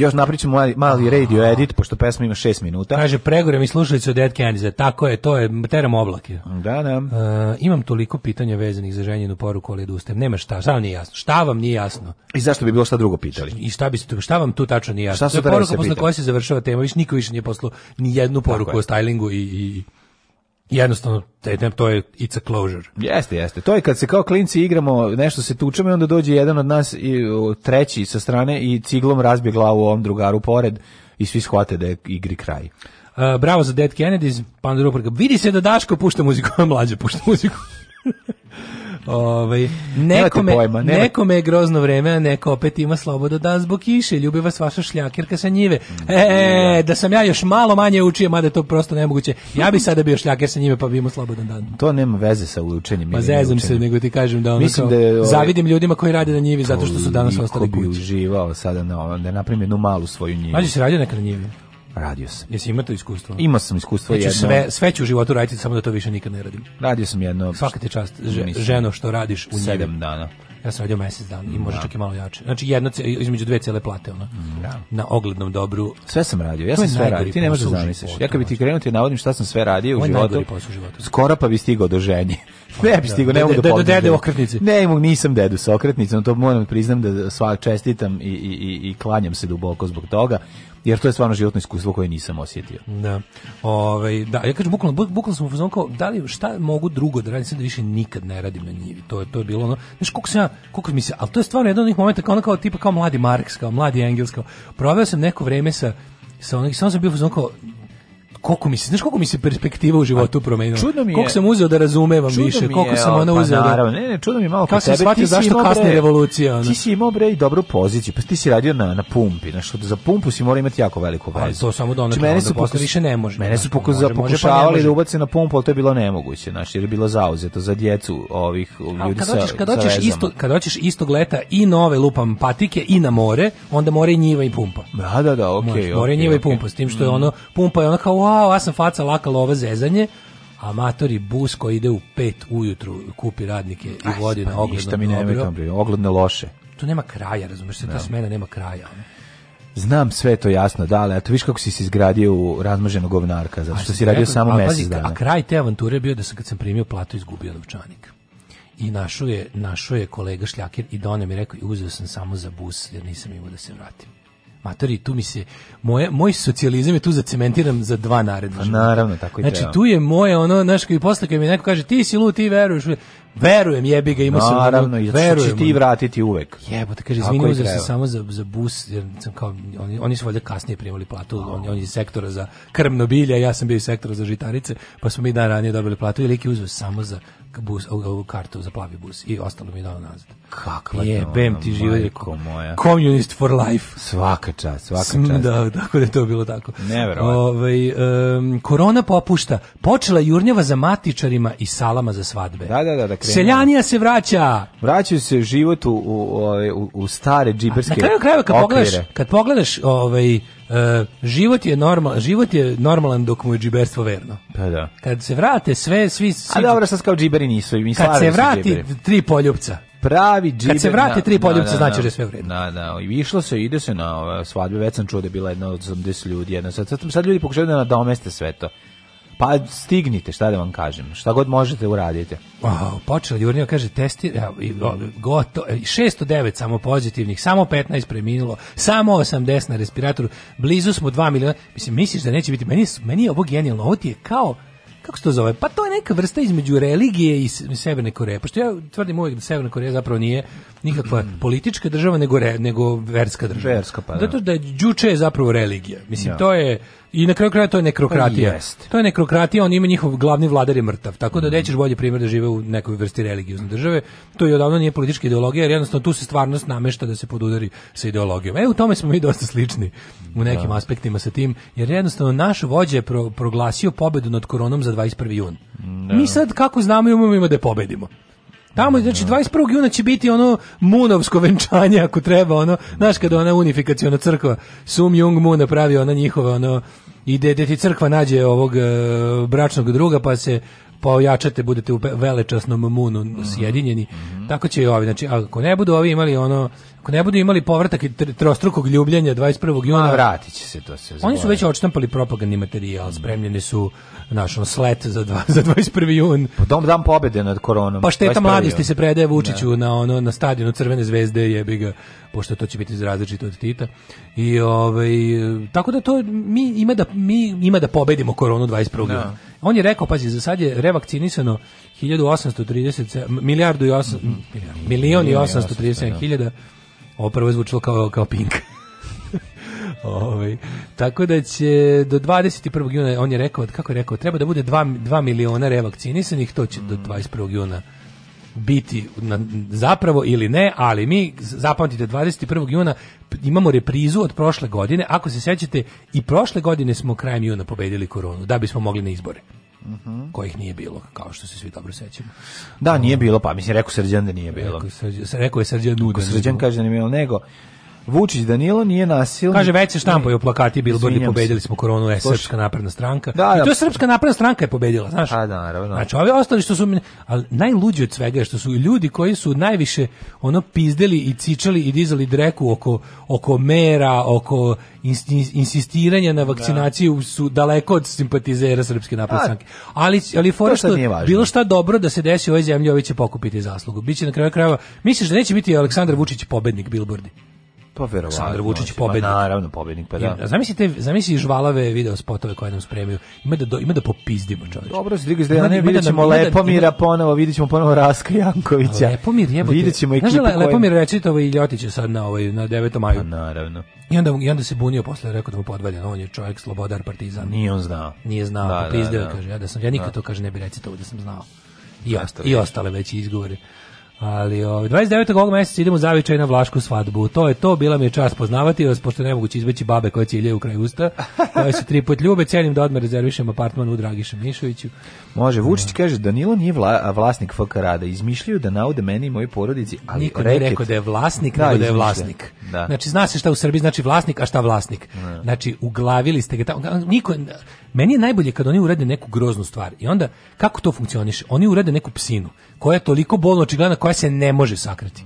još napričam mali, mali radio edit, pošto pesma ima šest minuta. Kaže, pregore mi slušalice od Dead Kennedys, tako je, to je, teram oblake. Da, da. Uh, imam toliko pitanja vezanih za ženjenu poruku, ali odustajem. Nema šta, šta vam nije jasno? Šta vam nije jasno? I zašto bi bilo šta drugo pitali? I šta, bi, šta vam tu tačno nije jasno? Šta su to je poruka posle koje se završava tema, viš niko više nije poslao ni jednu poruku je. o stylingu i, i jednostavno to je it's a closure. Jeste, jeste. To je kad se kao klinci igramo, nešto se tučemo i onda dođe jedan od nas i treći sa strane i ciglom razbije glavu ovom drugaru pored i svi shvate da je igri kraj. Uh, bravo za Dead Kennedys, Pandora Vidi se da Daško pušta muziku, mlađe pušta muziku. Ovaj nekome, pojma, nema... nekome je grozno vreme, a neko opet ima slobodu dan zbog kiše. Ljubi vas vaša šljakerka sa njive. E, mm, da sam ja još malo manje učio, mada je to prosto nemoguće. Ja bih sada bio šljaker sa njive, pa bi imao slobodan dan. To nema veze sa učenjem. Pa zezam se, nego ti kažem da ono Mislim da je, ovaj, zavidim ljudima koji rade na njivi zato što su danas ostali kući. uživao sada na ovom, da napravim jednu malu svoju njivu. Mađe se radio nekad na njivi. Radio sam. Jesi imao to iskustvo? Imao sam iskustvo jedno. Sve, sve ću u životu raditi, samo da to više nikad ne radim. Radio sam jedno... Svaka ti čast, ženo, što radiš u njemu. Sedam dana. Ja sam radio mesec dana i može da. čak i malo jače. Znači jedno između dve cele plate ona. Da. Na oglednom dobru. Sve sam radio. Ja sam sve radio. Ti ne možeš da zamisliti. Ja kad bi ti krenuo ti navodim šta sam sve radio u životu. Skoro pa bi stigao do ženje. Pa ne bi da. stigao, ne mogu da Do dede okretnice. Ne, nisam dedu sa okretnicom, to moram priznam da sva čestitam i, i, i klanjam se duboko zbog toga jer to je stvarno životno iskustvo koje nisam osjetio. Da. Ove, ovaj, da, ja kažem bukvalno bukvalno sam u fazonu kao da li šta mogu drugo da radim sad više nikad ne radim na njivi. To je to je bilo ono. Znaš koliko sam ja kako koliko mi se, ali to je stvarno jedan od onih momenata kao ona kao tipa kao mladi Marks, kao mladi Engels, kao proveo sam neko vreme sa sa onih, samo sam bio kao, koliko mi se, znaš koliko mi se perspektiva u životu promenila. Čudno da mi je. Koliko sam pa uzeo da razumevam više, koliko sam ona uzeo. Pa naravno, ne, ne, čudno mi je malo kako sam shvatio zašto kasne revolucija. Ona. Ti si imao bre i dobru poziciju, pa ti si radio na, na pumpi, znaš, za pumpu si morao imati jako veliku vezu. Ali to samo znači, da ona mene su posle više ne može. Mene su pokuza, može, pa pokušavali može, pa da ubace na pumpu, ali to je bilo nemoguće, znaš, jer je bilo zauzeto za djecu ovih ljudi sa kad hoćeš isto kad hoćeš istog leta i nove lupam patike i na more, onda more i njiva i pumpa. Da, da, da, okej. More njiva i pumpa, s tim što je mm. ono pumpa je ona kao wow, ja sam faca lakalo lova zezanje, amatori bus koji ide u pet ujutru, kupi radnike i vodi pa na ogledno. mi ne tamo, ogledne loše. Tu nema kraja, razumiješ, se, ta da. smena nema kraja. Znam sve to jasno, da, ali eto viš kako si se izgradio u razmaženog govnarka, zato što si radio rekao, samo mesec pazi, dana. A kraj te avanture je bio da sam kad sam primio platu izgubio novčanik. I našo je, našo je kolega Šljakir i donio mi rekao i uzeo sam samo za bus jer nisam imao da se vratim matori, tu mi se moje moj socijalizam je tu zacementiram za dva naredna. Pa naravno, tako i Znači tu je moje ono, znaš, i posle kad mi neko kaže ti si lud, ti veruješ, Verujem, jebi ga, imao sam. Naravno, i verujem. Ću ti vratiti uvek. Jebote, kaže, izvini, uzeo sam samo za, za bus, jer sam kao, oni, oni su valjda kasnije primali platu, oh. oni, oni iz sektora za krmno bilje, ja sam bio iz sektora za žitarice, pa smo mi dan ranije dobili platu i lik je samo za bus, ovu kartu za plavi bus i ostalo mi je dao nazad. Kakva je, bem ti žive, moja. communist for life. Svaka čast, svaka čast. Da, tako da je to bilo tako. Ovaj um, korona popušta, počela jurnjava za matičarima i salama za svadbe. Da, da, da, da krenuo. Seljanija se vraća. Vraćaju se život u, u, ovaj, u, stare džiberske. Na kraju krajeva kad pogledaš, kad pogledaš ovaj Uh, život je normal, život je normalan dok mu je džiberstvo verno. Pa da. Kad se vrate sve, svi... svi A dobro, sad kao džiberi nisu. Mi kad se vrati džiberi. tri poljupca. Pravi džiber. Kad se vrate tri poljupca, znači da je sve u redu. Da, da. I išlo se, ide se na svadbe. Već sam čuo da je bila jedna od 80 ljudi. Jedna. Sad, sad, sad ljudi pokušaju da nadomeste sve to. Pa stignite, šta da vam kažem. Šta god možete uradite. Wow, počeo Jurnija kaže testi e, goto 609 e, samo pozitivnih, samo 15 preminulo, samo 80 na respiratoru. Blizu smo 2 miliona. Mislim misliš da neće biti meni meni je ovo genijalno. Ovo ti je kao kako se to zove? Pa to je neka vrsta između religije i Severne Koreje. Pošto ja tvrdim uvijek da Severna Koreja zapravo nije nikakva mm. politička država, nego, re, nego verska država. Verska, pa da. Zato da je Đuče je zapravo religija. Mislim, ja. Da. to je I na kraju kraja to je nekrokratija. Pa to je nekrokratija, on ima njihov glavni vladar je mrtav. Tako da mhm. nećeš bolji primjer da žive u nekoj vrsti religiozne države. To je odavno nije politička ideologija, jer jednostavno tu se stvarnost namešta da se podudari sa ideologijom. E, u tome smo mi dosta slični u nekim da. aspektima sa tim, jer jednostavno naš vođe je pro, proglasio pobedu nad koronom za 21. jun. Da. Mi sad kako znamo imamo ima da pobedimo. Tamo, znači, 21. juna će biti ono munovsko venčanje, ako treba, ono, znaš, kada ona unifikaciona crkva, Sum Jung Moon napravi ona njihova, ono, ide, gde ti crkva nađe ovog uh, bračnog druga, pa se pa ojačate, budete u velečasnom Moonu sjedinjeni. Mm -hmm. Tako će i ovi, znači, ako ne budu ovi imali ono ako ne budu imali povratak i trostrukog ljubljenja 21. juna, Ma, vratit će se to sve. Oni su već odštampali propagandni materijal, spremljeni su našom slet za dva, za 21. jun. Pa dom dan pobede nad koronom. Pa šteta mladosti se predaje Vučiću da. na ono na stadionu Crvene zvezde jebi ga pošto to će biti različito od Tita. I ovaj tako da to mi ima da mi ima da pobedimo koronu 21. juna. Da. On je rekao pazi za sad je revakcinisano 1830 milijardu i 8 mm -hmm. milion i 837 da. hiljada Ovo prvo je zvučilo kao, kao Pink. Ove, ovaj, tako da će do 21. juna, on je rekao, kako je rekao, treba da bude 2, 2 miliona revakcinisanih, to će do 21. Mm. juna biti na, zapravo ili ne, ali mi zapamtite 21. juna imamo reprizu od prošle godine. Ako se sećate, i prošle godine smo krajem juna pobedili koronu da bismo mogli na izbore. Mhm. kojih nije bilo, kao što se svi dobro sećamo. Da, nije bilo, pa mislim rekao Srđan da nije bilo. Rekao, je Srđan Nudan. Srđan da kaže da nije bilo, nego Vučić Danilo nije nasilnik. Kaže već se štampaju plakati bilbordi pobedili smo koronu, je srpska napredna stranka. Da, I to da. je srpska napredna stranka je pobedila, znaš? A da, naravno. Znači, ovi ostali što su ali najluđi od svega je što su ljudi koji su najviše ono pizdeli i cičali i dizali dreku oko oko mera, oko insistiranja na da. vakcinaciju da. su daleko od simpatizera srpske napredne stranke. Ali ali fora što bilo šta dobro da se desi u ovoj zemlji, ovi će pokupiti zaslugu. Biće na kraju krajeva, misliš da neće biti Aleksandar Vučić pobednik bilbordi? Pa verovatno. Sandra Vučić pobednik. Pa naravno, pobednik, pa da. zamislite, zamisli žvalave video spotove koje nam spremaju. Ima da do, ima da popizdimo, čoveče. Dobro, s druge strane da- da videćemo da, Lepomira da- ponovo, videćemo ponovo Raska Jankovića. Lepomir jebote. Videćemo ekipu. Znaš, le, Lepomir koje... reče to ovaj Ljotić sad na ovaj na 9. maju. Pa naravno. I onda i onda se bunio posle rekao da mu podvaljen, on je čovjek slobodar partizan. Nije on znao. Nije znao, da, popizdeo da, da, kaže, ja da sam ja nikad to kaže ne bi recito da sam znao. I, ostale, i ostale već izgovore. Ali ovaj 29. ovog mjeseca idemo zavičaj na vlašku svadbu. To je to, bila mi je čast poznavati vas, pošto ne moguće izbeći babe koje ciljaju u kraj usta. Koje se tri put ljube, cenim da odmah rezervišem apartman u Dragiša Mišoviću. Može, Vučić kaže, Danilo nije vla, vlasnik FK Rada, izmišljaju da naude meni i mojoj porodici, ali Niko reket... nije rekao da je vlasnik, da, nego da je vlasnik. Da. Znači, zna se šta u Srbiji znači vlasnik, a šta vlasnik. Da. Znači, uglavili ste ga tamo. Da, niko, meni je najbolje kad oni urede neku groznu stvar i onda, kako to funkcioniše? Oni urede neku psinu koja je toliko bolno očigledna koja se ne može sakriti.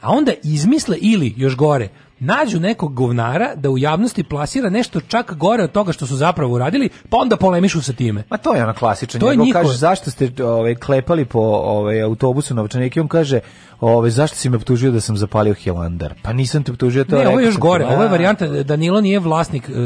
A onda izmisle ili, još gore, nađu nekog govnara da u javnosti plasira nešto čak gore od toga što su zapravo uradili, pa onda polemišu sa time. Ma to je ono klasično. To je njegov kaže zašto ste ovaj, klepali po ovaj, autobusu na Ovčanike, on kaže ovaj, zašto si me optužio da sam zapalio Hilandar? Pa nisam te optužio, to ne, ovo je još gore, ovo je varijanta Danilo nije vlasnik uh,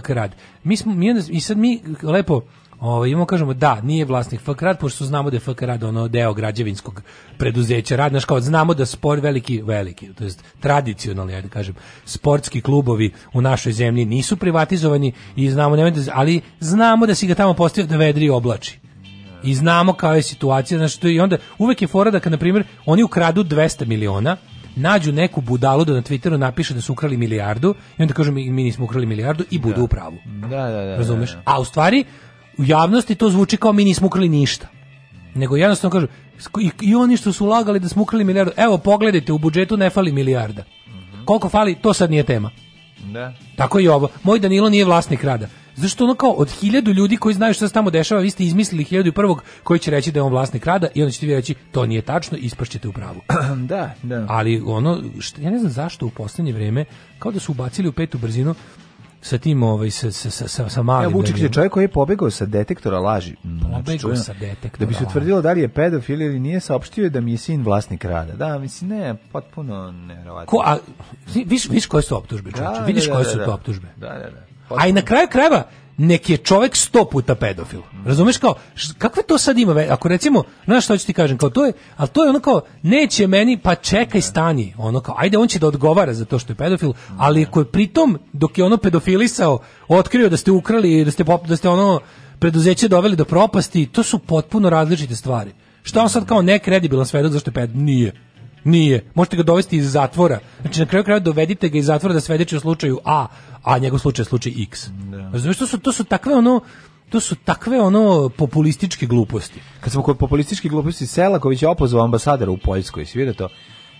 eh, FK rad. Mi, smo, mi, i sad mi lepo Ovo, ovaj, imamo kažemo da, nije vlasnik FK Rad, pošto znamo da je FK Rad ono deo građevinskog preduzeća Rad, znaš kao znamo da sport veliki veliki, to jest tradicionalni, ajde kažem, sportski klubovi u našoj zemlji nisu privatizovani i znamo nemojte, da ali znamo da si ga tamo postavio da vedri i oblači. I znamo kao je situacija, znači to i onda uvek je fora da kad na primjer oni ukradu 200 miliona, nađu neku budalu da na Twitteru napiše da su ukrali milijardu i onda kažu mi, mi nismo ukrali milijardu i budu da. u pravu. Da, da, da. da Razumeš? Da. A u stvari u javnosti to zvuči kao mi nismo ukrali ništa. Nego jednostavno kažu, i, i oni što su lagali da smo ukrali milijardu, evo pogledajte, u budžetu ne fali milijarda. Mm -hmm. Koliko fali, to sad nije tema. Da. Tako i ovo. Moj Danilo nije vlasnik rada. Zašto ono kao od hiljadu ljudi koji znaju šta se tamo dešava, vi ste izmislili hiljadu i prvog koji će reći da je on vlasnik rada i onda ćete vi reći to nije tačno, ispašćete u pravu. Da, da. Ali ono, šta, ja ne znam zašto u poslednje vreme, kao da su ubacili u petu brzinu, sa tim ovaj sa sa sa sa malim. Ja Vučić je čovjek koji je pobegao sa detektora laži. Pa pobegao sa detektora. Da bi se utvrdilo da li je pedofil ili nije, saopštio je da mi je sin vlasnik rada. Da, mislim ne, potpuno neverovatno. Ko a viš viš koje su optužbe, čoveče? Da, Vidiš da, koje da, su to optužbe? Da, da, da. Potpuno. A i na kraju krajeva nek je čovjek 100 puta pedofil. Razumeš kao kakve to sad ima ako recimo, znaš šta ću ti kažem, kao to je, al to je ono kao neće meni, pa čekaj stani. Ono kao ajde on će da odgovara za to što je pedofil, ali ako je pritom dok je ono pedofilisao, otkrio da ste ukrali da ste da ste ono preduzeće doveli do propasti, to su potpuno različite stvari. Šta on sad kao nekredibilan svedok zašto je pedofil? Nije. Nije. Možete ga dovesti iz zatvora. Znači, na kraju kraja dovedite ga iz zatvora da svedeći u slučaju A, a njegov slučaj je slučaj X. Da. Razumiješ, to su, to su takve ono, to su takve ono populističke gluposti. Kad smo kod populističke gluposti, Selaković je opozvao ambasadora u Poljskoj, svi vidi to?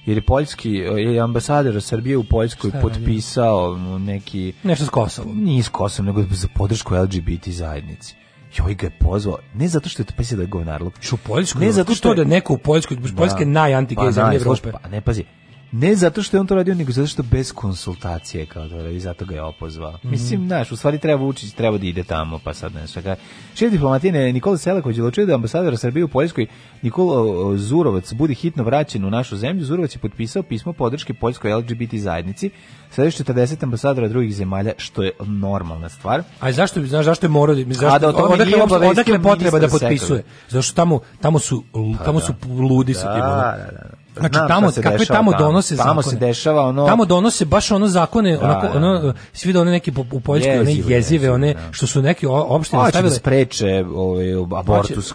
Jer je poljski je ambasador Srbije u Poljskoj potpisao um, neki nešto s Kosovom. Nije s Kosovom, nego za podršku LGBT zajednici. Joj ga je pozvao, ne zato što je to pesija da je govnarlog. Što u Poljskoj? Ne zato što, što je... da neko u Poljskoj, Poljska da. je najantigej pa, zemlje Evrope. Pa, ne, pazi, Ne zato što je on to radio, nego zato što bez konsultacije kao to da, radi, zato ga je opozvao. Mm -hmm. Mislim, znaš, u stvari treba Vučić, treba da ide tamo, pa sad ne znam Šef diplomatine Nikola Selaković odlučio da ambasador Srbije u Poljskoj Nikola Zurovac bude hitno vraćen u našu zemlju. Zurovac je potpisao pismo podrške poljskoj LGBT zajednici sa još 40 ambasadora drugih zemalja, što je normalna stvar. A zašto, znaš, zašto je morao, da- zašto, da o odakle, odakle potreba da potpisuje? Zašto tamo, tamo su, pa tamo su da. ludi da, sa tim. Da, da, da. Znači tamo se kakve dešava, tamo donose tamo, tamo se dešava ono Tamo donose baš ono zakone, da, onako da, ono da. svi da one neke po, u Poljskoj jezive, one jezive, one da. što su neki opštine da stavile da spreče ovaj pa abortus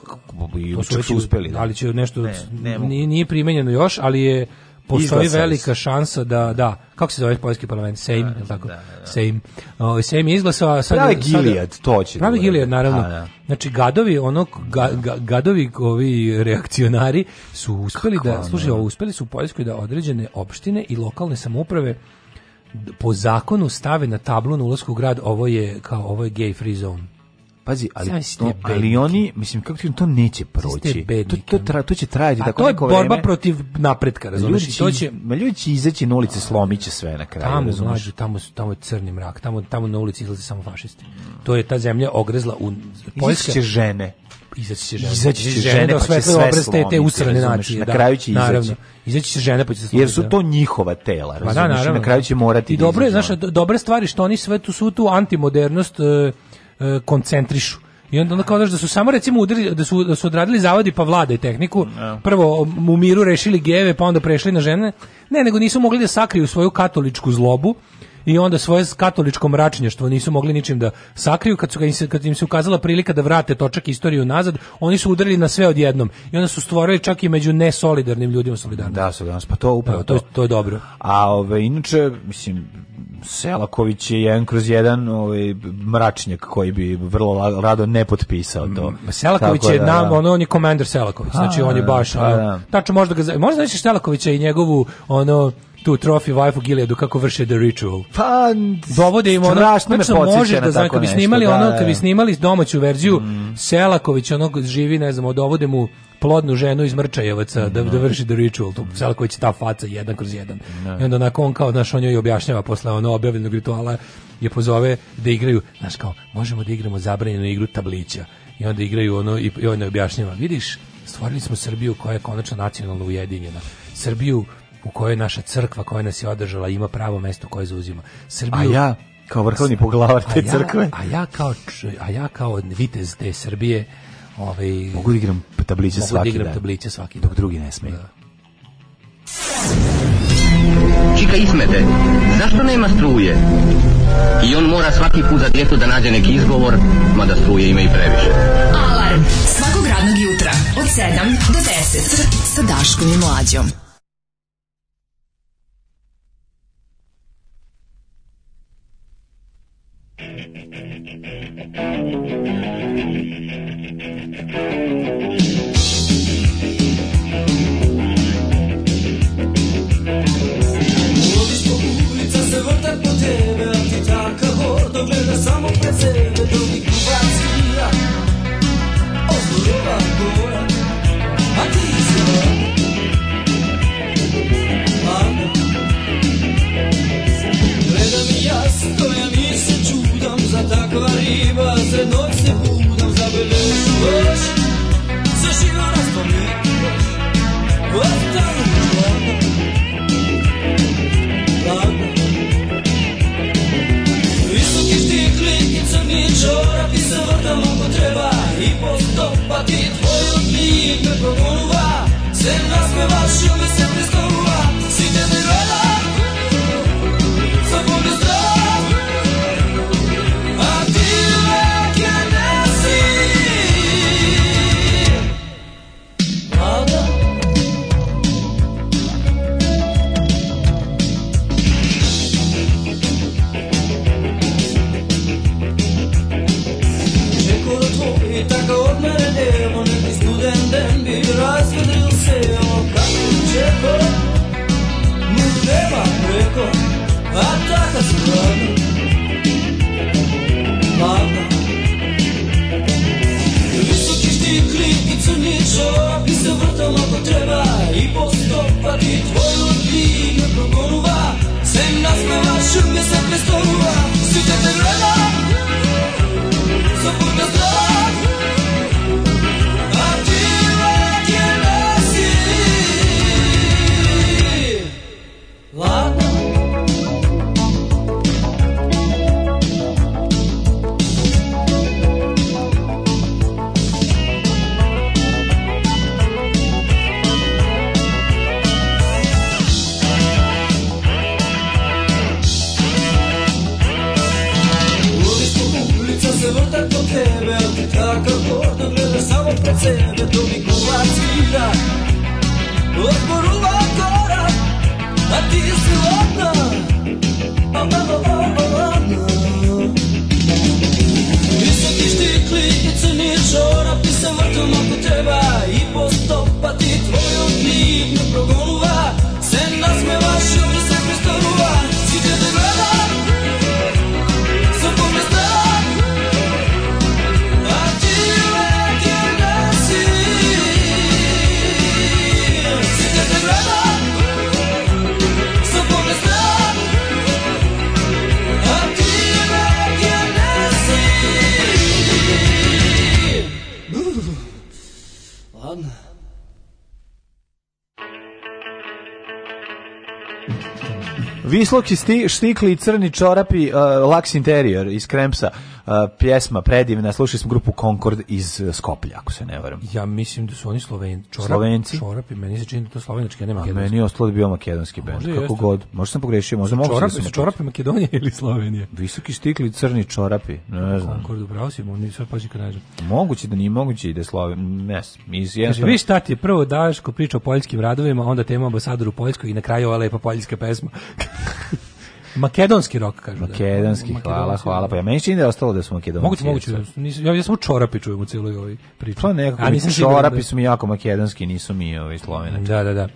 i to su uspeli. Da. Ali će nešto ne, ne nije primenjeno još, ali je postoji velika šansa da, da, kako se zove poljski parlament, Sejm, da, tako? Da, da, da. Sejm. O, Sejm je izglasao, a sad... Pravi Gilijad, to će. Pravi da Gilijad, naravno. A, pa, da. Znači, gadovi, ono, ga, ga, gadovi ovi reakcionari su uspeli da- Kako, da, služe uspeli su u Poljskoj da određene opštine i lokalne samouprave po zakonu stave na tablu na ulazku u grad, ovo je, kao, ovo je gay free zone. Pazi, ali, to, ali oni, mislim, kako ti to neće proći. To, to, tra, to će trajati pa tako to je neko borba vreme. protiv napretka, razumiješ? Ljudi, to će, ma ljudi će izaći na ulice, slomiće sve na kraju, tamo, mlađu, tamo, tamo je crni mrak, tamo, tamo na ulici izlaze samo fašisti. To je ta zemlja ogrezla u... Poljska, će žene izaći će žene. Izaći će žene, žene da pa će sve, sve slomiti. Te usrane nacije. Na da. kraju će naravno. izaći. Izaći će žene pa će se slomiti. Jer su da. to njihova tela, razumiješ? Pa da, naravno. na kraju će morati I dobro je, znaš, dobra stvar je što oni sve tu su tu antimodernost, uh, E, koncentrišu. I onda, onda kao da su samo recimo udri, da su da su odradili zavadi pa vlade tehniku. Da. Prvo u miru rešili geve, pa onda prešli na žene. Ne, nego nisu mogli da sakriju svoju katoličku zlobu i onda svoje katoličko mračnjaštvo nisu mogli ničim da sakriju kad su kad im se, kad im se ukazala prilika da vrate točak istoriju nazad, oni su udarili na sve odjednom i onda su stvorili čak i među nesolidarnim ljudima solidarnost. Da, solidarnost, pa to upravo da, to, to. je dobro. A ove inače mislim Selaković je jedan kroz jedan ovaj mračnjak koji bi vrlo rado ne potpisao to. Selaković Tako je da, nam, da. ono on je komandar Selaković, znači on je baš pa da. tačno možda ga možda znači Selakovića i njegovu ono tu Trophy Wife u kako vrše The Ritual. Pa, dovode im ono, strašno znači, me možeš da znaš, kad bi snimali, da, ono, da, kad bi da. snimali domaću verziju, mm. Selaković, onog živi, ne znam, dovode mu plodnu ženu iz Mrčajevaca mm. da, da vrši The Ritual, tu Selaković ta faca, jedan kroz jedan. Mm. I onda onako on kao, znaš, on joj objašnjava posle ono objavljenog rituala, je pozove da igraju, znaš kao, možemo da igramo zabranjenu igru tablića. I onda igraju ono, i, i on objašnjava, vidiš, stvorili smo Srbiju koja je konačno nacionalno ujedinjena. Srbiju u kojoj naša crkva koja nas je održala ima pravo mesto koje zauzima. Srbiju, a ja kao vrhovni poglavar te ja, crkve. A ja kao, a ja kao vitez te Srbije ovaj, mogu da igram tabliće mogu da svaki da igram dan. tabliće svaki Dok dan. drugi ne smeju. Da. Čika Ismete, zašto nema struje? I on mora svaki put za djetu da nađe neki izgovor, mada struje ima i previše. Alarm svakog radnog jutra od 7 do 10 sa Daškom i Mlađom. Ulica se vrta po tebe, a ti tako hordo gleda samo pred sebe. Postopa ti tvoju klipe progunuva Sem razme vašu Prsluki, štikli, crni čorapi, uh, laks interior iz kremsa pjesma predivna, slušali smo grupu Concord iz e, Skoplja, ako se ne varam. Ja mislim da su oni Sloven, čorap, Slovenci. Čorapi, meni se čini da to slovenački, ne makedonski. Meni je ostalo da bio makedonski bend, kako jeste. god. Možda sam pogrešio, možda mogu čorapi, da čorapi Makedonije ili Slovenije? Visoki stikli crni čorapi, ne znam. Concord, upravo si, oni sve paži kanadža. Moguće da nije moguće i da Sloven, ne, iz jednostavno. Vi šta ti je prvo Daško priča o poljskim radovima, onda tema ambasadoru Poljskoj i na kraju ova lepa poljska pesma. Makedonski rok, kažu. Da makedonski, da. hvala, hvala. Pa ja meni čini da je ostalo da smo makedonski. Moguće, moguće. Ja, ja samo čorapi čujem u cijeloj ovoj priči. Pa nekako, A, mi da čorapi da... su mi jako makedonski, nisu mi ovi slovenački. Da, da, da.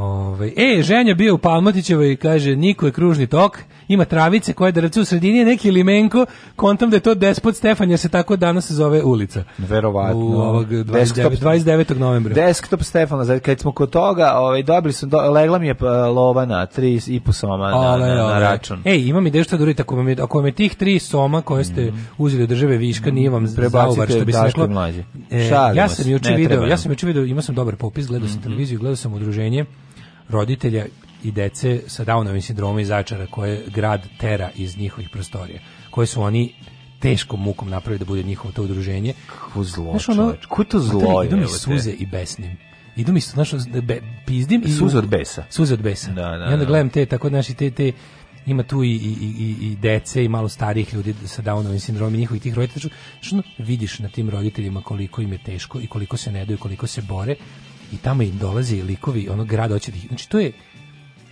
Ove, ovaj, e, ženja bio u Palmotićevoj i kaže, niko je kružni tok, ima travice koje drce u sredini, neki limenko, kontam da je to despot Stefan, jer se tako danas se zove ulica. Verovatno. U ovog 29, 29. novembra. Desktop Stefana, kad smo kod toga, ovaj, dobili sam, do, legla mi je lovana, tri i po soma na, ale, na, na račun. Ej, imam ideju što da uradite, ako vam je, ako vam je tih tri soma koje ste mm uzeli od države viška, nije vam zauvar, što bi se reklo. E, ja sam juče video, ja sam juče video, imao sam dobar popis, gledao sam mm -hmm. televiziju, gledao sam udruženje, roditelja i dece sa Downovim sindromom i začara koje grad tera iz njihovih prostorija, koje su oni teškom mukom napravili da bude njihovo to udruženje. Kako zlo, znaš, ono, Kako to zlo je? Idu mi suze i besnim. Idu mi, znaš, be, pizdim i... Suze od besa. Suze od besa. Da, da, I onda da. gledam te, tako, znaš, te, te, ima tu i, i, i, i dece i malo starijih ljudi sa Downovim sindromom i njihovih tih roditelja. Što vidiš na tim roditeljima koliko im je teško i koliko se ne daju, koliko se bore i tamo im dolaze likovi onog grada hoće da znači to je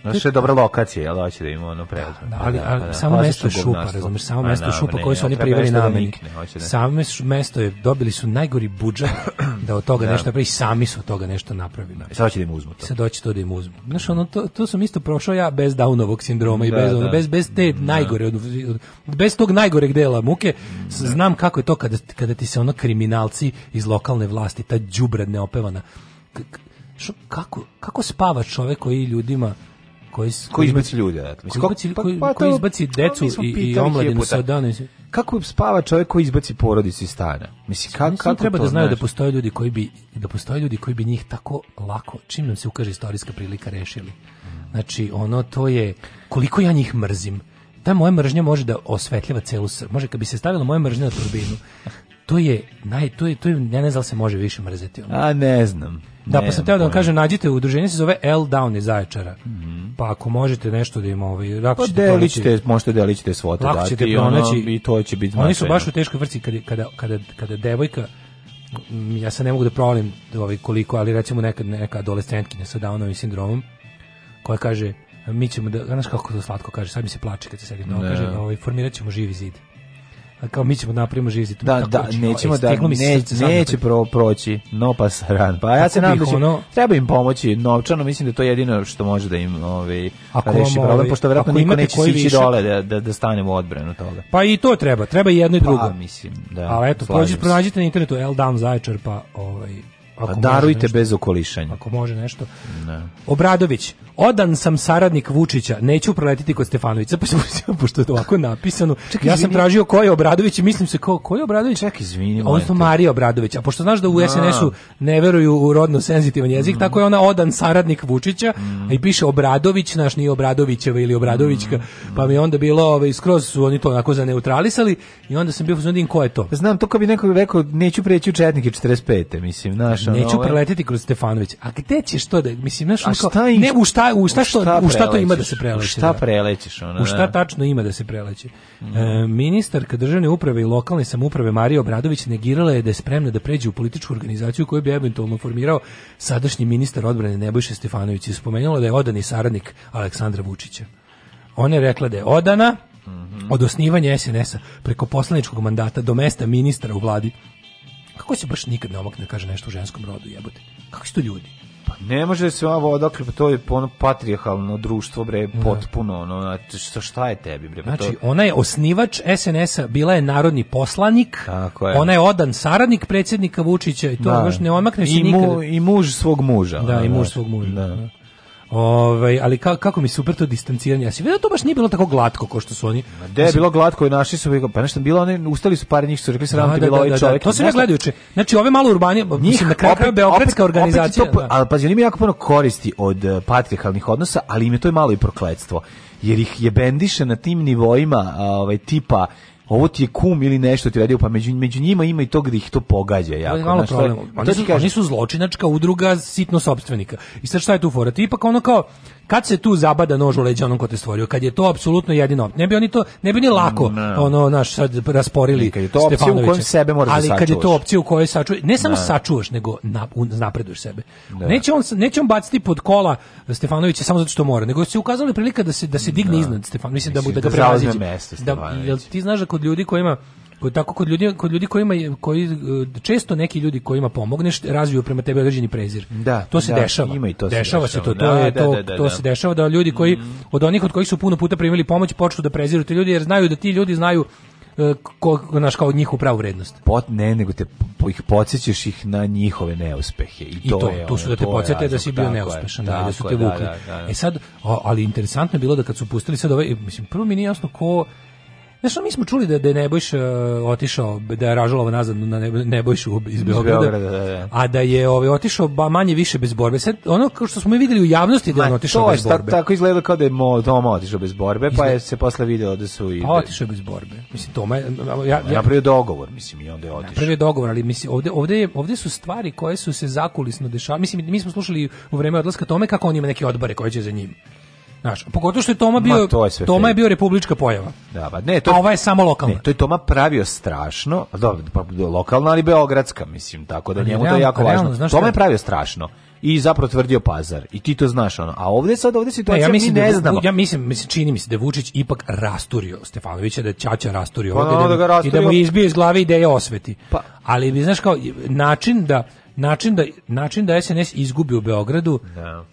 Znaš, je dobra lokacija, jel hoće da ima ono preuzme. Da, ali, pa ali, da, pa da. samo mesto je šupa, razumiješ, samo pa mesto je šupa koje su oni priveli da nameni. Samo mesto je, dobili su najgori budžet da od toga nešto napravi, sami su od toga nešto napravili. Sad će da im uzmu to. Sad hoće to da im uzmu. Znaš, ono, to, to sam isto prošao ja bez Downovog sindroma i bez, ono, bez, bez te najgore, od, bez tog najgoreg dela muke, znam kako je to kada, kada ti se ono kriminalci iz lokalne vlasti, ta đubrad neopevana, Šo, kako, kako spava čovek koji ljudima koji koji izbaci ljude, dakle. Koji izbaci, pa- koji, pa, decu i, i omladinu sa dana. Kako spava čovjek koji izbaci porodicu iz stana? Mislim kako, mislim, kako treba to da znaju da znaš? da postoje ljudi koji bi da postoje ljudi koji bi njih tako lako čim nam se ukaže istorijska prilika rešili. Znači ono to je koliko ja njih mrzim. Ta moja mržnja može da osvetljava celu Srbiju. Može kad bi se stavila moja mržnja na turbinu. To je naj to je to je ja ne znam da se može više mrzeti. Ono. A ne znam. Da, pa sam teo da vam kažem, nađite udruženje, se zove L Down iz Zaječara. Mm -hmm. Pa ako možete nešto da im ovaj, lako pa ćete deličite, pronaći. možete deličite svote lako dati ćete i, pronaći, ono, i to će biti značajno. Oni su baš u teškoj vrci kada, kada, kada, kada devojka ja se ne mogu da provalim ovaj koliko, ali recimo neka, neka adolescentkinja sa Downovim sindromom koja kaže mi ćemo da, znaš kako to slatko kaže, sad mi se plače kad se sedim, da no, kaže, ovaj, formirat ćemo živi zid kao mi ćemo da napravimo živi zid. Da, da, nećemo da, ne, neće pro, proći, no pa saran. Pa ja se nadam da će, ono, treba im pomoći novčano, mislim da je to jedino što može da im ovaj, ako reši problem, ovi, ovaj, pošto vjerojatno niko neće sići višak, dole da, da, da stanemo odbranu toga. Pa i to treba, treba i jedno i pa, drugo. Pa, mislim, da. Ali eto, prođi, pronađite na internetu L Down Zaječar, pa ovaj, Ako pa Darujte nešto, bez okolišanja. Ako može nešto. Ne. Da. Obradović, odan sam saradnik Vučića, neću proletiti kod Stefanovića, pošto je to ovako napisano. Čekaj, ja sam tražio ko je Obradović i mislim se, ko, ko je Obradović? Čekaj, izvini. Odnosno Marija Obradović, a pošto znaš da u da. SNS-u ne veruju u rodno senzitivan jezik, mm. tako je ona odan saradnik Vučića mm. i piše Obradović, naš nije Obradovićeva ili Obradovićka, mm. pa mi onda bilo, ovaj, skroz su oni to onako zaneutralisali i onda sam bio, znam da ko je to. Znam, to kao bi neko rekao, neću preći u četnike 45. mislim, naš ono... Neću ovaj- preleteti kroz Stefanović. A gde ćeš to da... Mislim, znaš, šta kao, ne, u šta, u šta, u šta, što, u šta to ima da se preleće? U šta da. prelećeš? Ono, u šta da. tačno ima da se preleće? Mm. E, ministarka državne uprave i lokalne samuprave Marija Obradović negirala je da je spremna da pređe u političku organizaciju koju bi eventualno formirao sadašnji ministar odbrane Nebojša Stefanović. I spomenula da je odani saradnik Aleksandra Vučića. Ona je rekla da je odana, mhm. od osnivanja SNS-a preko poslaničkog mandata do mesta ministra u vladi Kako se baš nikad ne omakne kaže nešto u ženskom rodu, jebote? Kako su to ljudi? Pa ne može da se ovo odakle, pa to je ono patrijarhalno društvo, bre, da. potpuno, ono, što šta je tebi, bre? Pa znači, to... ona je osnivač SNS-a, bila je narodni poslanik, Tako je. ona je odan saradnik predsjednika Vučića i to da. baš ne omakne se I, mu, nikada. I muž svog muža. Da, ono, i muž svog muža. Da. da. Ovaj, ali ka, kako mi super to distanciranje. Ja se vidio da to baš nije bilo tako glatko kao što su oni. Da je bilo glatko i naši su pa nešto bilo oni ustali su par njih su rekli sram da, ti da, bilo da, ovaj da, čovjek. Da, to se ne gledajući. Znači ove malo urbanije, mislim na kraju opet, beogradska opet, organizacija. Opet to, ali pazi, oni mi jako puno koristi od uh, patrijarhalnih odnosa, ali im je to i malo i prokletstvo jer ih je bendiše na tim nivoima ovaj tipa ovo ti je kum ili nešto ti radio, pa među, među njima ima i to gde ih to pogađa. Jako, malo znaš, problem. Pa oni su, oni su zločinačka udruga sitno sobstvenika. I sad šta je tu fora? Ti ipak ono kao, Kad se tu zabada nož u leđa onom ko te stvorio, kad je to apsolutno jedino. Ne bi oni to, ne bi ni lako ne. ono naš sad rasporili kad je u kojem sebe moraš Ali da kad je to opcija u kojoj da sačuvaš, ne samo ne. sačuvaš, nego na, napreduješ sebe. Ne. Da. Neće on neće on baciti pod kola Stefanovića samo zato što mora, nego se ukazala prilika da se da se digne da. iznad Stefan, mislim, mislim da mu da ga prevaziđe. Da, jel ti znaš da kod ljudi koji ima Kod, tako kod ljudi, kod ljudi koji kojima, e, koji, često neki ljudi kojima pomogneš razviju prema tebi određeni prezir. Da, to se da, dešava. Ima i to dešava se, dešava. se to. Da, to, je, da, to, da, da to da. se dešava da ljudi koji, mm. od onih od kojih su puno puta primili pomoć, počnu da preziru te ljudi jer znaju da ti ljudi znaju e, ko, naš kao od njih u pravu vrednost. Pot, ne, nego te po, ih podsećaš ih na njihove neuspehe. I, I to, to, je, tu su da te podsete da si bio neuspešan, da, da su te da, vukli. E sad, ali interesantno je bilo da kad su pustili sad ovaj, mislim, prvo mi nije jasno ko, Znaš, e, mi smo čuli da, da je Nebojša e, otišao, da je Ražalova nazad na Nebojšu iz Beograda, Beograda da, da. a da je ovaj, otišao ba, manje više bez borbe. Sad, ono kao što smo mi videli u javnosti da je otišao bez borbe. to je, Tako izgleda kao da je Toma otišao bez borbe, pa je se posle video da su... I... Pa otišao bez borbe. Mislim, Toma... Ja, ja, pa napravio dogovor, mislim, i onda je otišao. Napravio dogovor, ali mislim, ovde, ovde, ovde su stvari koje su se zakulisno dešavale. Mislim, mi smo slušali u vreme odlaska Tome kako on ima neke odbore koje će za njim. Znaš, pogotovo što je Toma bio Ma, to je Toma fair. je bio republička pojava. Da, pa ne, to a ova je samo lokalna. Ne, to je Toma pravio strašno, dobro, pa lokalna ali beogradska, mislim, tako da ali njemu realno, to je jako realno, važno. Toma je pravio strašno i zapravo tvrdio pazar. I ti to znaš ono. A ovde sad ovde situacija ne, ja mislim mi ne da, znamo. Ja mislim, mislim čini mi se da Vučić ipak rasturio Stefanovića, da Ćaća rasturio pa, ovdje, no, da, da rasturio. Da i da mu izbio iz glave ideje osveti. Pa, ali mi, znaš kao način da način da način da SNS izgubi u Beogradu. Da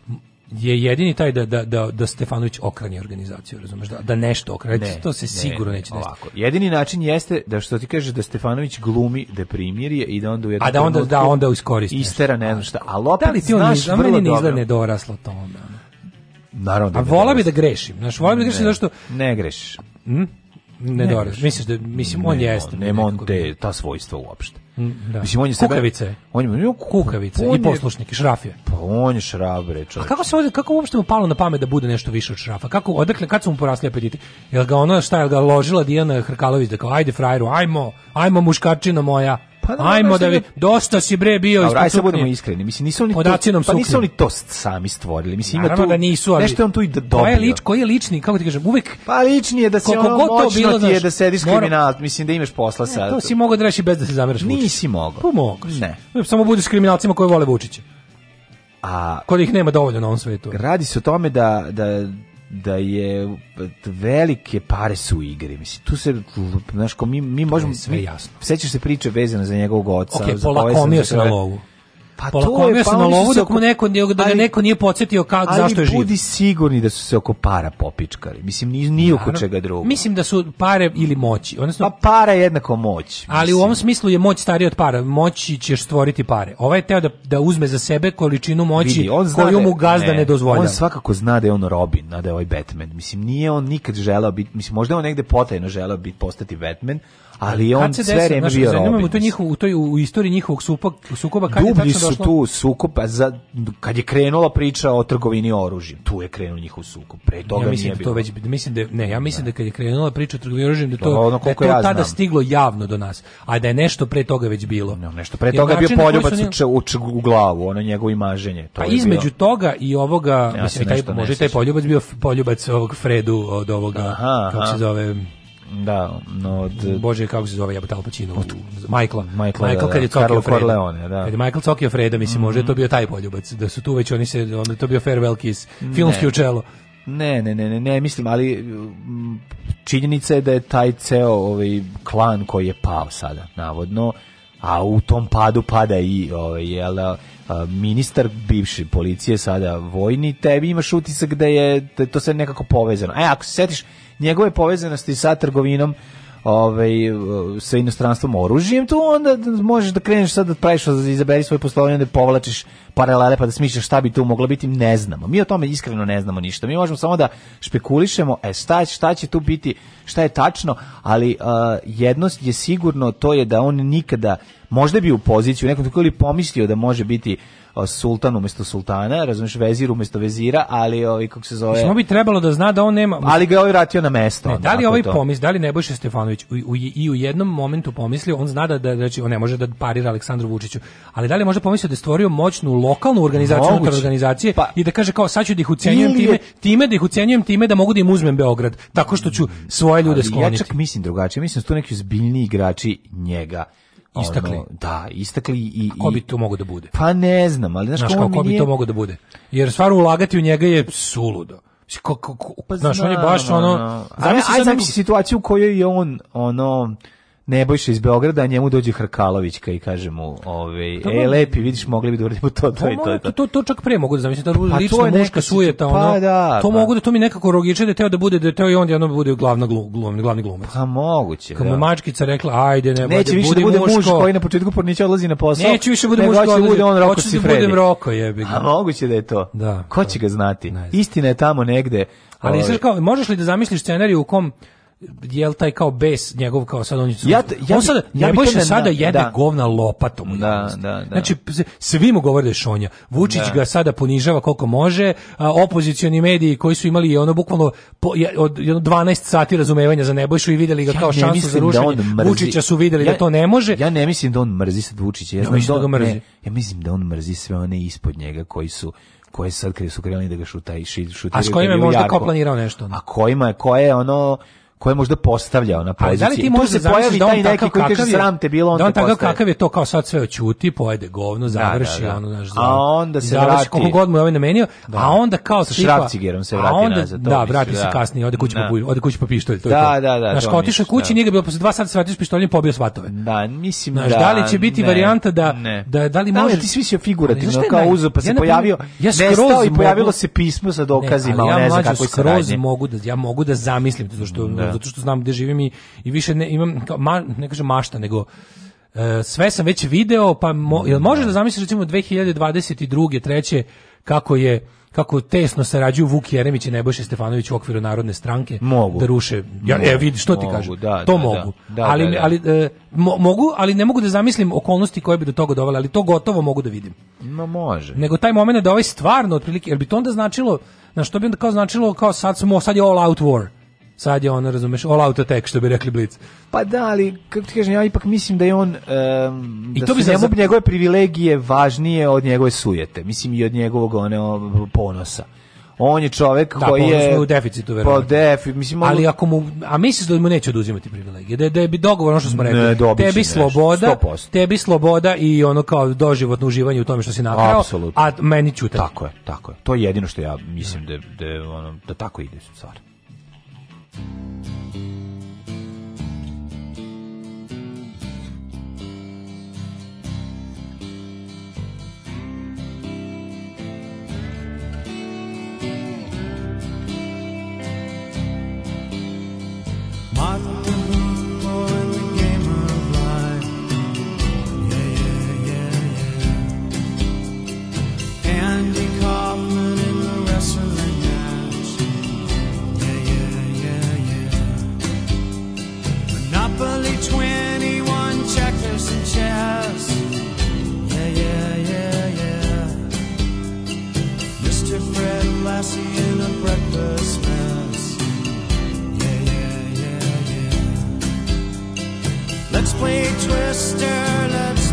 je jedini taj da, da, da, da Stefanović okranje organizaciju, razumeš, da, da nešto okranje, ne, to se ne, sigurno neće nešto. Ovako. Jedini način jeste da što ti kažeš da Stefanović glumi da primirje i da onda u jednom A da onda da onda iskoristi. Istera ne znam šta, a opet da li ti on znaš, on, meni ne izgleda da doraslo tome. Naravno. Da a vola bi da grešim, znaš, vola bi da grešim ne, zašto ne grešiš. Hm? ne, ne Misliš da mislim ne, on jeste. Nema on te ta svojstva uopšte. Mm, da. Mislim on je sebe kukavice. On je kukavice i poslušnik i šraf je. Pa on je šraf bre, A kako se ovdje, kako uopšte mu palo na pamet da bude nešto više od šrafa? Kako odakle kad su mu porasli apetiti? Jel ga ona šta je ga ložila Dijana Hrkalović da kao ajde frajeru, ajmo, ajmo muškarčina moja. Pa, da, Ajmo da vi, da- dosta si bre bio Dobro, aj se budemo iskreni, mislim nisu oni podaci nam pa nisu oni to sami stvorili, mislim Naravno ima tu da nisu, ali nešto on tu i da dobio. Koji je lič, koji je lični, kako ti kažem, uvek pa lični je da se ono moćno bilo, ti je da sediš mora... kriminal, mislim da imaš posla e, sa. To si mogao da reši bez da se zameraš. Nisi mogao. Pa mogao. Ne. E, samo budi kriminalcima koji vole Vučića. A kod ih nema dovoljno na ovom svetu. Radi se o tome da da da je velike pare su u igri. Mislim, tu se, znaš, ko mi, mi možemo... Sve jasno. Sećaš se priče vezane za njegovog oca. za pa polakomio se na lovu. Pa to je, pa ovo lovu dok mu neko, da ga neko nije podsetio kako, zašto je živ. Ali budi sigurni da su se oko para popičkali. Mislim, ni, ni oko čega drugog. Mislim da su pare ili moći. Odnosno, pa para je jednako moć. Mislim. Ali u ovom smislu je moć starija od para. Moći će stvoriti pare. Ovaj je teo da, da uzme za sebe količinu moći Vidi, koju da mu gazda ne, ne dozvoljava. On svakako zna da je on Robin, da je ovaj Batman. Mislim, nije on nikad želeo biti, mislim, možda je on negde potajno želeo biti, postati Batman, ali on sve vreme bio Robin. U toj, njihov, u toj u istoriji njihovog sukoba, sukoba kad su tu sukob, za, kad je krenula priča o trgovini oružjem, tu je krenuo njihov sukob. Pre toga ja mislim nije da to bilo. već, mislim da, ne, ja mislim ne. Da. da kad je krenula priča o trgovini oružjem, da to, to da je to ja tada znam. stiglo javno do nas, a da je nešto pre toga već bilo. No, nešto pre toga je bio poljubac u, u, u, glavu, ono njegovo imaženje. To pa između bilo. toga i ovoga, ja mislim, taj, možda taj poljubac bio poljubac ovog Fredu od ovoga, aha, kako se zove, da, no, od... Bože, kako se zove, ja Al Pacino, od Michaela. Michael, Michael kad je Cokio Corleone, da. Kad je Michael Cokio Freda, mislim, mm -hmm. može to bio taj poljubac, da su tu već oni se, onda to bio farewell kiss, filmski učelo. Ne, ne, ne, ne, ne, mislim, ali mm, činjenica je da je taj ceo ovaj klan koji je pao sada, navodno, a u tom padu pada i ovaj, jel, ministar bivše policije, sada vojni, tebi imaš utisak da je da to sve nekako povezano. E, ako se setiš, njegove povezanosti sa trgovinom ovaj, sa inostranstvom oružjem, tu onda možeš da kreneš sad da praviš, da izaberi svoje poslovanje, da povlačiš paralele pa da smišljaš šta bi tu moglo biti, ne znamo. Mi o tome iskreno ne znamo ništa. Mi možemo samo da špekulišemo, e šta, šta će tu biti, šta je tačno, ali uh, jednost je sigurno to je da on nikada, možda bi u poziciju, nekom tako ili pomislio da može biti sultan umesto sultana, razumeš, vezir umesto vezira, ali ovaj kako se zove... Samo bi trebalo da zna da on nema... Ali ga je ovaj vratio na mesto. Ne, da li ovaj to. pomis, da li Nebojša Stefanović u, u, i u jednom momentu pomislio, on zna da, da znači, on ne može da parira Aleksandru Vučiću, ali da li može pomislio da je stvorio moćnu lokalnu organizaciju unutar organizacije pa, i da kaže kao sad ću da ih ucenjujem ili... time, time da ih ucenjujem time da mogu da im uzmem Beograd, tako što ću svoje ljude skloniti. Ja čak mislim drugačije, mislim da su tu neki zbiljni igrači njega istakli. Ono, da, istakli i A ko bi to mogao da bude? Pa ne znam, ali znaš, znaš kao, ko bi nije... to mogao da bude? Jer stvar ulagati u njega je suludo. Ko, ko, ko, pa znaš, on je baš ono... No, no. Zamisli aj, aj, nekog... situaciju u kojoj je on, ono, Nebojša iz Beograda, a njemu dođe Hrkalovićka i kaže mu, ovaj, e, lepi, vidiš, mogli bi da uradimo to, to pa to, to. To, to čak pre mogu da zamislim, da pa lična muška sujeta, pa, ono, da, to pa. mogu da to mi nekako rogiče, da teo da bude, da teo i on da ono bude glavna glu, glum, glavni glumac. Pa moguće, Kad mu da. mačkica rekla, ajde, ne, Neće više da bude muško. muž koji na početku porniče odlazi na posao. Neće više bude muško, hoće da bude on Roko Hoće da budem Roko, jebi A moguće da je to. Da. Ko će ga znati? Istina je tamo negde. Ali, ovaj- kao, možeš li da zamisliš scenariju u kom jel taj kao bes njegov kao sad on je ja, ja, on da sada ja Nebojša ja sada jede da. govna lopatom da, da, da. znači svi mu govore da je šonja Vučić da. ga sada ponižava koliko može a, opozicioni mediji koji su imali ono bukvalno po, od 12 sati razumevanja za Nebojšu i videli ga ja kao šansu za da rušenje da Vučića su videli da ja, da to ne može ja ne mislim da on mrzi sad Vučića ja, ja, mislim da, ga mrzi. Ne, ja mislim da on mrzi sve one ispod njega koji su koje sad kad su krenuli da ga šuta i A s kojima je možda jako. kao planirao nešto? A kojima je, koje je ono koje možda postavljao na poziciji. Ali da li ti može da se pojavi da taj neki koji kaže sram te bilo, on da on takav kakav je to kao sad sve oćuti, pojede govno, da, završi, da, da, da. ono, znaš, a onda se završi, vrati. koliko god mu je ovaj namenio, da. a onda kao sa šrapcigerom se vrati onda, nazad. Da, vrati da. se kasnije, ode kući, da. po, ode kući po pištolj, to je da, to. Da, da, znaš, kao otišao kući, da. nije ga bilo, posle dva sata se vratio s pištoljem, pobio svatove. Da, mislim znaš, da, da li će biti ne, varijanta da, da, da li može... Da, ti svi si figurativno, kao uzo, pa se pojavio, nestao i pojavilo se pismo sa dokazima, ne znam kako se radnje. mogu da, ja mogu da zamislim, zato što da. zato što znam gde živim i, i više ne, imam, kao, ma, ne kažem mašta, nego e, sve sam već video, pa mo, jel možeš da, da zamisliš recimo 2022. treće kako je kako tesno sarađuju Vuk Jeremić i Nebojša Stefanović u okviru Narodne stranke mogu. da ruše. Ja, e, mogu, e, vidi, što ti mogu, kažem? Da, to da, da. mogu. Da, da ali, ali e, mo, mogu, ali ne mogu da zamislim okolnosti koje bi do toga dovele, ali to gotovo mogu da vidim. Ma može. Nego taj moment da ovaj stvarno otprilike, jer bi to onda značilo, na što bi onda kao značilo kao sad smo sad je all out war. Sad je ona, razumeš, all out attack, što bi rekli Blitz. Pa da, ali, kako ti kažem, ja ipak mislim da je on, um, I da to bi su njegov, za... njegove privilegije važnije od njegove sujete, mislim i od njegovog one, ponosa. On je čovek da, koji je Da, u deficitu pa verovatno. Po Defi, mislim, ali ono... ako mu a misliš da mu neće oduzimati privilegije, da da bi dogovor ono što smo rekli, ne, tebi nešto, sloboda, 100%. tebi sloboda i ono kao doživotno uživanje u tome što si napravio, Absolutno. a meni ćute. Tako je, tako je. To je jedino što ja mislim da da ono da tako ide stvar. Martin. in a breakfast mess. Yeah, yeah, yeah, yeah. Let's play Twister. Let's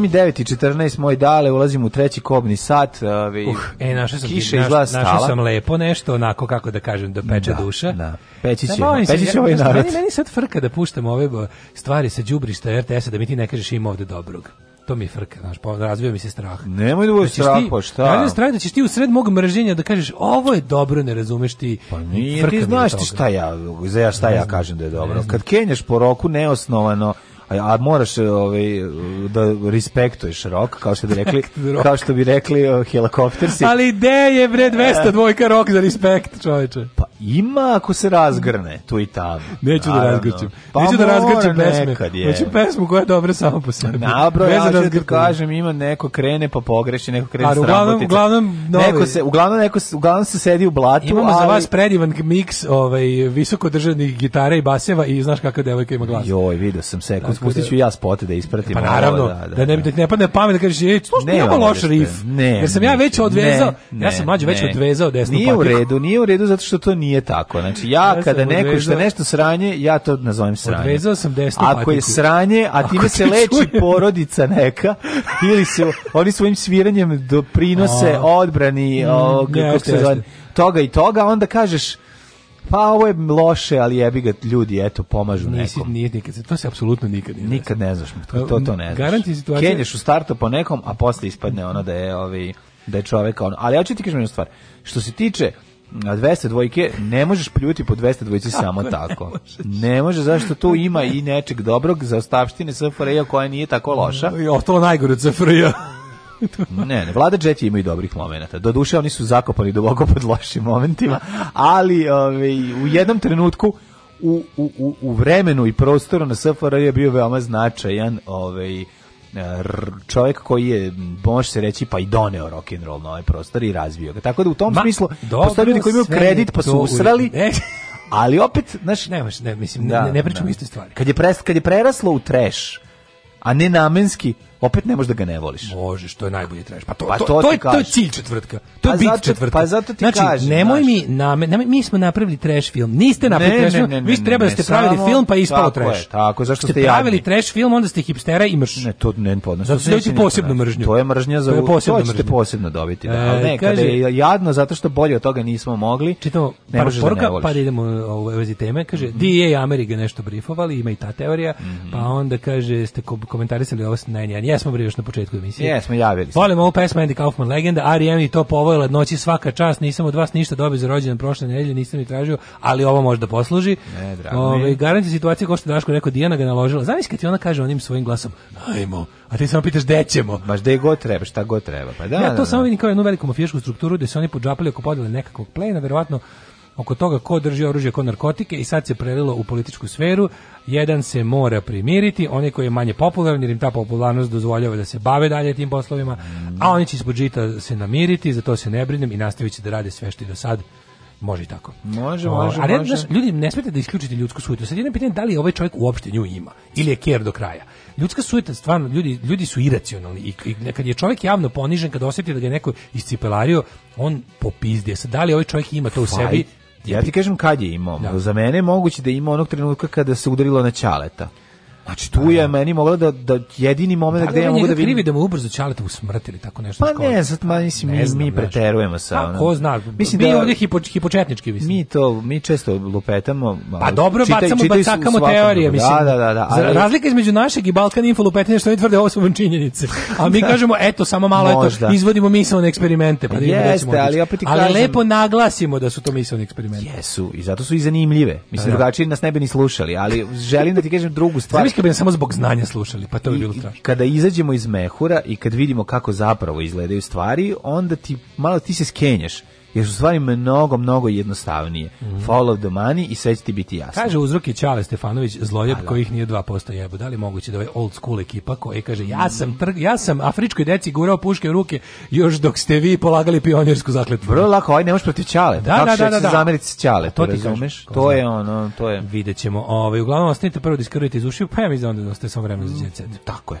program je 9 i 14, moj dale, ulazim u treći kobni sat. Ove, uh, e, našao sam, kiša naš, našao sam lepo nešto, onako kako da kažem, da peče da, duša. Da, peći će, da, peći će ovaj narod. Meni, meni sad frka da puštam ove stvari sa đubrišta RTS-a, da mi ti ne kažeš ima ovde dobrog to mi je frka, znaš, pa razvio mi se strah. Nemoj da budeš da strah, pa šta? Razvio strah da ćeš ti u sred mog mrženja da kažeš ovo je dobro, ne razumeš ti. Pa nije, ti znaš šta ja, za ja šta ja kažem da je dobro. Kad kenjaš po roku neosnovano, a, a moraš ovaj da respektuješ rok kao što bi rekli kao što bi rekli helikoptersi ali ideja je bre 202 dvojka rok za respekt čoveče pa Ima ako se razgrne, tu i tamo. Neću da razgrćem. Pa Neću da razgrćem pesme. Je. Hoću pesmu koja je dobra samo po sebi. Na, Nabro, ja ću da kažem, ima neko krene pa pogreši, neko krene ali, uglavnom, uglavnom, nove. neko se, uglavnom, neko se, uglavnom se sedi u blatu. Imamo ali... za vas predivan miks ovaj, visoko držanih gitara i baseva i znaš kakva devojka ima glas. Joj, vidio sam se, dakle, spustit da- ću i ja spot da ispratim. Pa naravno, ovo, da, da, da, ne, da, da ne padne pamet da kažeš, ej, slušaj, nema loš riff. Ne, jer sam ja već odvezao, ja sam mlađe već odvezao desnu Nije u redu, nije u redu zato što to nije nije tako. Znači ja, ja kada neko što nešto sranje, ja to nazovem sranje. Odvezao sam desnu Ako je sranje, a time se leči čujem. porodica neka, ili se oni svojim sviranjem doprinose o, odbrani, mm, o, kako se zove, toga i toga, onda kažeš pa ovo je loše, ali jebi ga ljudi, eto, pomažu Nisi, nekom. Nije nikad, to se apsolutno nikad nije. Nikad ne znaš, to, to, ne um, znaš. Garanti situacija... Kenješ u startu po nekom, a posle ispadne ono da je, ovi, ovaj, da je čovek ono. Ali ja ću ti kažem jednu stvar. Što se tiče na 200 dvojke ne možeš pljuti po 200 dvojci samo ne tako. Možeš. Ne može zašto tu ima i nečeg dobrog za ostavštine SFRJ koja nije tako loša. Jo, to najgore od SFRJ. ne, ne, Vlada Jet ima i dobrih momenata. Doduše oni su zakopani duboko pod lošim momentima, ali ove, ovaj, u jednom trenutku u, u, u vremenu i prostoru na SFRJ je bio veoma značajan ovaj E, čovjek koji je može se reći pa i doneo rock and roll na ovaj prostor i razvio ga. Tako da u tom Ma, smislu dobro, postoje ljudi koji imaju kredit pa su usrali. Ali opet, znaš, nemaš, ne mislim, da, ne, ne pričamo da. iste stvari. Kad je pres, kad je preraslo u trash, a ne namenski, opet ne možeš da ga ne voliš. Možeš, što je najbolji trash. Pa to, pa to, to, to, je, to je cilj četvrtka. To je pa bit četvrtka. Pa zato ti znači, kažem. Nemoj mi, na, ne, mi smo napravili trash film. Niste napravili trash film. Vi ste trebali da ste pravili film, pa je ispalo trash. Je, tako, zašto ste, ste pravili trash film, onda ste hipstera i mrš. Ne, to ne podnosim. Zato ste posebno mržnju. To je mržnja za... To, je to ćete posebno dobiti. Da. E, Ali ne, kada je jadno, zato što bolje od toga nismo mogli, Čitamo ne možeš da ne Pa da idemo e, u vezi teme. Kaže, mhm. DA Amerike nešto brifovali, ima i ta teorija, mhm. pa onda kaže, ste komentarisali ovo s Jesmo bili još na početku emisije. Jesmo, javili smo. Volim ovu pesmu Andy Kaufman legenda, R.E.M. i to povojila noći svaka čast, nisam od vas ništa dobio za rođendan prošle nedelje, nisam ni tražio, ali ovo može da posluži. Ne, Ove, ovaj, garanti situacija, kao što Daško rekao, Dijana ga naložila. Znaš kad ti ona kaže onim svojim glasom, ajmo, a ti samo pitaš gde ćemo. Baš gde god treba, šta god treba. Pa da, ja to da, da, samo vidim kao jednu veliku mafijašku strukturu gde se oni podžapali oko podele nekakvog plena, verovatno oko toga ko drži oružje, kod narkotike i sad se prelilo u političku sferu. Jedan se mora primiriti, onaj koji je manje popularan jer im ta popularnost dozvoljava da se bave dalje tim poslovima, a oni će ispod žita se namiriti, za to se ne brinem i nastavit će da rade sve što i do sad Može i tako. Može, može, A, može. Znaš, ljudi ne smete da isključite ljudsku sujetu. Sad jedno pitanje da li ovaj čovjek uopšte nju ima ili je ker do kraja. Ljudska sujeta stvarno ljudi ljudi su iracionalni i, i kad je čovjek javno ponižen, kad osjeti da ga je neko iscipelario, on popizdje. Sad da li ovaj čovjek ima to u Faj. sebi? Ja ti kažem kad je imao. Da. Za mene je moguće da ima onog trenutka kada se udarilo na ćaleta. Znači tu je da. meni moglo da da jedini momenat da gdje ja mogu da vidim. da mu ubrzo ćalete u smrti ili tako nešto. Pa ne, sad ma mislim mi, mi preterujemo sa pa, ono. Ko zna, mislim da ovde hipo, hipočetnički mislim. Mi to mi često lupetamo. Pa dobro, čitaj, bacamo čitaj bacamo teorije, da, mislim. Da, da, da, da ali... Razlika između našeg i Balkan info lupetenja što oni tvrde ovo su činjenice. A mi kažemo eto samo malo Možda. eto izvodimo misaone eksperimente, pa Jeste, ali opet i kažem. Ali lepo naglasimo da su to misaoni eksperimenti. Jesu, i zato su i zanimljive. Mislim drugačije nas ne bi ni slušali, ali želim da ti kažem drugu stvar Francuski bi samo zbog znanja slušali, pa to bi bilo strašno. Kada izađemo iz mehura i kad vidimo kako zapravo izgledaju stvari, onda ti malo ti se skenješ jer su stvari mnogo, mnogo jednostavnije. Mm -hmm. Follow the money i sve će ti biti jasno. Kaže uzroki je Čale Stefanović, zlojeb pa da. kojih nije 2% jebo. Da li moguće da ovaj old school ekipa koja kaže ja sam, trg, ja sam afričkoj deci gurao puške u ruke još dok ste vi polagali pionirsku zakletvu. Vrlo lako, aj ovaj ne protiv Čale. Da, Kako da, da, da, da. zameriti Čale, to, to razumeš? To je ono, to je. Videćemo. Ovaj uglavnom ostanite prvo da iskrvite iz ušiju, pa ja mi znam da ste samo vremena za djece. Mm, tako je.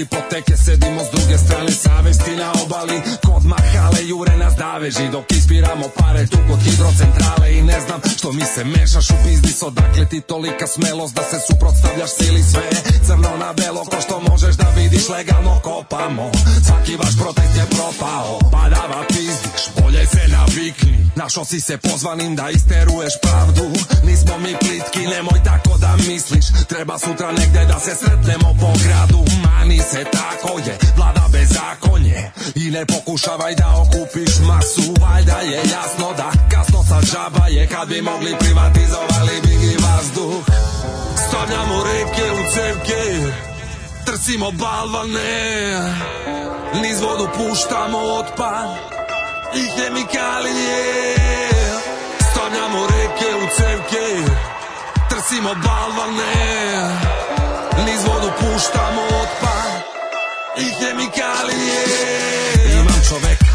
hipoteke Sedimo s druge strane savesti na obali Kod mahale jure nas daveži dok Zašto mi se mešaš u biznis, odakle ti tolika smelost da se suprotstavljaš sili sve Crno na belo, ko što možeš da vidiš, legalno kopamo Svaki vaš protest je propao, padava pizdiš, bolje se navikni Našo si se pozvanim da isteruješ pravdu Nismo mi plitki, nemoj tako da misliš Treba sutra negde da se sretnemo po gradu Mani se tako je, vlada bez bezakonje I ne pokušavaj da okupiš masu Valjda je jasno da kasno sa džaba je Kad bi mogli privatizovali bi i vazduh Stavljamo reke u cevke Trcimo balvane Niz vodu puštamo otpad I hemikalije Stavljamo reke u cevke Trcimo balvane Niz vodu puštamo otpad I hemikalije Imam čoveka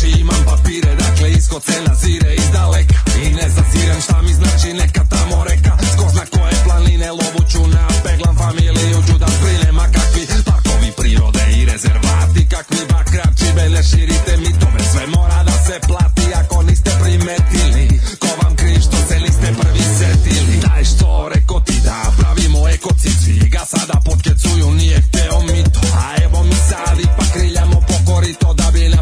znači imam papire Dakle isko cena zire iz daleka I ne zazirem šta mi znači neka tamo reka Skozna koje planine lovuću na peglam familiju Ću da zbrinem a kakvi parkovi prirode i rezervati Kakvi bakrači me ne širite mi tome sve mora da se plati Ako niste primetili ko vam kriv što se niste prvi setili Daj što reko ti da pravimo ekocid Svi ga sada potkecuju nije hteo mi to A evo mi sad ipak kriljamo pokorito da bi nam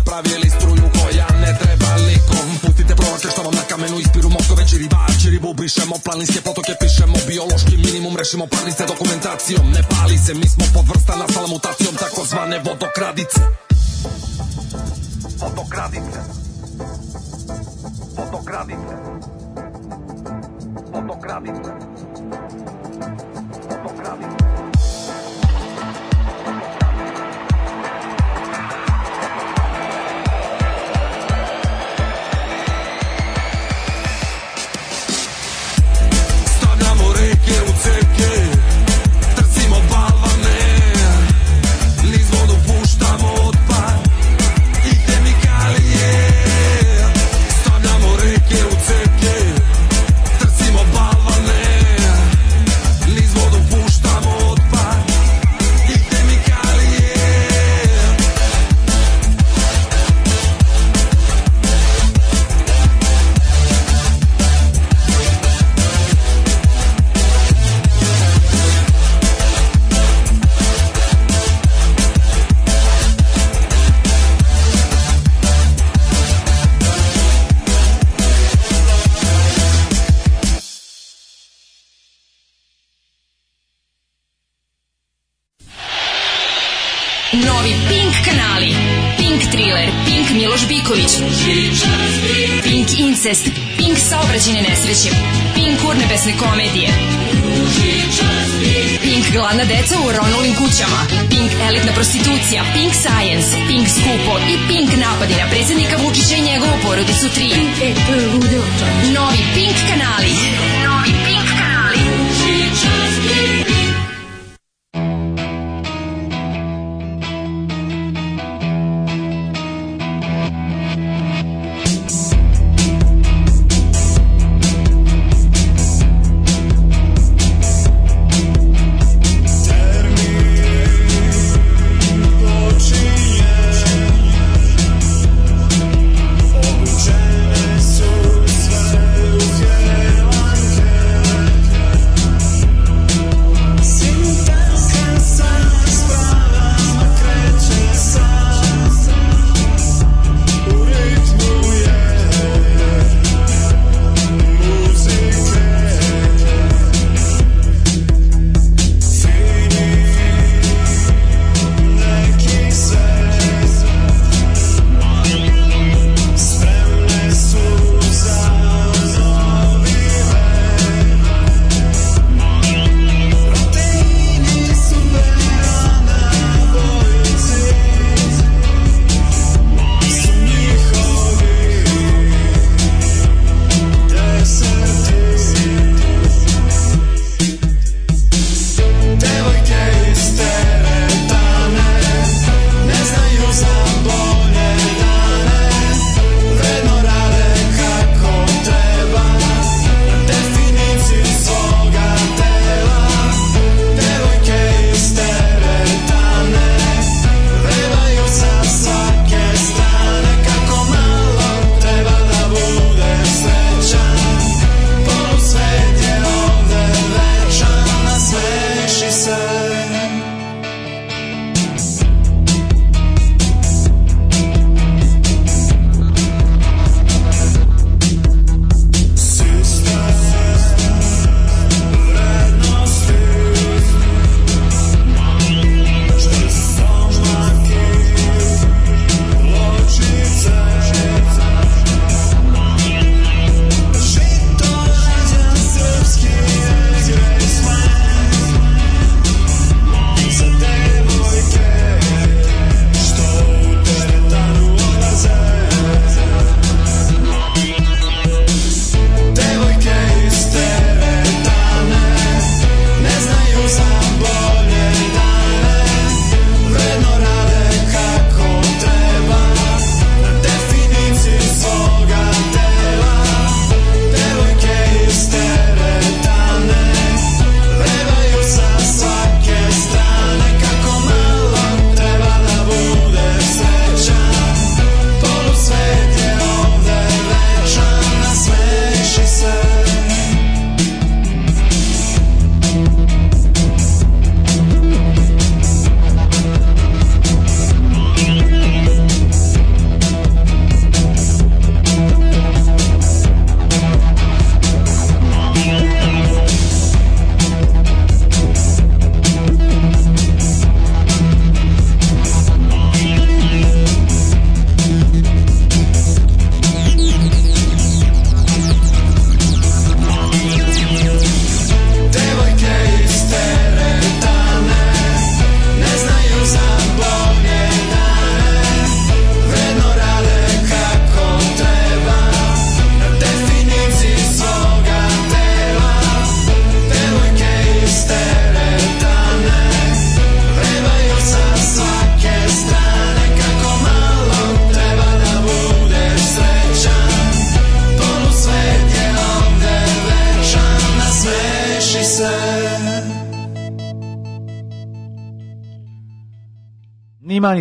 kontrolišemo planinske potoke pišemo biološki minimum rešimo parnice dokumentacijom ne pali se mi smo pod vrsta nastala mutacijom takozvane vodokradice vodokradice vodokradice vodokradice vodokradice yeah. incest, Pink saobraćene nesreće, Pink urnebesne komedije, Pink gladna deca u ronulim kućama, Pink elitna prostitucija, Pink science, Pink skupo i Pink napadi na predsjednika Vučića i njegovu porodicu 3. Pink Novi Pink kanali. Novi Pink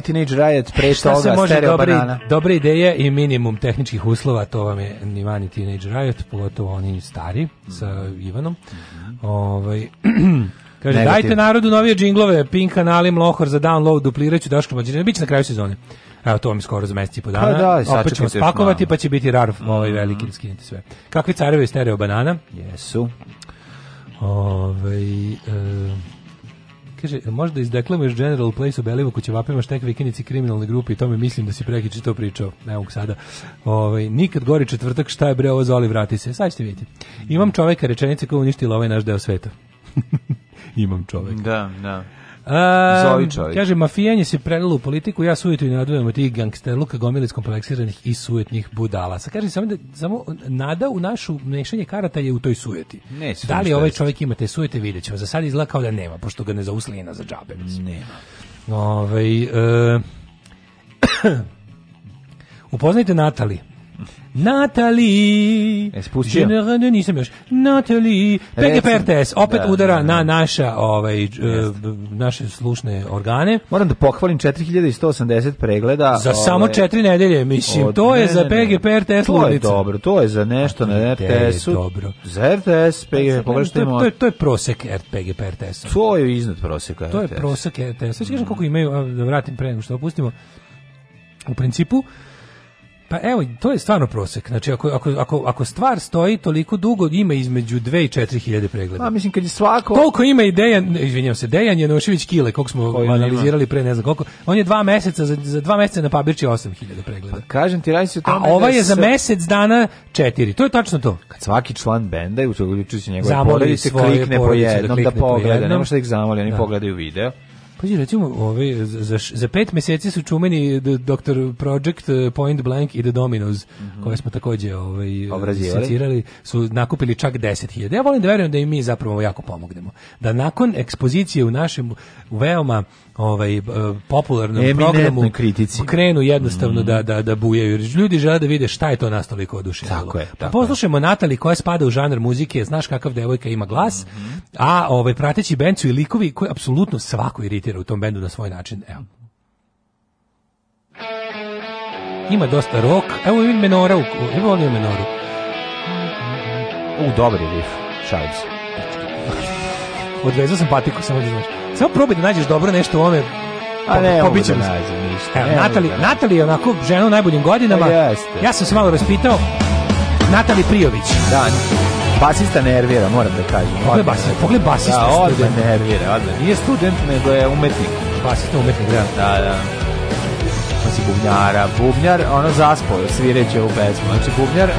Tiny Teenage Riot, pre Šta toga, se može Stereo dobri, Banana. Dobre ideje i minimum tehničkih uslova, to vam je Nivani Teenage Riot, pogotovo oni stari mm. sa Ivanom. Mm. Ovaj, Kaže, Negativ. dajte narodu novije džinglove, Pink kanali, Mlohor za download, dupliraću Daško Mađirina, bit na kraju sezone. Evo, to vam je skoro za mesec i po dana. Pa da, Opet ćemo spakovati, pa će biti rar mm. ovaj veliki, mm. skinite sve. Kakvi carevi stereo banana? Jesu. Ove, ovaj, e, Kaže, možda izdeklamuješ General Place u Belivu ko će vapima štek vikinici kriminalne grupe i tome mislim da si prekiče to pričao. Evo sada. Ove, ovaj, nikad gori četvrtak, šta je bre ovo zoli, vrati se. Sad ćete vidjeti. Imam čoveka rečenice koja uništila ovaj naš deo sveta. Imam čoveka. Da, da. Um, Zovi Kaže, mafijanje se prelilo u politiku, ja sujetu i nadujem od tih gangsterluka gomilic kompleksiranih i sujetnih budala. Sa kaže, samo, da, samo nada u našu mešanje karata je u toj sujeti. Ne, da li ovaj čovjek ima te sujete, vidjet ćemo. Za sad izgleda kao da nema, pošto ga ne zauslijena za džabe. Nema. Ove, ovaj, e, ehm, upoznajte Natali. Natali. E, spustio? Ne, nisam još. Natali. PGP opet da, udara da, da, na naša, ovaj, e, naše slušne organe. Moram da pohvalim 4180 pregleda. Za ove, samo ovaj, četiri nedelje, mislim. Od, to je ne, za PGP RTS To je dobro, to je za nešto na RTS-u. dobro. Za RTS, PGP, pogledajte pa to, je, to, je prosek PGP a To je iznad proseka To je prosek RTS-a. Sve kažem koliko imaju, da vratim pre nego što opustimo. U principu, Pa evo, to je stvarno prosek. Znači, ako, ako, ako, ako stvar stoji toliko dugo, ima između 2 i 4 hiljade pregleda. Pa, mislim, kad je svako... Toliko ima i Dejan, izvinjam se, Dejan Janošević Kile, koliko smo Koji analizirali pre ne znam koliko. On je dva meseca, za, za dva meseca na pabirči 8 hiljade pregleda. Pa kažem ti, radi se o tome... A ova da je za mesec dana 4. To je tačno to. Kad svaki član benda, uključujući njegove porodice, klikne po da jednom da pogleda. Nema da što ih zamoli, oni da. pogledaju video. Pazi, recimo, ove, za, za pet meseci su čumeni Dr. Project, eh, Point Blank i The Dominos, mm -hmm. koje smo takođe ovaj, secirali, su nakupili čak 10.000. Ja volim da verujem da im mi zapravo jako pomognemo. Da nakon ekspozicije u našem veoma ovaj eh, popularnom Eminentnoj programu kritici. krenu jednostavno mm. da da da bujaju. Ljudi žele da vide šta je to nas toliko oduševilo. Tako je, pa tako pa poslušajmo Natali koja spada u žanr muzike, znaš kakav devojka ima glas, mm -hmm. a ovaj prateći bend su i likovi koji apsolutno svako iritira u tom bendu na svoj način. Evo. Ima dosta rok. Evo i menora, u, evo volim menoru. U dobri riff, šalim se. Odvezao sam patiku, samo da znaš. Samo probaj da nađeš dobro nešto u ome. A ne, ovo da nađem ništa. Evo, ne, Natali, da Natali je onako žena u najboljim godinama. Pa jeste. Ja sam se malo raspitao. Natali Prijović. Da, Basista nervira, moram da kažem. Pogledaj basista, pogled basista. Da, odmah nervira, odmah. Nije student, nego je umetnik. Basista umetnik, da. Da, da. Znači, bubnjara. Bubnjar, ono zaspao, svireće u pesmu. Znači, bubnjar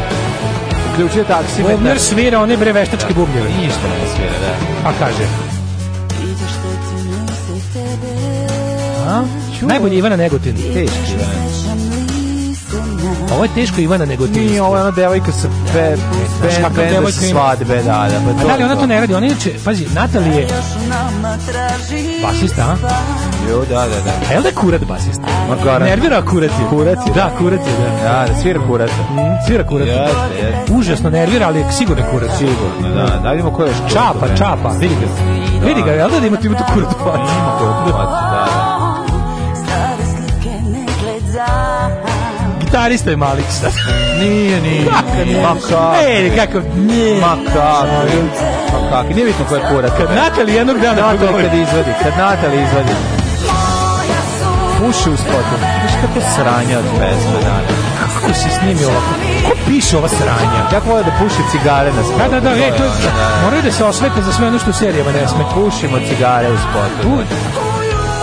uključuje taksimetar. Bubnjar da. svira, on je bre veštački da, bubnjar. Ništa ne svira, da. A kaže, Najbolje Ivana Negotin. Teški Ivana. Ovo je teško Ivana Negotin. Nije, ovo je ona devojka sa be, be, be, be, svadbe, da, da. Pa to, da li ona to ne radi? Ona inače, pazi, Natalije... Basista, a? Jo, da, da, da. A da je li da kurat basista? Ma garan. Nervira kurat je. Kurat je. Da, kurat je, da. Da, da, svira kurat. Mm, svira kurat. Jeste, jeste. Užasno nervira, ali sigurno kurat. Sigurno, da. Da vidimo ko je što. Čapa, čapa. Vidi ga. Vidi ga, jel da, da ima ti kurat tu kurat? Ima kurat. gitarista je Malić sad. Nije, nije. Kako nije? Ma kako? E, kako? Nije. Ma kako? Ma kako? Nije bitno koja je kura. Kad Natali jednog dana... Natali kad izvadi, kad Natali izvadi. Puši u spotu. Viš kako sranja od pesme dana. Kako se snimi ovako? Ko piše ova sranja? Kako volim da puši cigare na spotu. Da, da, da, e, to je... Da, da, da. Moraju da se osvete za sve ono što u serijama ne sme. Pušimo cigare u spotu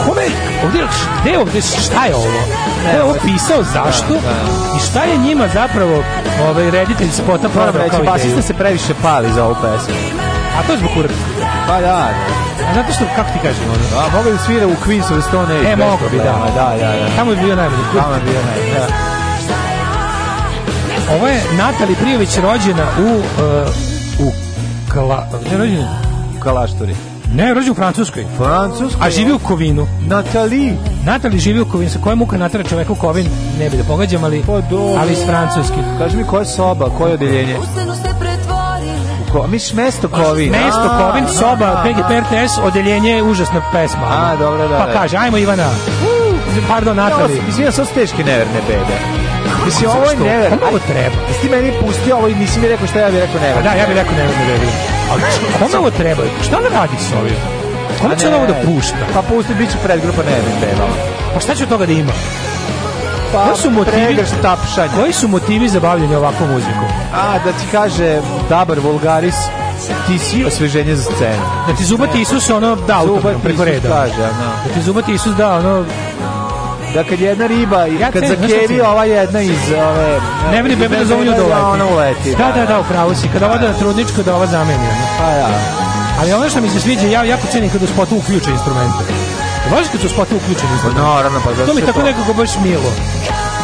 kome je, ovde, gde ovde, šta je ovo? Ko je ovo pisao, zašto? Da, da. I šta je njima zapravo ovaj, reditelj spota Moram reći, basista se previše pali za ovu pesmu. A to je zbog kurta. Pa da, da. A zato što, kako ti kažem? Ono? A mogu da svira u Queen's of da Stone Age. E, mogu bi, da, da. Da, da, da. Tamo je bio najbolji. Tamo je bio najbolji, da. Ovo je Natali Prijović rođena u... Uh, u Kala... Ne, rođena? U Kalašturi. Ne, rođen u Francuskoj. Francuskoj. A živi u Kovinu. Natali. Natali živi u Kovinu. Sa kojom muka natara čoveka u Kovin, ne bi da pogađam, ali, pa ali iz Francuskih. Kaži mi koja soba, koje odeljenje? Ko, miš mesto pa Kovin. Mesto Kovin, soba, PGPRTS, odeljenje je užasna pesma. A, dobro, da. Pa da. kaže, ajmo Ivana. Pardon, Natali. Mislim, ja sam teške neverne bebe. Mislim, ovo je never. Ovo treba. Jesi ti meni pustio ovo i nisi mi rekao šta ja bih rekao never. Da, ja bih rekao never, never. Ali kome ovo treba? Šta on radi s ovim? Kome će on ovo da pušta? Pa pusti, bit će predgrupa, ne bi trebalo. Pa šta će od toga da ima? Pa, koji su motivi tapšanja? Koji su motivi za bavljenje ovakvom muzikom? A, da ti kaže Dabar Vulgaris, ti si osveženje za scenu. Da ti zubati Isus ono da autom preko reda. Kaže, no. Da. da ti zubati Isus da ono da kad jedna riba i ja kad zakevi ova jedna iz ove ne vidi bebe da zovu da ona uleti. Da, pa da, da, pravu si. Kada voda da trudničko da ova zameni. Pa ja. Ali ono što mi se sviđa, ja jako cenim kad u spotu uključe instrumente. je kad su spotu uključeni instrumente. No, rano, pa, pa zašto to mi tako to... nekako baš milo.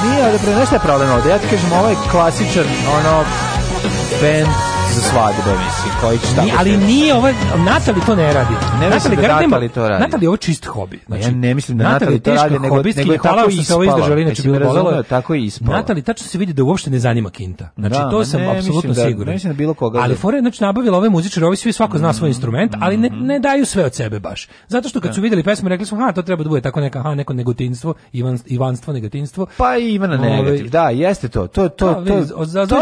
Nije, ali pre nešto je problem ovde. Ja ti kažem, ovaj klasičan, ono, band za svadbe, mislim, koji će tako... Ni, ali nije ovo, ovaj, Natali to ne radi. Ne Natali, da Natali to radi. Natali je ovo čist hobi. Znači, ja ne mislim da Natali, to radi, nego, nego znači, da je tako ispala. ovo izdržali, inače bilo bolelo. Tako i ispala. Natali, tačno se vidi da uopšte ne zanima Kinta. Znači, da, to sam apsolutno da- siguran. Ne mislim da bilo koga... Ali da- Fore, znači, nabavila ove muzičare, ovi svi svako zna svoj mm, instrument, ali ne, ne daju sve od sebe baš. Zato što kad su videli pesmu, rekli smo, ha, to treba da bude tako neka, ha, neko negotinstvo, Ivan, Ivanstvo, negotinstvo. Pa i Ivana ovaj- negativ, da, jeste to. To, to, to, to, to, to, to,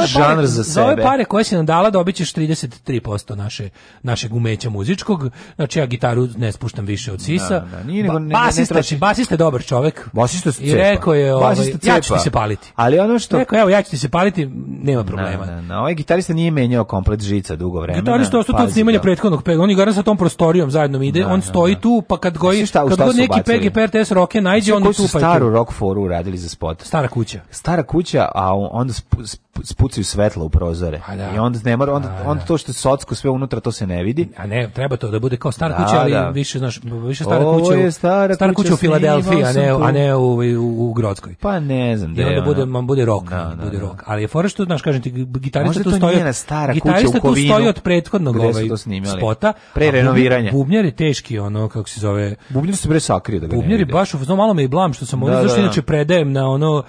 to, to, to, to, to, dobit ćeš 33% naše, našeg umeća muzičkog, znači ja gitaru ne spuštam više od sisa. Da, da, da. nije nego, ne, basista, ne, ne, ne basista je dobar čovek. Basista se I rekao je, ovaj, ja ću ti se paliti. Ali ono što... Rekao, evo, ja ću ti se paliti, nema problema. Da, da, da. Ovaj gitarista nije menjao komplet žica dugo vremena. Gitarista ostao tu snimanja prethodnog pega. On je sa tom prostorijom zajedno ide, da, on da, da. stoji tu, pa kad goji, kad god neki PGP RTS roke najde, on tu pa staru rock foru radili za spot. Stara kuća. Stara kuća, a onda spucaju svetla u prozore. Da, I onda ne mora, onda, a, da. onda to što je socko sve unutra, to se ne vidi. A ne, treba to da bude kao stara da, kuća, ali da. više, znaš, više stara Ovo kuća, je stara, stara kuća, kuća u Filadelfiji, a ne, a ne u, u, u Grodskoj. Pa ne znam. I onda je, bude, man, bude rok. da, da, da bude da. rok. Ali je fora što, znaš, kažem ti, gitarista tu stoji... Možda stara Gitarista u tu stoji od prethodnog ovaj spota. Pre renoviranja. Bubnjar je teški, ono, kako se zove... Bubnjar se pre sakrio da ga Bubnjar je baš, no, malo me i blam što sam, ono, zašto inače predajem na ono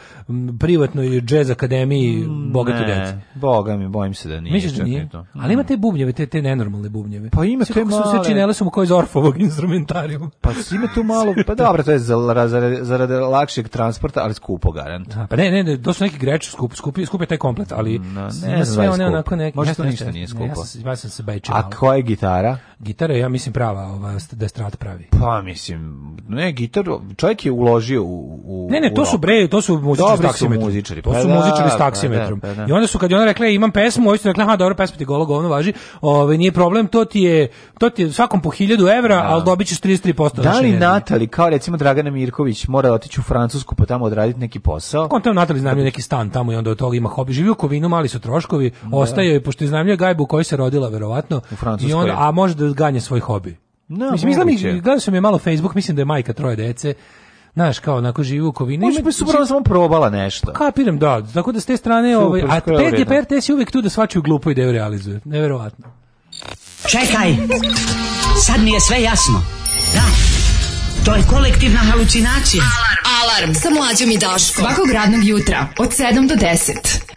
privatnoj jazz akademiji mm, bogato dete. Boga mi, bojim se da nije. Misliš da nije? To. Ali ima te bubnjeve, te, te nenormalne bubnjeve. Pa ima Sve te male. Sve su činele su mu koji iz orfovog instrumentarijuma. Pa ima tu malo, pa dobro, to je zarad, zarad, zarad lakšeg transporta, ali skupo garant. A, da, pa ne, ne, ne, to su neki greč, skup, skupi, skupi taj komplet, ali mm, no, ne, sve da one onako neke. Možda to ništa nije skupo. Ne, ja, sam, ja sam se bajčao. A koja je gitara? Gitara, ja mislim prava, ova, da je strat pravi. Pa mislim, ne, gitar, čovjek je uložio u, u Ne, ne, to su bre, to su muzičari s taksimetrom. To pa su da, muzičari s pa taksimetrom. Pa Da, da, I onda su kad je ona rekla imam pesmu, oni su rekli aha dobro pesma ti golo govno važi. Ovaj nije problem, to ti je to ti je svakom po 1000 evra, da. al dobićeš 33%. Da li Natali kao recimo Dragana Mirković mora da otići u Francusku pa tamo odraditi neki posao? On tamo Natali iznajmljuje neki stan tamo i onda od toga ima hobi. Živi u Kovinu, mali su troškovi, da. ostaje joj pošto iznajmljuje gajbu u kojoj se rodila verovatno. U I onda, a može da ganje svoj hobi. No, mislim, mislim, gledao sam je malo Facebook, mislim da je majka troje dece znaš, kao onako živi u kovini. Možda bi supravo samo probala nešto. Kapiram, da. Tako da s te strane, Super, ovaj, a PGP RTS er si uvijek tu da svačaju glupo ideju realizuje. Neverovatno. Čekaj, sad mi je sve jasno. Da, to je kolektivna halucinacija. Alarm, alarm, sa mlađom i Daškom. Svakog radnog jutra, od 7 do 10.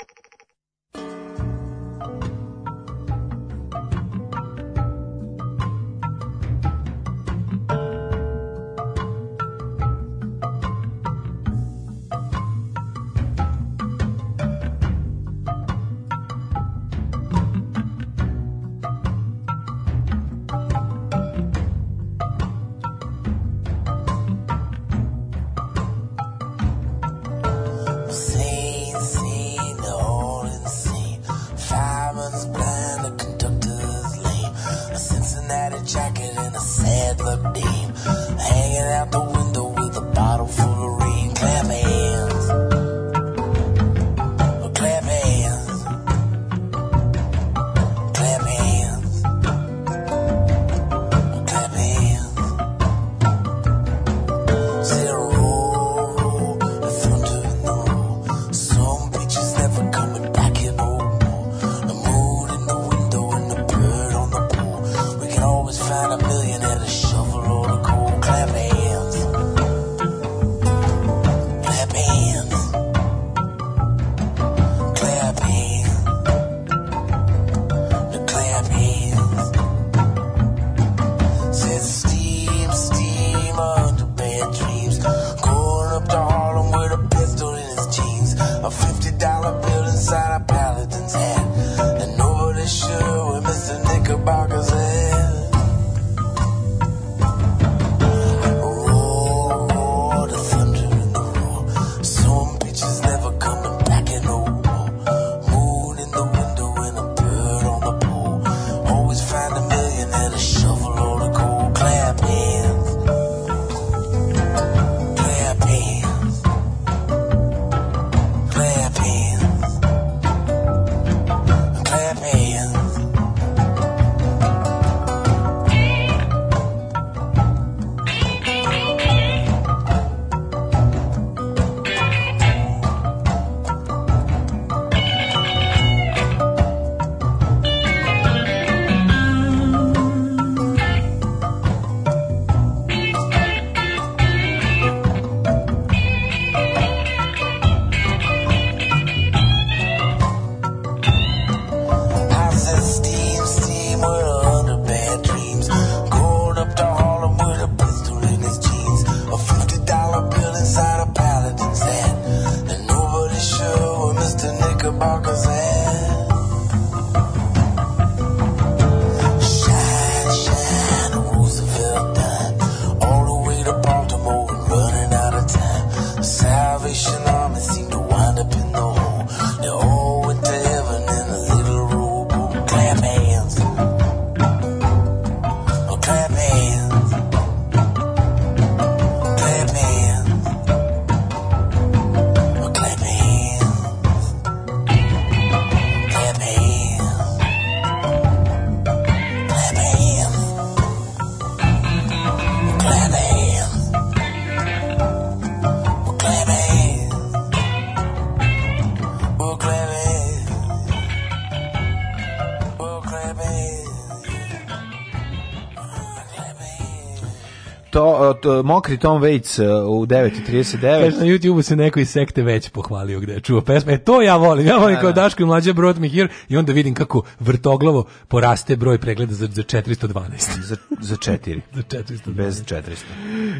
Eh, mokri Tom Waits eh, u 9.39. Kaže, na YouTube-u se neko iz sekte već pohvalio gde je čuo pesme. E, to ja volim. Ja volim da, kao da. Daško i mlađe brought me here i onda vidim kako vrtoglavo poraste broj pregleda za, za 412. za, za 4. za 412. Bez 400.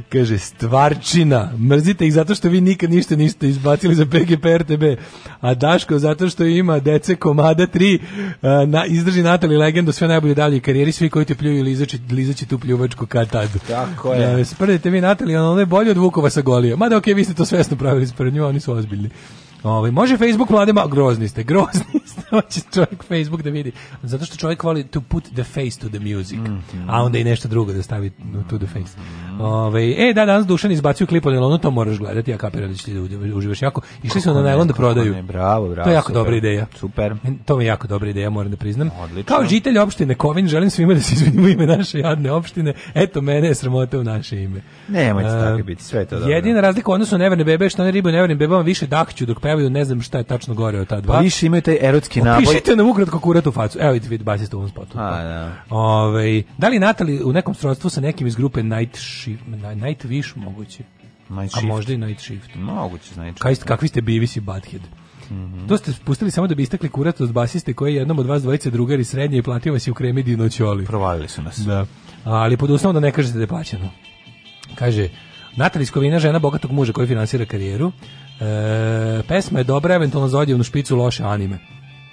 Kaže, stvarčina. Mrzite ih zato što vi nikad ništa niste izbacili za PGP RTB, a Daško zato što ima dece komada 3 E, na, izdrži Natalie legendu, sve najbolje dalje karijeri, svi koji te pljuju lizaći, lizaći tu pljuvačku kad tad. Tako je. Uh, sprdite vi Natalie, ono je bolje od Vukova sa Golija. Mada okej, okay, vi ste to svesno pravili spred nju, oni su ozbiljni. Ovaj može Facebook mladima grozni ste, grozni ste. Hoće čovjek Facebook da vidi. Zato što čovjek voli to put the face to the music. Mm -hmm. A onda i nešto drugo da stavi to the face. Ove, e, da, danas Dušan izbacio klip o Nelonu, to moraš gledati, ja kapiram da ćete da uživaš jako. Išli su na Nelon da prodaju. Ne, bravo, bravo. To je jako super, dobra ideja. Super. To mi je jako dobra ideja, moram da priznam. Odlično. Kao žitelj opštine Kovin, želim svima da se izvinimo ime naše jadne opštine. Eto, mene je sramota u naše ime. Nemojte uh, tako biti, sve je to dobro. Jedina razlika u odnosu neverne bebe je što ne ribu nevernim bebama više dakću dok pevaju, ne znam šta je tačno gore od ta dva. Pa više imaju taj erotski naboj. Pišite nam ukratko kurat u facu. Evo vidite, vidite, basiste u ovom spotu. A, da. Ove, da li Natali u nekom srodstvu sa nekim iz grupe Night shift, night wish moguće. Night shift. A možda i night shift. Moguće, night znači. shift. kakvi ste bivis i badhead? Mm -hmm. To ste pustili samo da bi istakli kurat od basiste koji je jednom od vas dvojice drugari srednje i platio vas je u kremi dinoćoli. Provalili su nas. Da. Ali pod uslovom da ne kažete da je plaćeno. Kaže, Natalija Skovina, žena bogatog muža koji finansira karijeru, e, pesma je dobra, eventualno za odjevnu špicu loše anime.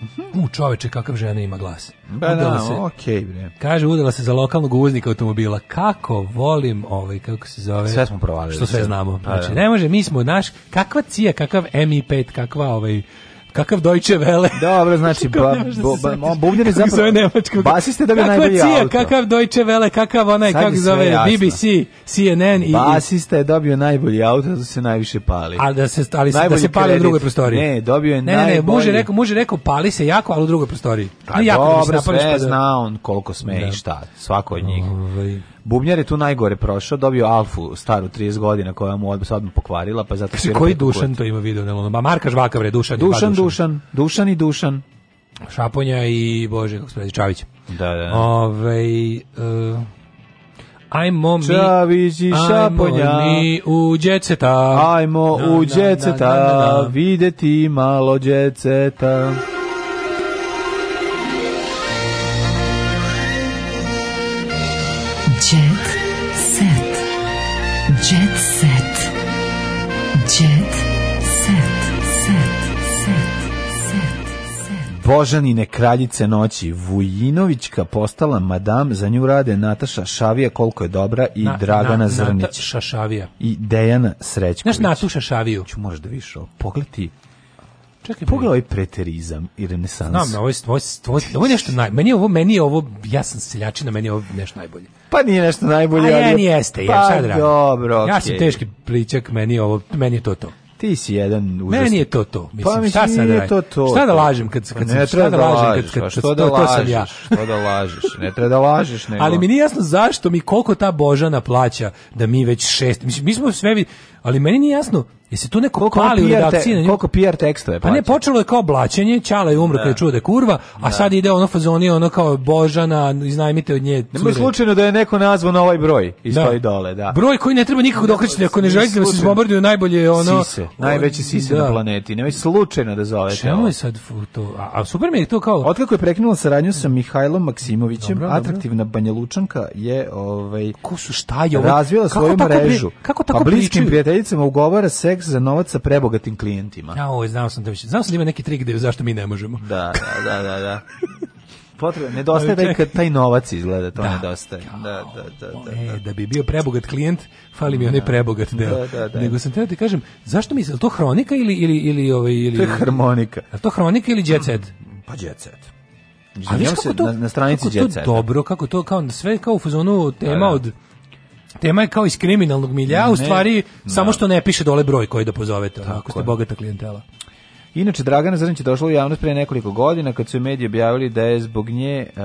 Mhm. U čoveče, kakav žena ima glas. Ba, pa da, se, okay, bre. Kaže, udala se za lokalnog uvoznika automobila. Kako volim ovaj, kako se zove... Sve smo provalili. Što sve da. znamo. Da, znači, da. ne može, mi smo naš, kakva cija, kakav MI5, kakva ovaj Kakav Deutsche Welle? Dobro, znači, ba, bo, da ba, bubnjar je zapravo... Nemačkog... Basiste da bi najbolji cija, auto. Kakav Deutsche Welle, kakav onaj, kako zove, jasno. BBC, CNN i... Basista je dobio najbolji auto, zato se najviše pali. A da se, ali, najbolji da se pali kredit. u drugoj prostoriji. Ne, dobio je ne, najbolji... Ne, ne, muže rekao, muže rekao pali se jako, ali u drugoj prostoriji. Pa jako da dobro, sve da... zna on koliko sme i da. šta, svako od njih. Ove... Ovaj, Bubnjar je tu najgore prošao, dobio Alfu staru 30 godina koja mu odmah odmah pokvarila, pa zato se koji da Dušan to ima video ne ono, ma Marka Žvaka bre, Dušan, Dušan, Dušan, Dušan i Dušan. Šaponja i Bože, gospodin se Čavić. Da, da. Ovaj uh, Ajmo mi Čavić i Šaponja mi u djeceta Ajmo na, u djeceta Videti malo djeceta Božanine kraljice noći. Vujinovićka postala madam, za nju rade Nataša Šavija, koliko je dobra, i na, Dragana na, Zrnić. Šašavija I Dejana Srećković. Znaš Nataša Šaviju? Ču možda više, pogledaj Čekaj, pogledaj ovaj preterizam i renesans. Znam, ovo je, ovo je, ovo je, ovo nešto naj... Meni je ovo, meni je ovo, ja sam seljačina, meni je ovo nešto najbolje. Pa nije nešto najbolje, A ali... Ja, jeste, pa, ja, šta da dobro, okay. Ja sam teški pličak, meni je ovo, meni je to to. Ti si jedan užas. Meni je to to. Mislim, pa mi šta sad da to to. Šta da lažem kad pa kad ne treba da, da lažem kad pa kad što da to, lažeš, ja. što da lažeš? Ne treba da lažeš nego. Ali mi nije jasno zašto mi koliko ta Božana plaća da mi već šest. Mislim mi smo sve ali meni nije jasno Jesi tu neko koliko pali u redakciji? Te, koliko PR tekstove plaća? Pa ne, počelo je kao blaćenje, Ćala je umro kada je čuo da kurva, a da. sad ide ono fazoni, ono kao Božana, iznajmite od nje. Nemoj slučajno da je neko nazvao na ovaj broj i da. stoji dole, da. Broj koji ne treba nikako dokrećiti, ako ne želite da se zbombarduju najbolje ono... Sise, najveći sise da. na planeti, nemoj slučajno da zovete. Čemu je sad to? A, a super mi je to kao... Otkako je prekinula saradnju sa Mihajlom Maksimovićem, dobro, atraktivna dobro. Banjalučanka je ovaj, Ko su, šta je, ovaj, razvila svoju mrežu. kako tako pa bliskim prijateljicama ugovara se seks za novac sa prebogatim klijentima. Ja, oj, znao sam da će. znao sam da ima neki trik gde zašto mi ne možemo. Da, da, da, da. da. Potrebno, nedostaje da kad taj novac izgleda, to da. nedostaje. Da, da, da, da, da. E, da. da bi bio prebogat klijent, fali mi onaj da, prebogat deo. Da, da, da. Nego sam teo da ti kažem, zašto mi se, to hronika ili, ili, ili, ovaj, ili... To je harmonika. Je to hronika ili jet set? Mm, pa jet set. Ali kako to, na, na stranici kako to dobro, kako to, kao sve kao u fazonu tema od tema je kao iz kriminalnog milja, u stvari ne. Da. samo što ne piše dole broj koji da pozovete, ako ste bogata klijentela. Inače, Dragana Zrnić je došla u javnost pre nekoliko godina kad su mediji objavili da je zbog nje uh,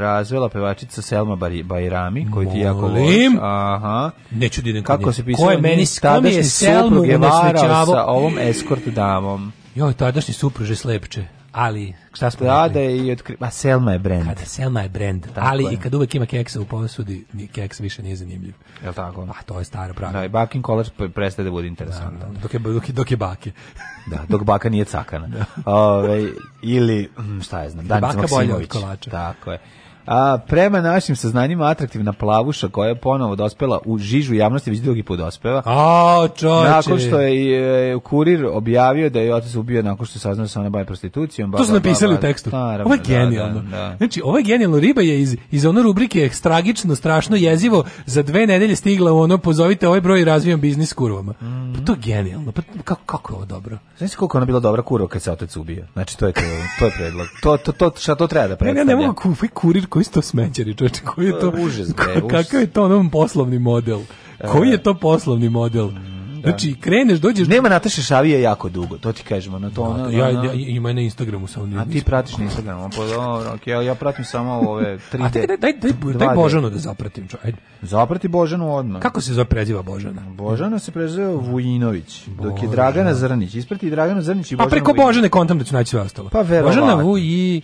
razvela pevačica Selma Bajrami, koju ti jako voliš. Aha. Neću da idem Kako se Ko je meni, tadašnji je suprug je da varao sa ovom eskort damom. Joj, tadašnji supruž je slepče ali šta smo Tada i otkri... Ma Selma je brand. Kada Selma je brend, ali je. i kad uvek ima keksa u posudi, ni keks više nije zanimljiv. Je li tako? Pa to je staro pravilo. Da, i bakin kolač prestaje da bude interesantan. Da, da dok, je, dok, je, dok je bake. da, dok baka nije cakana. da. Ove, ili, mm, šta je znam, Danica Maksimović. Baka bolja od kolača. Tako je. A, prema našim saznanjima atraktivna plavuša koja je ponovo dospela u žižu javnosti već drugi put dospeva. A, čoče. Nakon što je e, kurir objavio da je otac ubio nakon što je saznao sa da ona bavi prostitucijom. Ba, to su napisali ba, ba, u tekstu. Pa, naravno, ovo je da, genijalno. Da, da, da. Znači, ovo je genijalno. Riba je iz, iz ono rubrike ekstragično, strašno, jezivo za dve nedelje stigla u ono pozovite ovaj broj i razvijam biznis s kurvama. Mm -hmm. Pa mhm. to je genijalno. Pa kako, kako je ovo dobro? Znači koliko ona bila dobra kurva kad se otac ubio. Znači, to je, to, to je predlog. To, to, to, šta to treba da predstavlja? Ne, ne, ne mogu ovaj kurir koji su to smećari, čoveče, koji je to... Uh, užas, bre, Kakav je to onom poslovni model? E, koji je to poslovni model? Da. Znači, kreneš, dođeš... Nema Nataše Šavije jako dugo, to ti kažemo. Na to, da, no, da, ja, ja, ima na Instagramu samo. A ti pratiš na Instagramu, pa dobro, okay, ja, ja pratim samo ove 3D. A daj, daj, daj, daj Božanu da zapratim. Čo, ajde. Zaprati Božanu odmah. Kako se zove preziva Božana? Božana se preziva Vujinović, dok je Dragana Zrnić. Isprati Dragana Zrnić i Božana Pa preko Božane kontam da ću naći sve ostalo. Pa verovatno. Božana Vuji...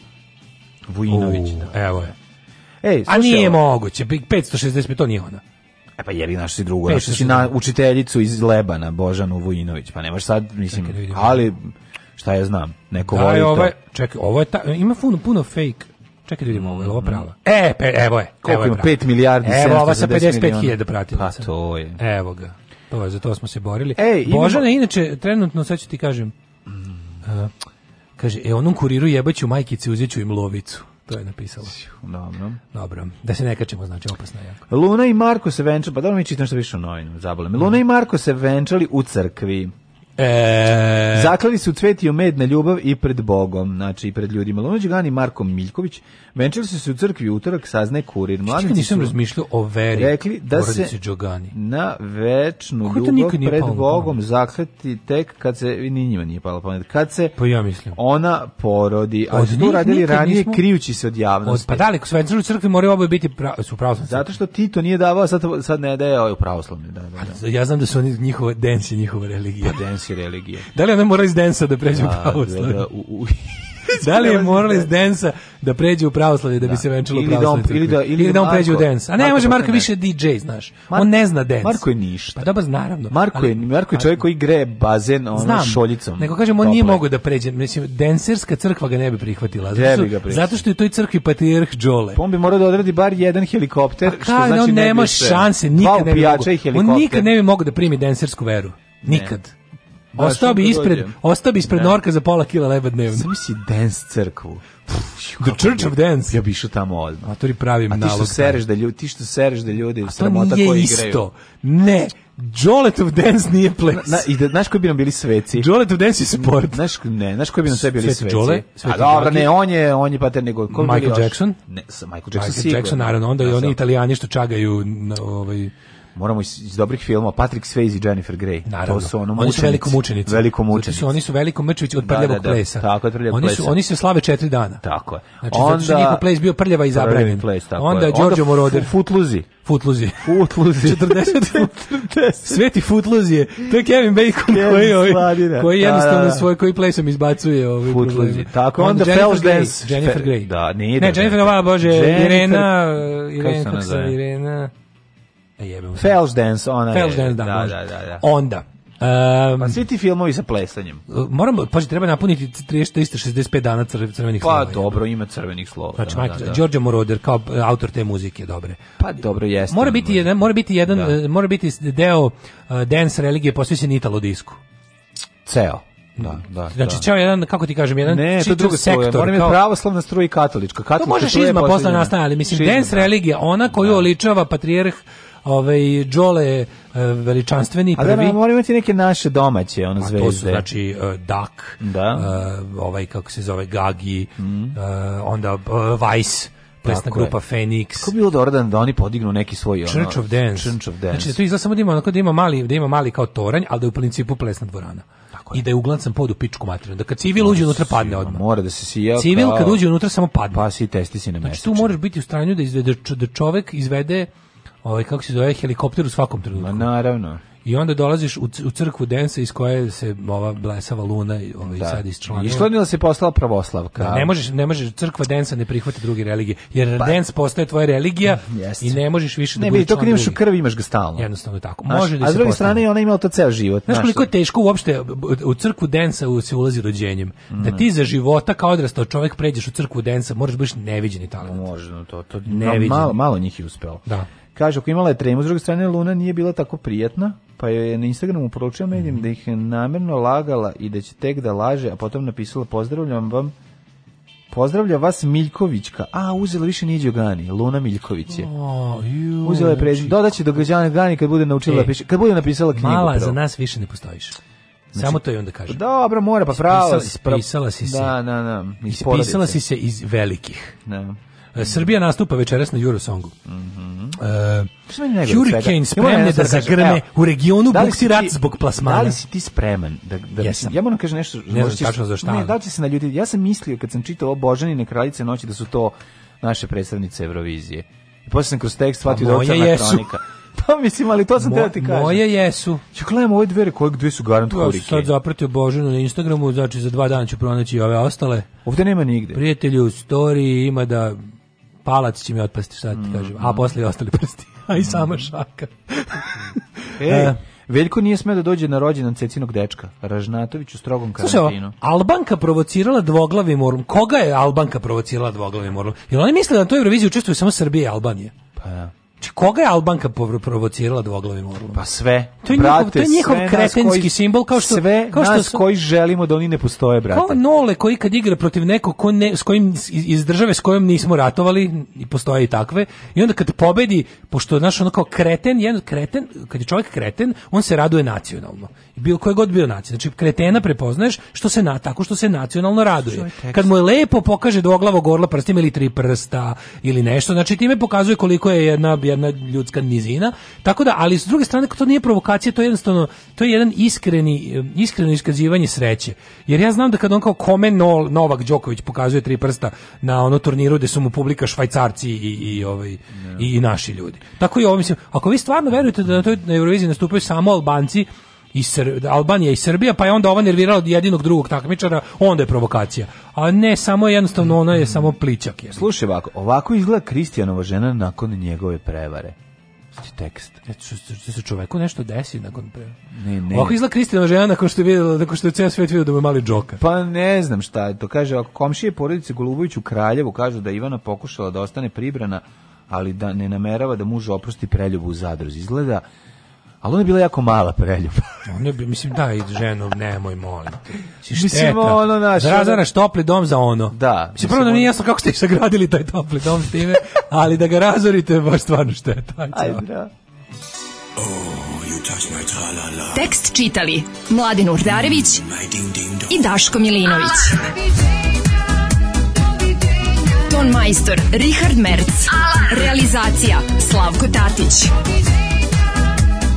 Vujinović, da. Evo je. Ej, A nije ovo. moguće, 565, to nije ona. E pa jebi naš si drugo, našao si na učiteljicu iz Lebana, Božanu Vujinović, pa nemaš sad, mislim, Čekaj, da ali šta ja znam, neko da, voli ovaj, to. Čekaj, ovo je, ta, ima puno, puno fake, Čekaj da vidimo ovo, je ovo prava? Mm. E, pe, evo je. Koliko ima? 5 milijardi 710 miliona. Evo, ova sa 55.000 pratila. Pa to je. Evo ga. To je, za to smo se borili. Ej, Božana, imamo... inače, trenutno, sad ću ti kažem, uh, kaže, e, onom kuriru jebaću majkice, uzet ću im lovicu. To je napisala. Dobro. Dobro. Da se ne kačemo, znači opasno jako. Luna i Marko se venčali, pa da mi čitam što više u novinu, zabolim. Luna i Marko se venčali u crkvi. E... Zaklali su cvetio med na ljubav i pred Bogom, znači i pred ljudima. Luno Đugani Marko Miljković venčali su se u crkvi utorak, sazne kurir. Mladici nisam razmišljao o veri rekli da se Đugani. na večnu ljubav pred Bogom zaklati tek kad se, ni njima nije palo pamet, kad se pa ja mislim. ona porodi. A su radili ranije nismo... krijući se od javnosti. Od, pa da li, u crkvi moraju oboje biti pra, su pravoslavni. Zato što Tito nije davao, sad, sad ne daje ovaj pravoslavni. Da, da, da. Ja znam da su oni njihova, densi njihova religija. Pa dens si religije. Da li ona mora iz Densa da pređe u pravoslavlje? Da, da, u, u... da li je morala iz Densa da pređe u pravoslavlje da, bi da. se venčalo pravoslavlje? Ili da, da, ili, ili da on Marko, pređe u densa. A ne, Marko može Marko ne. više DJ, znaš. Marko, on ne zna Dens. Marko je ništa. Pa dobro, naravno. Marko je, Marko je čovjek koji gre bazen ono, znam, šoljicom. Neko kažem, on doble. nije mogao da pređe. Mislim, denserska crkva ga ne bi prihvatila. Zato, ga prihvatila. zato što je toj crkvi patrijarh Džole. Pa on bi morao da odredi bar jedan helikopter. A što znači, on nema šanse, nikad ne bi On nikad ne bi mogao da primi densersku veru. Nikad. Da, ostao bi ispred, ostao bi ispred norka za pola kila leba dnevno. Sam si dance crkvu. The Church of Dance. Ja bi išao tamo odmah. A to pravim nalog. A da ti što sereš da ljudi, ti što sereš da ljudi sramota koji igraju. A to nije isto. Ne. Jolet of Dance nije place. Na, i da, znaš koji bi nam bili sveci? Jolet of Dance je sport. Znaš, ne, znaš koji bi nam sve bili sveci? Sveti Jole? Sveti A dobro, ne, on je, on je pater nego... Michael Jackson? Ne, Michael Jackson Michael Jackson, naravno, onda i da, oni italijani što čagaju na, ovaj, moramo iz, iz dobrih filmova Patrick Swayze i Jennifer Grey. Naravno. To su ono mučenici. Oni su veliko mučenici. Veliko mučenici. su, oni su veliko mrčevići od da, prljavog da, da, da. plesa. Tako, je, prljavog oni plesa. Su, oni se slave četiri dana. Tako je. Znači, onda, zato što njihov ples bio prljava i zabranjen. Ples, tako onda je. Giorgio Moroder. Footluzi. Footluzi. Footluzi. 40. Sveti Footluzi je. To je Kevin Bacon Kevin koji, ovaj, koji da, jednostavno da, da, svoj, koji plesom izbacuje ovaj Footluzi. Tako, onda, onda Fell's Dance. Jennifer Grey. Da, nije. Ne, Jennifer, ova, bože, Irena, Irena, kako se Irena. E, jebem. Felš dance, ona Felš dance, da, da, da, da, da. Onda, Um, pa svi ti filmovi sa plesanjem. E, moramo, pa treba napuniti 365 dana crvenih crvenih pa, slova. Pa dobro, ima crvenih slova. Znači, da, Michael, da, da. Giorgio Moroder kao e, autor te muzike, dobre. Pa dobro jeste. Mora biti jedan, mora biti jedan, da. mora biti deo uh, dance religije posvećen Italo disku. Ceo. Mm. Da, da. Znači, da. ceo jedan, kako ti kažem, jedan ne, to druga sektor. Moram kao... je pravoslavna struja i katolička. katolička to možeš izma posle nastaje, ali mislim, šizma, dance da. religija, ona koju da. oličava patrijarh ovaj Đole e, veličanstveni prvi. A da, moramo imati neke naše domaće ono zvezde. A pa, to su znači e, Duck, da. E, ovaj kako se zove Gagi, mm. onda Vice plesna Tako grupa Phoenix. Kako bilo dobro da, da oni podignu neki svoj ono, Church of Dance. Church of Dance. Znači da tu izgleda samo da ima, onako da ima mali, da ima mali kao toranj, ali da je u principu plesna dvorana. Tako I da je uglancan pod u pičku materinu. Da kad civil uđe unutra padne odmah. Mora da se sija. Civil kad uđe unutra samo padne. Pa si testi si na Znači tu moraš biti u stranju da izvede da, da, da čovek izvede ovaj, kako se zove, helikopter u svakom trenutku. Ma naravno. I onda dolaziš u, crkvu Densa iz koje se ova blesava luna i ovaj, da. sad isčlanila. Isčlanila se postala pravoslavka. Da, ne možeš, ne možeš, crkva Densa ne prihvati druge religije, jer pa. Dens postaje tvoja religija yes. Mm, i ne možeš više da ne, budeš član drugi. Ne, to u krvi imaš ga stalno. Jednostavno je tako. Može da se a s druge strane ona imala to ceo život. Znaš, Znaš koliko je teško uopšte u crkvu Densa se ulazi rođenjem. Da mm. Da ti za života kao odrastao čovjek pređeš u crkvu Densa, moraš da biti neviđeni talent. Može, no, to, to, neviđen. malo, malo njih je uspelo. Da. Kaže, ako imala je tremu, s druge strane, Luna nije bila tako prijatna, pa joj je na Instagramu poručila medijem mm. da ih je namjerno lagala i da će tek da laže, a potom napisala, pozdravljam vam, Pozdravlja vas Miljkovićka. A, uzela više nije Đogani, Luna Miljković je. Oh, uzela je prezim. Dodaće do Gađane Gani kad bude naučila e, da piše, kad bude napisala knjigu. Mala, prvo. za nas više ne postojiš. Znači, Samo to i onda kaže. Pa dobro, mora, pa pravo. Ispisala, ispisala si da, se. Da, da, da. Ispisala si se iz velikih. Da. E, Srbija nastupa večeras na Eurosongu. Mhm. Mm uh, Hurricane spremne da, da zagrme u regionu da buksi rat zbog plasmana. Da li si ti spreman? Da, da, Jesam. Ja moram kažem nešto. Ne znam tačno za šta. Ne, da li se na ljudi... Ja sam mislio kad sam čitao Božanine kraljice noći da su to naše predstavnice Eurovizije. I posle sam kroz tekst shvatio pa da je kronika. Pa mislim, ali to sam Mo, da ti kažem. Moje jesu. Ču gledam ove dvere, koje dve su garant kurike. Pa, ja sam sad zapratio Boženu na Instagramu, znači za dva dana ću pronaći ove ostale. Ovde nema nigde. Prijatelju, story ima da palac će mi otpasti, šta da ti mhm. kažem. A posle i ostali prsti. A i sama mhm. šaka. e, Veljko nije smeo da dođe na rođendan cecinog dečka, Ražnatović u strogom karantinu. Slušaj, Albanka provocirala dvoglavim orlom. Koga je Albanka provocirala dvoglavim orlom? Jel oni misle da na toj Euroviziji učestvuju samo Srbije i Albanije? Pa ja. Či koga je Albanka provocirala dvoglavim da orlom? Pa sve. To je brate, njihov, to je njihov kretenski koji, simbol kao što sve kao što nas su, koji želimo da oni ne postoje, brate. Kao Nole koji kad igra protiv nekog ko ne, s kojim iz države s kojom nismo ratovali i postoje i takve i onda kad pobedi pošto naš ono kao kreten, jedan kreten, kad je čovjek kreten, on se raduje nacionalno bio koji god bio nacija. Znači kretena prepoznaješ što se na tako što se nacionalno raduje. Kad mu je lepo pokaže dvoglavo gorla prstima ili tri prsta ili nešto, znači time pokazuje koliko je jedna jedna ljudska nizina. Tako da, ali s druge strane to nije provokacija, to je jednostavno to je jedan iskreni iskreno iskazivanje sreće. Jer ja znam da kad on kao kome Novak Đoković pokazuje tri prsta na ono turniru gdje su mu publika švajcarci i i ovaj i, i naši ljudi. Tako i ovo mislim, ako vi stvarno verujete da na toj na Euroviziji nastupaju samo Albanci, i Sr Albanija i Srbija, pa je onda ova nervirala jedinog drugog takmičara, onda je provokacija. A ne samo jednostavno ona je samo pličak. Je. Slušaj ovako, ovako izgleda Kristijanova žena nakon njegove prevare tekst. Ja e, se čoveku nešto desi nakon pre. Ne, ne. Ovako izla Kristina žena nakon što je videla, nakon što je ceo svet video da je mali džoka. Pa ne znam šta je to. Kaže, ako komšije porodice Golubović u Kraljevu kažu da Ivana pokušala da ostane pribrana, ali da ne namerava da muž oprosti preljubu u zadruzi. Izgleda Ali ona je bila jako mala preljuba. ona bi, mislim, da, i ženu, nemoj, molim. Mislim, mislim ono naš... Da razaraš topli dom za ono. Da. Mislim, prvo da nije jasno kako ste ih sagradili taj topli dom s time, ali da ga razorite baš stvarno šteta. Ajde, da. Oh, you touch my -la -la. Tekst čitali Mladin Urdarević mm, i Daško Milinović. Ton majstor Richard Merc. Realizacija Slavko Tatić